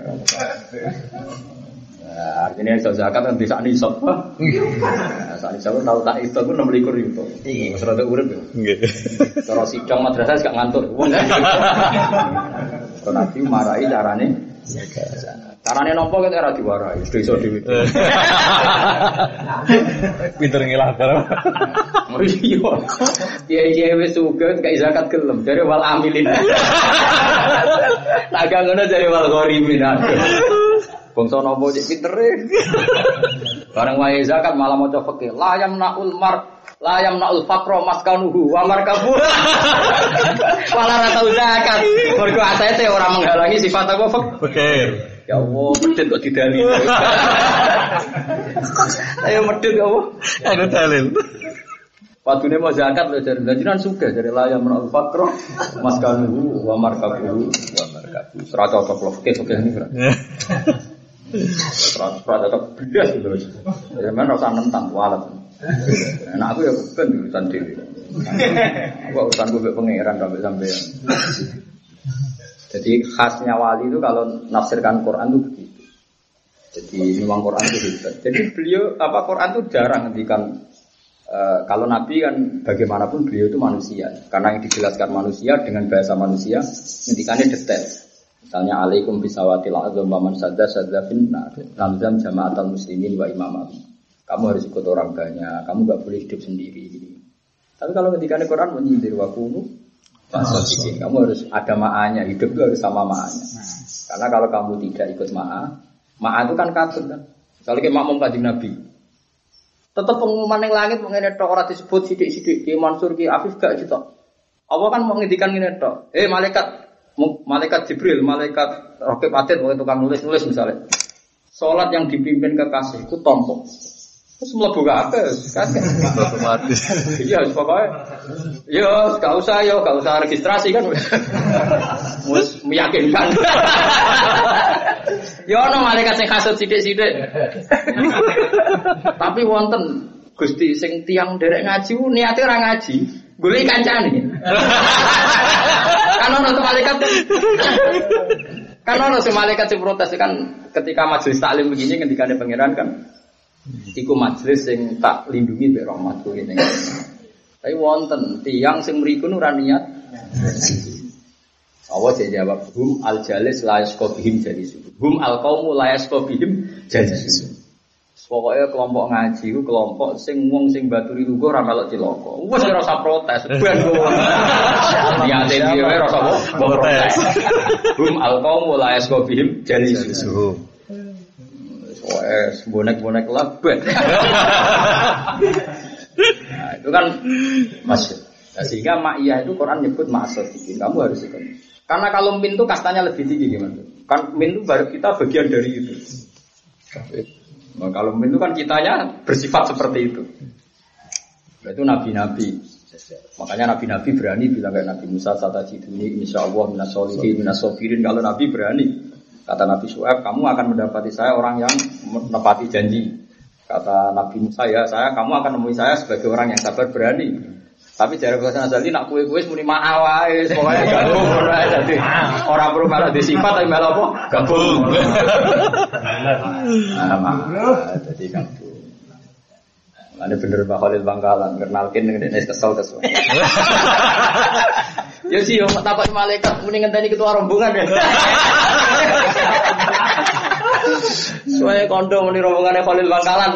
Nah, artinya iso zakat kan bisa nisab. Nah, saat nisab tahu tak itu enam likur itu. Iya. Serata urip ya. nggih. Cara sidang madrasah gak ngantur. Kalau nabi marahi carane. Carane nopo kan era diwarai. Sudah iso dewi. Pinter ngilah karo. Iya. Kiai-kiai wis sugih gak zakat gelem. Dari wal amilin. Tak gak ngono dari wal ghorimin. Bangsa nopo cek pintere. Bareng wae zakat malah maca fikih. La yamnaul mar la yamnaul faqra maskanuhu wa markabu. Malah ra tau zakat. Mergo asete ora menghalangi sifat apa fik. Fakir. Ya Allah, medit kok didali. Ayo medit ya Allah. Ada dalil. Padune mau zakat lho jare jenengan sugih jare la yamnaul faqra maskanuhu wa markabu wa markabu. Cocok lho fikih-fikih ini. Rata tetap belas gitu. Ya men rasa nentang walat. Nah aku ya bukan urusan dewi. Aku urusan gue pangeran sampai sampai. Jadi khasnya wali itu kalau nafsirkan Quran itu begitu. Jadi memang Quran itu hebat. Jadi beliau apa Quran itu jarang ngendikan eh, kalau Nabi kan bagaimanapun beliau itu manusia. Karena yang dijelaskan manusia dengan bahasa manusia, ngendikannya detail. Misalnya alaikum bisawatil azam wa man sadda sadda finnar. Lamzam jama'atal muslimin wa imamah. Kamu harus ikut orang banyak, kamu gak boleh hidup sendiri. Tapi kalau ketika Quran menyindir wa kunu kamu harus ada ma'anya, hidup itu harus sama ma'anya. Karena kalau kamu tidak ikut ma'a, ma'a itu kan katut kan. Kalau kayak makmum kajian Nabi, tetap pengumuman yang langit mengenai tok orang disebut sidik-sidik, ki Mansur, ki Afif gak gitu. Allah kan mau ngendikan ngene tok. Eh malaikat malaikat Jibril, malaikat Rakib Atid, waktu tukang nulis-nulis misalnya. Sholat yang dipimpin kekasihku tompo. Terus mlebu kabeh, kaget. Otomatis. Iya, pokoknya. Yo, gak usah yo, gak usah registrasi kan. Mus meyakinkan. yo ono malaikat sing kasut sithik-sithik. Tapi wonten Gusti sing tiang derek ngaji ku niate ora ngaji, golek kancane. [laughs] kan ono malaikat kan ono malaikat sing protes kan ketika majelis taklim begini ketika ada pangeran kan Iku majelis sing tak lindungi mbek rahmatku ini. Tapi wonten tiang sing mriku ora niat. Allah jadi jawab hum al jalis la yaskobihim jalis. Hum al qaumu la yaskobihim jalis. Pokoknya kelompok ngaji kelompok sing wong sing baturi lugu ora melok cilaka. Wes ora usah protes. Ben ku. [laughs] Niate dhewe ora usah protes. Hum al qaumu la yaskobihim jalis. Suhu. Wes bonek-bonek lebet. nah, itu kan masuk. Nah, sehingga ma'iyah itu Quran nyebut ma'asad Kamu harus ikut. Karena kalau min itu kastanya lebih tinggi gimana? Kan min itu baru kita bagian dari itu. Nah, kalau min itu kan kitanya bersifat seperti itu. Nah, itu nabi-nabi. Makanya nabi-nabi berani bilang kayak Nabi Musa kata ini insya Allah minas solihin minas sofirin. Kalau nabi berani kata Nabi Su'aib kamu akan mendapati saya orang yang menepati janji. Kata Nabi Musa ya saya kamu akan menemui saya sebagai orang yang sabar berani. Tapi dari bahasa Azali nak kue kue muni ma'awai pokoknya gabung ora jadi orang perlu malah disifat tapi malah apa gabung. Nah, jadi gabung. Ada bener Mbak Khalil Bangkalan, kenalkin dengan dia kesel kesel. [laughs] Ya sih, yo tapak malaikat mendingan tadi ketua rombongan ya. [laughs] Soalnya kondo meni rombongannya Khalil Bangkalan.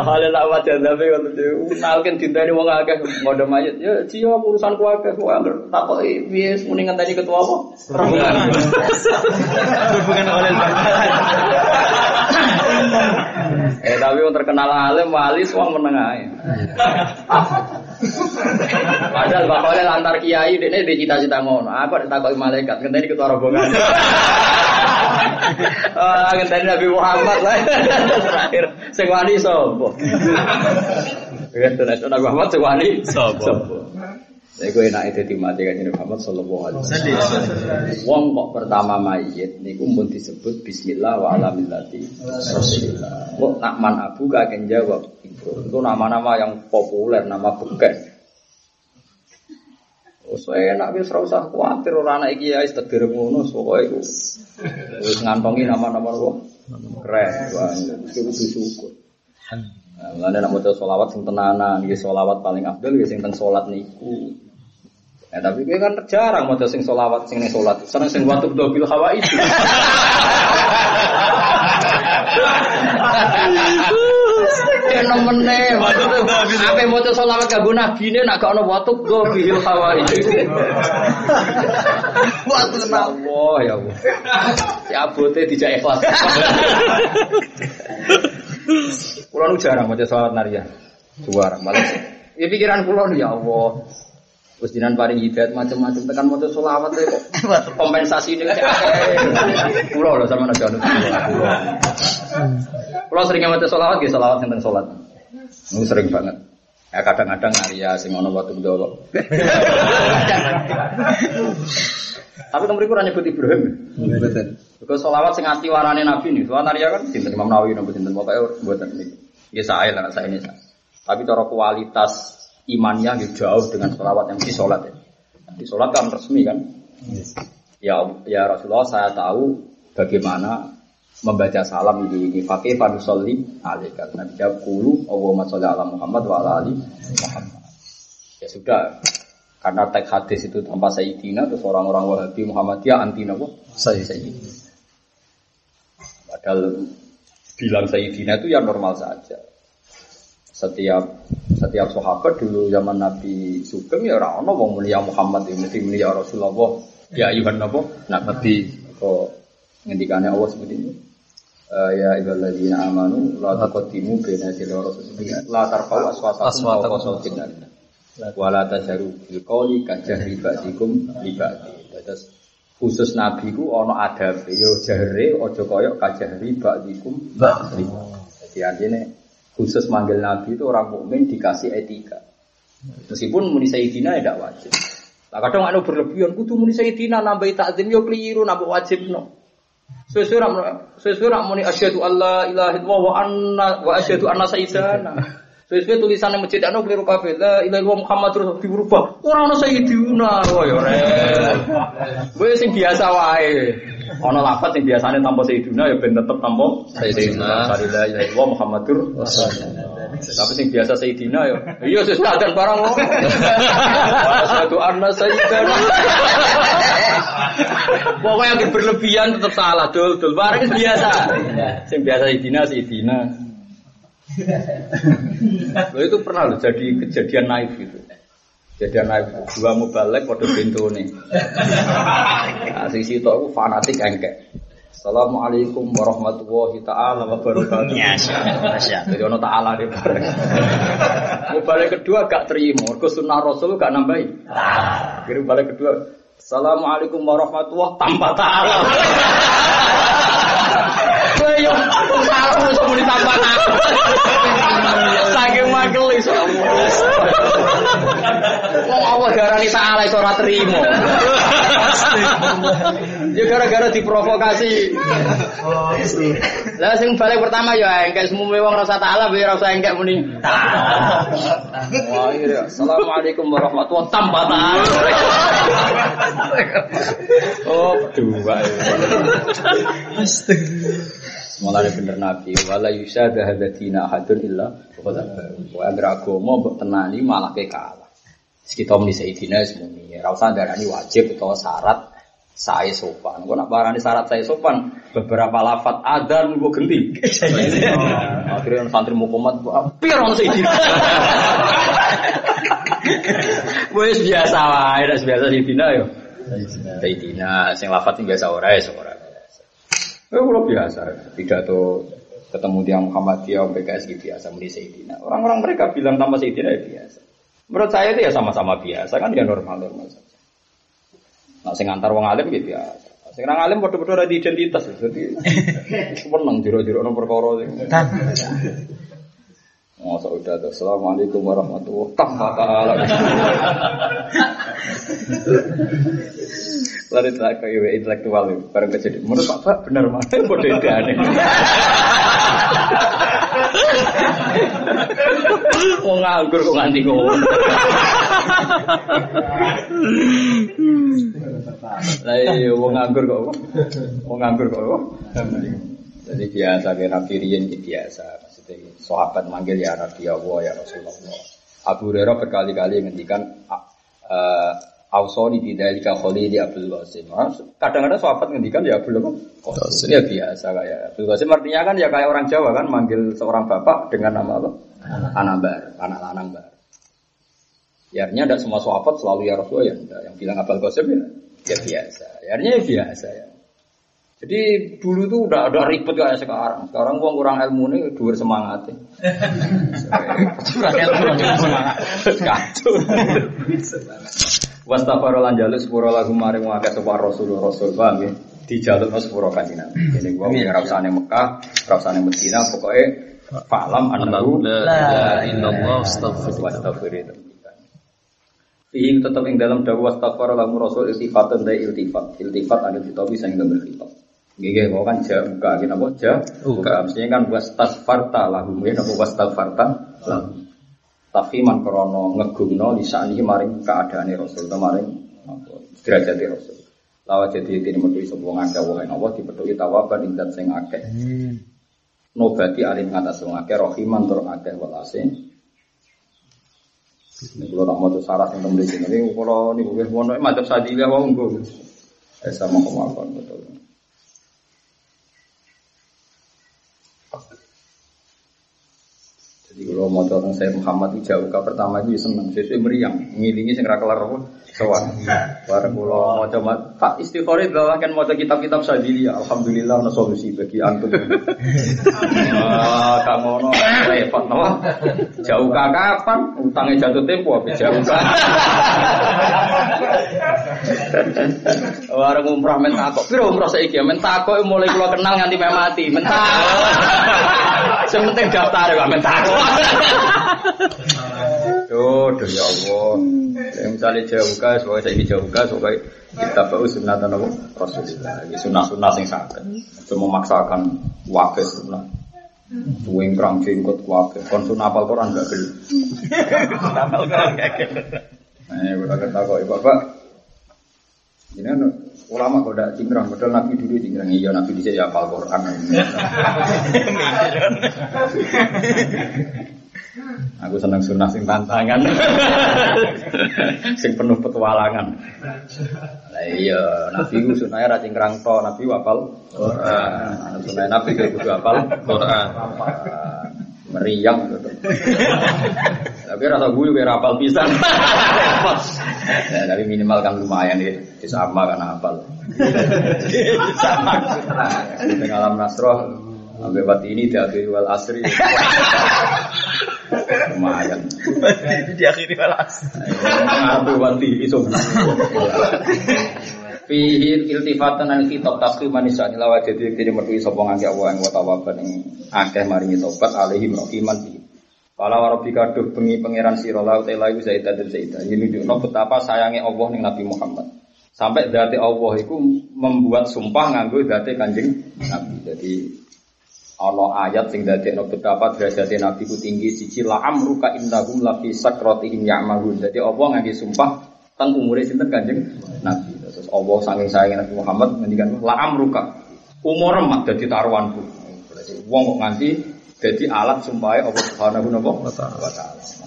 Khalil tak wajar tapi waktu itu kenalkin dinta ini wong akeh ngodo mayit. Ya cio urusan ku akeh ku angger takok piye mendingan tadi ketua apa? Rombongan. Hubungan oleh Bangkalan. Eh tapi yang terkenal alim wali semua menengah ya. Padahal bapaknya lantar kiai, ini di cita-cita ngono. Aku ada takut malaikat, ngenteni ketua rombongan. [laughs] Ah, ngenteni Nabi Muhammad lah. Terakhir, sing wani sopo. Ya, Nabi Muhammad sing wani Sopo? Saya gue enak itu dimati kan Muhammad Sallallahu Alaihi Wasallam. Wong kok pertama mayit niku pun disebut Bismillah wa Rasulillah. Kok nak man abu kakek jawab itu nama-nama yang populer, nama beken. Oh, saya enak wis ora usah kuwatir ora anak iki ya wis tegir ngono pokoke. Wis ngantongi nama-nama kok keren. Wah, itu kudu syukur. Nah, Mulane nek maca selawat sing tenanan, nggih selawat paling afdal nggih sing teng salat niku. Ya tapi kowe kan jarang maca sing selawat sing ning salat. Seneng sing watu bil hawa itu. [laughs] Ya nemene maksudnya ape maca selawat kanggo nabine nak gak ono watu bil hawa itu. Watu Allah ya Allah. Si abote dijak ikhlas. Kulo nu jarang maca selawat naria. Jarang malah. Ya pikiran kulo ya Allah. Terus jinan paring hidayat macam-macam tekan maca selawat e kok [laughs] kompensasi ini kayak Kulo lho sama nabi anu. Kulo sering maca selawat nggih selawat tentang salat. Nu sering banget. Ya kadang-kadang naria sing ono watu. [laughs] Tapi kan mereka nyebut Ibrahim. Because solawat sing asli warane Nabi nih, soal naria kan sinten Imam Nawawi nopo sinten pokoke mboten niki. Ya saya lah saya ini. Tapi cara kualitas imannya ya jauh dengan solawat yang di sholat ya. Di sholat kan resmi kan. Ya ya Rasulullah saya tahu bagaimana membaca salam di di fakih fanusolli alaika. Nabi jawab kulu Allahumma sholli ala Muhammad wa ala ali Muhammad. Ya sudah, karena teks hadis itu tanpa Sayyidina terus orang-orang Wahabi Muhammadiyah anti napa? Sayyidina. Padahal bilang Sayyidina itu ya normal saja. Setiap setiap sahabat dulu zaman Nabi Sugeng ya orang ono wong mulia Muhammad ya mesti mulia Rasulullah. Ya ayuhan napa? Nak Nabi kok ngendikane Allah seperti ini. Eh, ya ayyuhalladzina amanu la taqaddimu baina yaday rasulillah la tarfa'u aswatakum fawqa sautin nabi. Wala tajaru bil qawli kajahri ba'dikum li ba'di. Terus khusus nabi ku ana adab yo jahre aja kaya kajahri ba'dikum ba'di. Jadi artinya khusus manggil nabi itu orang mukmin dikasih etika. Meskipun muni sayyidina ya tidak wajib. Lah kadang anu berlebihan kudu muni sayyidina nambahi takzim yo keliru nambah wajib no. Sesuai sesuai rak muni asyhadu alla ilaha illallah wa anna wa asyhadu anna sayyidana. Sesuai tulisan yang masjid anu keliru kabeh la ilaha illallah Muhammad terus diubah. Ora ono sayyidina ya rek. Kowe sing biasa wae. Ana lafaz sing biasane tanpa sayyidina ya ben tetep tanpa Sayyidina. La ilaha illallah Muhammadur Tapi sing biasa sayyidina ya iya sesuai adan barang wong. Asyhadu anna sayyidana. Pokoknya yang berlebihan tetap salah, dul, dul. Barang biasa. Yang biasa idina, si idina. Loh itu pernah loh jadi kejadian naif gitu. Kejadian naif dua mubalek pada pintu nih. Nah, sisi itu aku fanatik engkek. Assalamualaikum warahmatullahi taala wabarakatuh. Jadi ono taala di bareng. Mubalek kedua gak terima, mergo sunnah Rasul gak nambahi. Akhirnya balik kedua, Assalamualaikum warahmatullahi tanpa ta'ala. Ayo, salah bisa muni tanpa ta'ala. Saking makel iso. Wong Allah garani ta'ala iso ora trimo. [laughs] Ya gara-gara diprovokasi. Lah sing balik pertama ya engkek semua wong rasa ta'ala biar rasa engkek muni ta'ala. Wah, iya. Assalamualaikum warahmatullahi ta'ala. Oh, dua. Mulane bener Nabi, wala yusada hadatina ahadun illa qad wa agar agama mbok tenani malah ke Kita muni sayidina semuni, ora usah darani wajib utawa syarat saya sopan. Kok nak barani syarat saya sopan, beberapa lafat adan gua genti. [laughs] Akhirnya santri mukomat, pir ono sayidina. Wes [laughs] biasa wae, nek biasa sayidina yo. Sayidina, sing lafat biasa ora ya ora. Eh, kalau biasa, pidato ketemu tiang Muhammadiyah, PKS gitu biasa, muni Sayyidina. Orang-orang mereka bilang nama Sayyidina ya biasa. Menurut saya itu ya sama-sama biasa, kan ya normal-normal saja. Nah, sing antar wong alim gitu biasa. Sing nang alim padha-padha ada identitas, jadi [laughs] seneng jero-jero nang perkara sing. Masa udah tuh, Assalamualaikum warahmatullahi wabarakatuh. [laughs] Lari tak kayak intelektual itu, bareng kejadian. Menurut Pak Pak benar mana? Bodoh itu aneh. [laughs] Mau nganggur kok nganti ngono. Lah iya, mau nganggur kok. Mau nganggur kok. Jadi biasa kayak Nabi Rian gitu biasa. Maksudnya sahabat manggil ya Nabi Allah ya Rasulullah. Abu Hurairah berkali-kali ngendikan eh Ausoni bidalika khalili Abdul Qasim. Ah, Kadang-kadang sahabat ngendikan ya Abdul Qasim. Ya biasa kayak Abdul Qasim artinya kan ya kayak orang Jawa kan manggil seorang bapak dengan nama apa? Anabar, anak lanang bar. Ya artinya tidak semua sahabat selalu ya Rasulullah ya enggak. Yang bilang Abdul Qasim ya, ya biasa. Ya artinya ya biasa ya. Jadi dulu tuh udah udah ribet kayak sekarang. Sekarang gua kurang ilmu nih, dua semangat. [laughs] Kurang ilmu dua semangat. Kacau. Wastafaro lan jaluk sepuro lagu maring wae sapa rasul rasul paham ya. Dijaluk sepuro kanjeng Nabi. Jadi gua usah ning Mekah, usah ning Madinah, pokoke fa'lam annahu La illallah astaghfirullah. wastaghfir Fihi tetap ing dalam dawa wastaghfar lamu rasul iltifatan dari iltifat. Iltifat ada di topi sing gambar khitab. Gege kok kan ja buka gini apa ja buka mestinya kan wastaghfarta lahum ya napa wastaghfarta lahum. Tafhiman krono ngegumno lisani maring keadaane rasul apa derajate rasul. Lawa jadi ini metu sapa wong akeh wong apa dipethuki tawaban ing sing akeh. Nobati alim ngatas wong akeh rahiman tur akeh welase. Ini kalau tak mau sarah yang temen di sini, ini kalau ini gue mau nih macam sadilah mau gue, eh sama kemauan betul. Jadi kalau mau tentang saya Muhammad itu jauh pertama itu seneng, sesuai meriang, ngilingi sing kelar apa, sowan. Bareng mau coba tak istighfar itu kan mau kitab-kitab sadili, alhamdulillah ada solusi bagi antum. Wah, kang ngono repot no. Jauh kapan? Utangnya jatuh tempo apa jauh? Warung umrah mentakok, piro umrah saiki ya mentakok mulai kula kenal nganti meh mati, mentakok. Sing penting daftar kok mentakok. Duh, duh ya Allah. Ya, misalnya jauh gas, pokoknya saya jauh gas, pokoknya kita bau sunatan apa? Rasulullah. Ya, sunnah-sunnah sing sakit. Cuma memaksakan wakil sunnah. Tuwing perang jenggot wakil. Kon sunnah apal Quran gak geli. Apal Quran gak geli. Nah, gue kata kok, Bapak. Ini kan ulama kok udah cingkrang, padahal Nabi dulu cingkrang. Iya, Nabi bisa ya apal Quran. [laughs] [laughs] Aku seneng sunnah sing tantangan. [laughs] sing penuh petualangan. Lah iya, Nabi ku sunahnya ra cingkrang to, Nabi wapal Quran. Sunah Nabi ku kudu apal Quran. Meriang gitu. Tapi rasa gue kayak rapal pisan. Ya, tapi minimal kan lumayan ya, sama kan apal. sama. Alam nasroh, sampai ini diakhiri wal asri. Lumayan. Di akhir balas. Ngaku pati iso. Fihi iltifatan an kitab taslim manisa ila jadi kiri metu sapa ngake Allah wa tawaban ing akeh maringi tobat alaihim rahiman bi. Pala warabika duh bengi pangeran sira la ta iku zaidah dan zaidah. Ini nunjukno betapa sayangnya Allah ning Nabi Muhammad. Sampai dati Allah itu membuat sumpah nganggo dati Kanjeng Nabi. Jadi ana ayat sing dadekno betapa derajat Nabi ku tinggi siji la amruka innahum la fi sakratihim ya'malun. Jadi Allah ngangge sumpah tentang umure sinten Kanjeng Nabi. Terus Allah saking sayang Nabi Muhammad ngendikan la amruka. Umur mak dadi taruhanku. Berarti wong kok nganti dadi alat sumpahe Allah Subhanahu wa taala.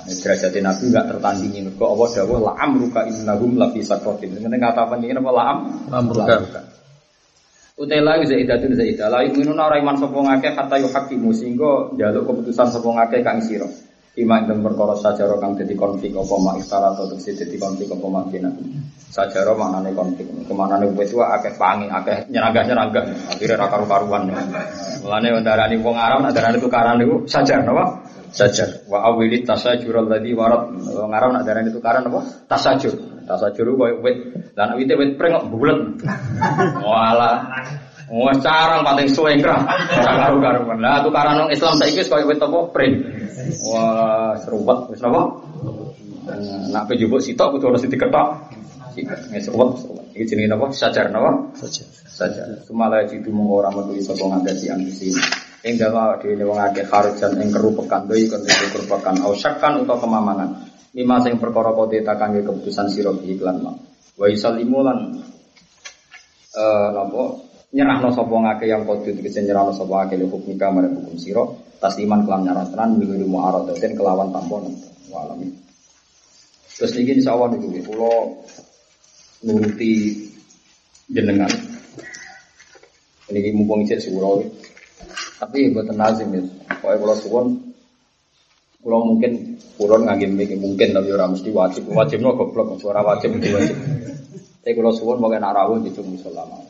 Nah, derajat Nabi enggak tertandingi mergo Allah dawuh la amruka innahum la fi sakratin. Meneng kata penting apa la am Amruka. Utela zaidatun zaidah la yu'minuna ora iman sapa ngakeh kata yuhakimu sehingga njaluk keputusan sapa ngakeh kang sira. Iman dan perkara sajaro kang dadi konflik apa mak istara atau tegese dadi konflik apa mak kena. Sajaro maknane konflik. Kemanane wis wae akeh pangi, akeh nyeragah-nyeragah. Akhire ra karu-karuan. Mulane ndarani wong Arab nak darani tukaran niku sajar napa? Sajar. Wa awilit tasajur alladzi warat. Wong Arab nak darani tukaran apa? Tasajur. Tasajur koyo wit. Lan wite wit pring kok bulet. Walah. Wah carang paling suwe ngrah. Ora karu-karuan. Lah tukaran wong Islam saiki wis koyo wit apa? Pring. Wah, serumpet wis napa? Nak pe jupuk sitok kudu ono sing diketok. Wis serumpet. Iki jenenge napa? Sajar napa? Saja. Saja. Sumala jitu mung ora metu sapa ngakeh si ambisi. Ing dawa dhewe wong akeh kharujan ing kerupekan doi kon kerupekan. Au syakkan utawa kemamangan. Lima sing perkara kote takange keputusan sira iklan ma. Wa yusallimu lan eh napa? Nyerahno sapa ngake yang kodu tegese nyerahno sapa ngake li hukum kamar hukum sira tasliman kelan nyarah tenan minggu muaradatin kelawan tampon walami. Terus niki insyaallah niku kula nuruti jenengan. Ini mumpung cek surau tapi buatan lazim ya pokoknya kalau suwon kalau mungkin kulon ngagim mikir mungkin tapi orang mesti wajib. Wajib no goblok suara wajib itu wajib. Tapi kalau suwon mau nak rawuh di tuh musola mau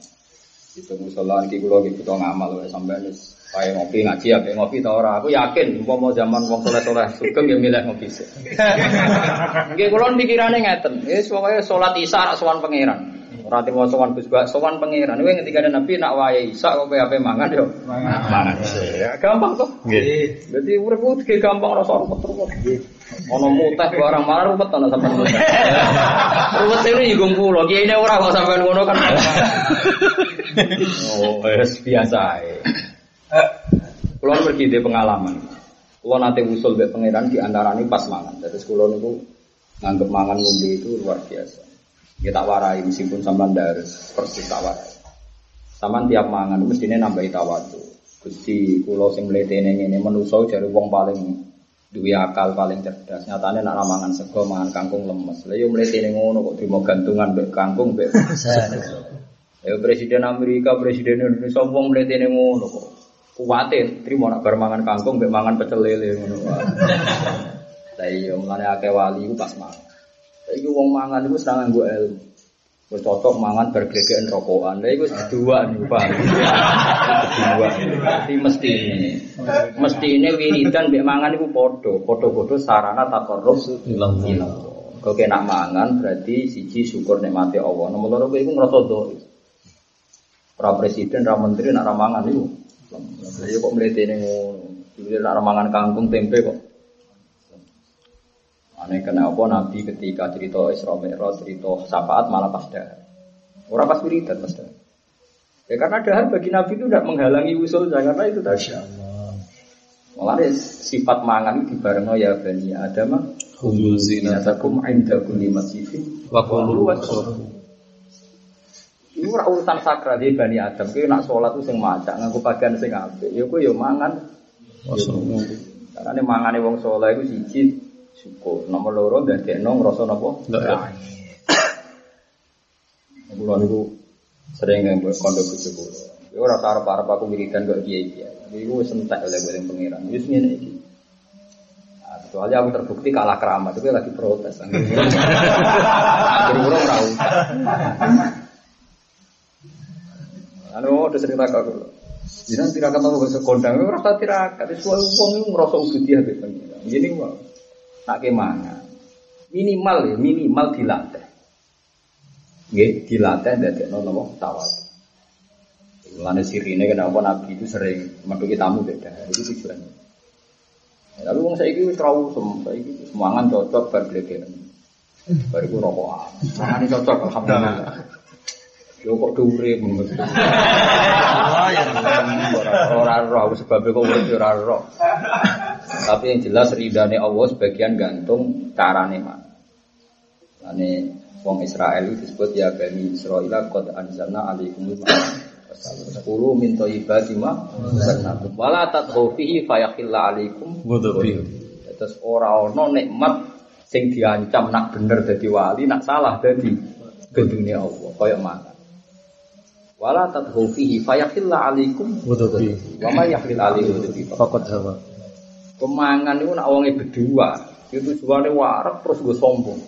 di tuh musola nanti kalau gitu tuh ngamal ya sampai nih kayak ngopi ngaji ya kayak ngopi tau orang aku yakin mau mau zaman wong soleh soleh sugeng ya milih ngopi sih [laughs] Nggih kula pikirannya ngeten. Wis pokoke salat isya sowan pangeran ora timo sowan Gus Bak sowan pangeran kuwi ngendikane Nabi nak wae isya kok ape mangan yo mangan ya gampang tuh Nggih. Jadi urip ku iki gampang rasa ruwet-ruwet. Ono mutah barang malah ruwet ana sampean. Ruwet ini juga kula, kiai ini ora kok sampean ngono kan. [laughs] Oh, wis biasa ae. Kulo pergi di pengalaman. Kulo nate usul mbek pangeran di antarane pas mangan. Terus kulo niku nganggep mangan ngombe itu luar biasa. Kita warai meskipun sampean dares persis tak warai. Sampean tiap mangan mestine nambahi tawadu. Gusti kula sing mletene ngene manusa jare wong paling duwe akal paling cerdas. Nyatane ra mangan sego mangan kangkung lemes. Lah yo mletene ngono kok trimo gantungan mbek kangkung mbek [laughs] Ya presiden Amerika, presiden Indonesia wong mletene ngono kok. Kuwatin, terima nak bar mangan kangkung mbek mangan pecel lele ngono. [laughs] Lah iya mulane akeh wali pas mangan. Saiki wong mangan iku seneng nganggo ilmu. Wis cocok mangan bar glegeken rokokan. Lah iku kedua niku Pak. [laughs] Kedua. Tapi mesti ini. Mesti ini wiridan mbek mangan iku padha, padha-padha sarana takarrub Ilang ilang. Kau kena mangan berarti siji syukur nikmati Allah. Nomor loro kowe iku ngrasa doa. Ora presiden, ora menteri, nak ra mangan iku. Lah kok mletene ngono. Dulu nak ra mangan kangkung tempe kok. Aneh kenapa Nabi ketika cerita Isra Mi'raj, cerita syafaat malah pas dahar. Orang pas wiridan pas dahar. Ya karena dahar bagi Nabi itu tidak menghalangi usulnya karena itu tadi. Malah sifat mangan itu dibarengno ya bani Adam zinatakum Zinatakum inda kulli masjidin wa qulu wasrabu. Ini ora urusan sakral di Bani Adam. Kowe nak sholat itu sing macak nganggo pakaian sing apik. Ya kowe ya mangan. Karena ini mangane wong saleh iku siji syukur. Nomor loro dadekno ngrasa napa? Ndak. Kulo niku sering nganggo kondo bojo kulo. Ya ora arep-arep aku wiridan kok kiai-kiai. Iku wis entek oleh bareng pangeran. Wis ngene iki. Nah, Kecuali aku terbukti kalah keramat, itu lagi protes. Ora usah. Anu udah sering takut aku. Jinan tirakat apa bahasa kondang, rasa tirakat. Itu itu ngerasa ubudiyah be pengira. Gini wae. Nak ke mana? Minimal ya, minimal dilatih. Nggih, dilatih ndadekno napa tawadu. Mulane sirine kenapa Nabi itu sering metuki tamu beda. Itu tujuannya. Ya, Tapi wong saiki wis ra usum, saiki semangan cocok bar glegeken. Bar iku rokokan. Mangane cocok alhamdulillah. Yo kok dhuwure menurut. Ora ora aku sebab kok ora ora. Tapi yang jelas ridane Allah sebagian gantung carane mana. Ane wong Israel itu disebut ya Bani Israel qad anzalna alaikumul Sepuluh min thayyibati ma razaqnakum. Wala tadghu fihi fayakhilla alaikum. Terus ora ana nikmat sing diancam nak bener dadi wali, nak salah dadi gendune Allah, kaya makan. Wala tadhu fihi fayakhilla alaikum Ghadabi. wa ma yakhil alaihi ghadabi. Faqad hawa. Kemangan itu nak wonge berdua, itu tujuane warak terus gue sombong.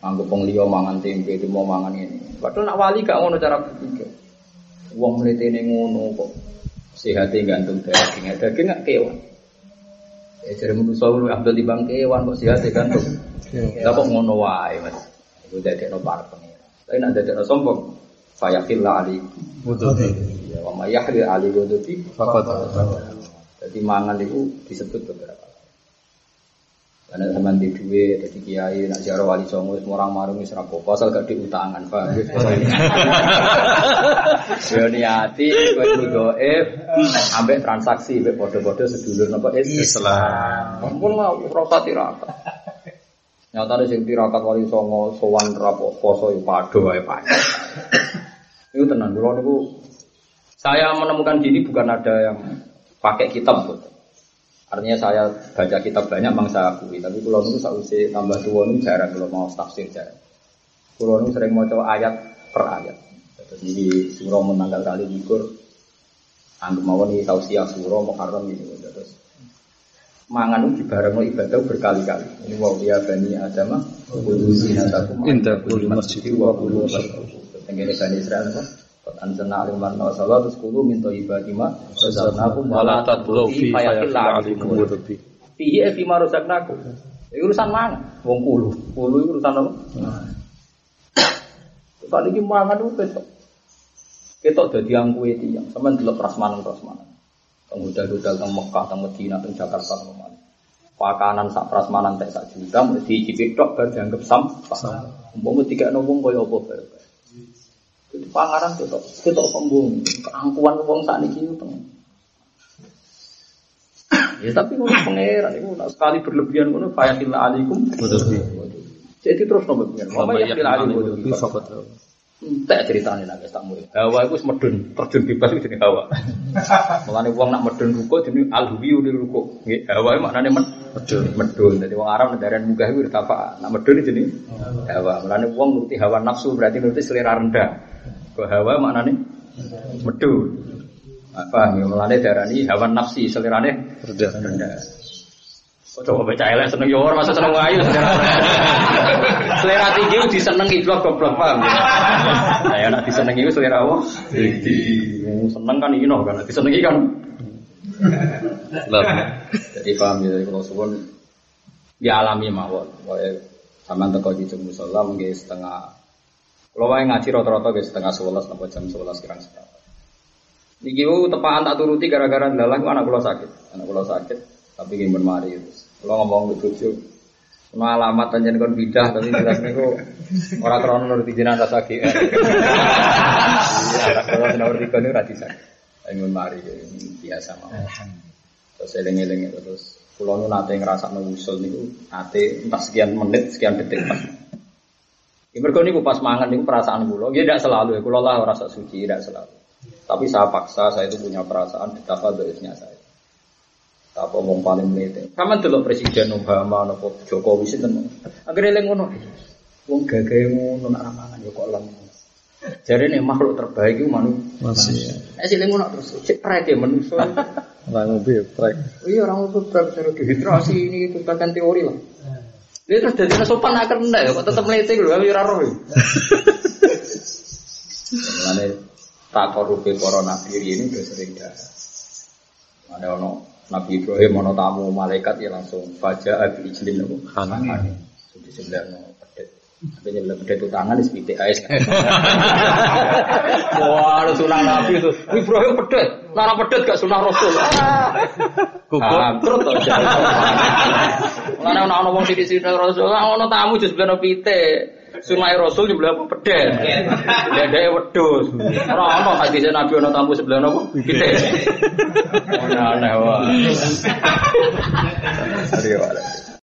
Anggap wong liya mangan tempe, itu mau mangan ini. Padahal nak wali gak ngono cara berpikir. Wong mletene ngono kok. Sehate gantung daging, daging gak kewan. Ya jadi manusia lu ambil di bang kewan kok sehate gantung. Lah kok ngono wae, Mas. Iku dadekno para pengira. Tapi nak dadekno sombong, fayakhilla alaikum. Ghadabi. Ya, wa ma yakhil alaihi ghadabi. Jadi mangan itu disebut beberapa. Karena zaman di duwe, jadi kiai, nak ziarah wali songo, semua orang marung wis rapopo, asal gak diutangan, ya? [laughs] Ya niati, kowe doef, ambek transaksi, ambek podo-podo sedulur napa Islam. Ampun lah, rasa tirakat. Nyata sing tirakat wali songo, sowan rapo, poso, ya pado, ya pado. Itu tenang, kalau niku saya menemukan gini bukan ada yang pakai kitab betul. Artinya saya baca kitab banyak memang saya akui, tapi kalau saya usih tambah tua ini jarang kalau mau tafsir jarang. Kalau itu sering mau coba ayat per ayat. Ini surah menanggal kali likur, anggap mau nih tausiah surah muharram ini. Terus mangan itu bareng ibadah berkali-kali. Ini mau dia bani adama, kudu zinatakum Inda kulli masjid wa kullu Tenggene bani Israel apa? Anzalna aliman wa salat terus kudu min thayyibati ma razaqnakum wa la tadlu fi fayakhilla alaikum Ghadabi. Fihi fi ma razaqnakum. Iki urusan mana? Wong. Kulo iki urusan apa? Kali iki mangan itu ketok. Ketok dadi angkuhe tiyang. Sampeyan delok prasmanan-prasmanan. Teng hotel-hotel teng Mekah, teng Madinah, teng Jakarta, teng mana. Pakanan sak prasmanan tek sak juta mesti dicicip tok bar dianggap sampah. Umpama dikekno wong kaya apa bae. Itu panganan ketok, ketok sombong. Keangkuhan wong sakniki itu teng. [coughs] Ya tapi ngono pangeran itu sekali berlebihan ngono fayatil alaikum Ghadabi. Jadi terus nomor pengen. Wa Mama yakhil alaikum hawa. Tak ceritanya nak tak mulai. Hawa itu medun, terjun bebas itu jenis hawa. [laughs] Mulane wong nak medun ruko jenis alhuwiyu di ruko. Hawa itu maknanya med medun. Medun. Jadi wong Arab nedaran munggah itu irtafa. Nak medun itu jenis hawa. Mulane wong nuruti hawa nafsu berarti nuruti selera rendah. Kok hawa maknanya medun. Apa ya mulane darani hawa nafsi selirane Rendah. Oh, coba baca elek seneng yo ora masa seneng ayu selera. selera tinggi ku disenengi blok goblok paham ya. Nah, ya nek disenengi ku selera apa? Tinggi. Seneng kan ino kan disenengi kan. Lah. Jadi paham ya kalau suwun ya alami mawon. Wae sampean teko di jam musala nggih setengah kalau wae ngaji rata-rata setengah 11 sampai jam 11 kirang seperempat. Niki tepaan tak turuti gara-gara dalang anak kula sakit. Anak kula sakit tapi nggih men mari terus. Kula ngomong ke bojo Ono alamat panjen kon bidah tapi jelas niku ora krono nuruti jenazah sakit. Iya, ora krono nuruti kon ora disakit. Ayo mari biasa mawon. Terus eling-eling itu terus kula nu nate ngrasakno usul niku nate entah sekian menit, sekian detik pas. Ya mergo niku pas mangan niku perasaan kula, ya tidak selalu ya kula lah ora sak suci, tidak selalu. Tapi saya paksa, saya itu punya perasaan betapa baiknya saya. Apa mau paling menit. Kamu delok Presiden Obama nopo Jokowi sinten. Akhirnya eling ngono. Wong gagahe ngono nak ramangan ya kok lem. Jadi nih makhluk terbaik itu manusia. Eh sih ngono terus cek prek ya manusia. Lah ngombe trek. Iya orang itu berapa cara dehidrasi ini itu bahkan teori lah. Dia terus jadi sopan akan enggak ya, kok tetap melete gitu, kami raro. Mengenai tak korupi corona diri ini udah sering dah. Ada ono Nabi Ibrahim ono tamu malaikat ya langsung baca abi ijlin nopo. Hanan. Sudah sebelah no pedet. Tapi sebelah pedet itu tangan di sepitik ais. [laughs] Wah, ada sunah Nabi itu. Ibrahim pedet, nara pedet gak sunah Rasul. Kukuh. Terus to. [laughs] Mulane ana ana wong sithik-sithik Rasul, ana tamu jus sebelah pitik. Sunai Rasul sebelah apa pedet. Dedeke wedhus. Ora ana hadis Nabi ana tamu sebelah apa? Pitik. Ana aneh wae. Ayo,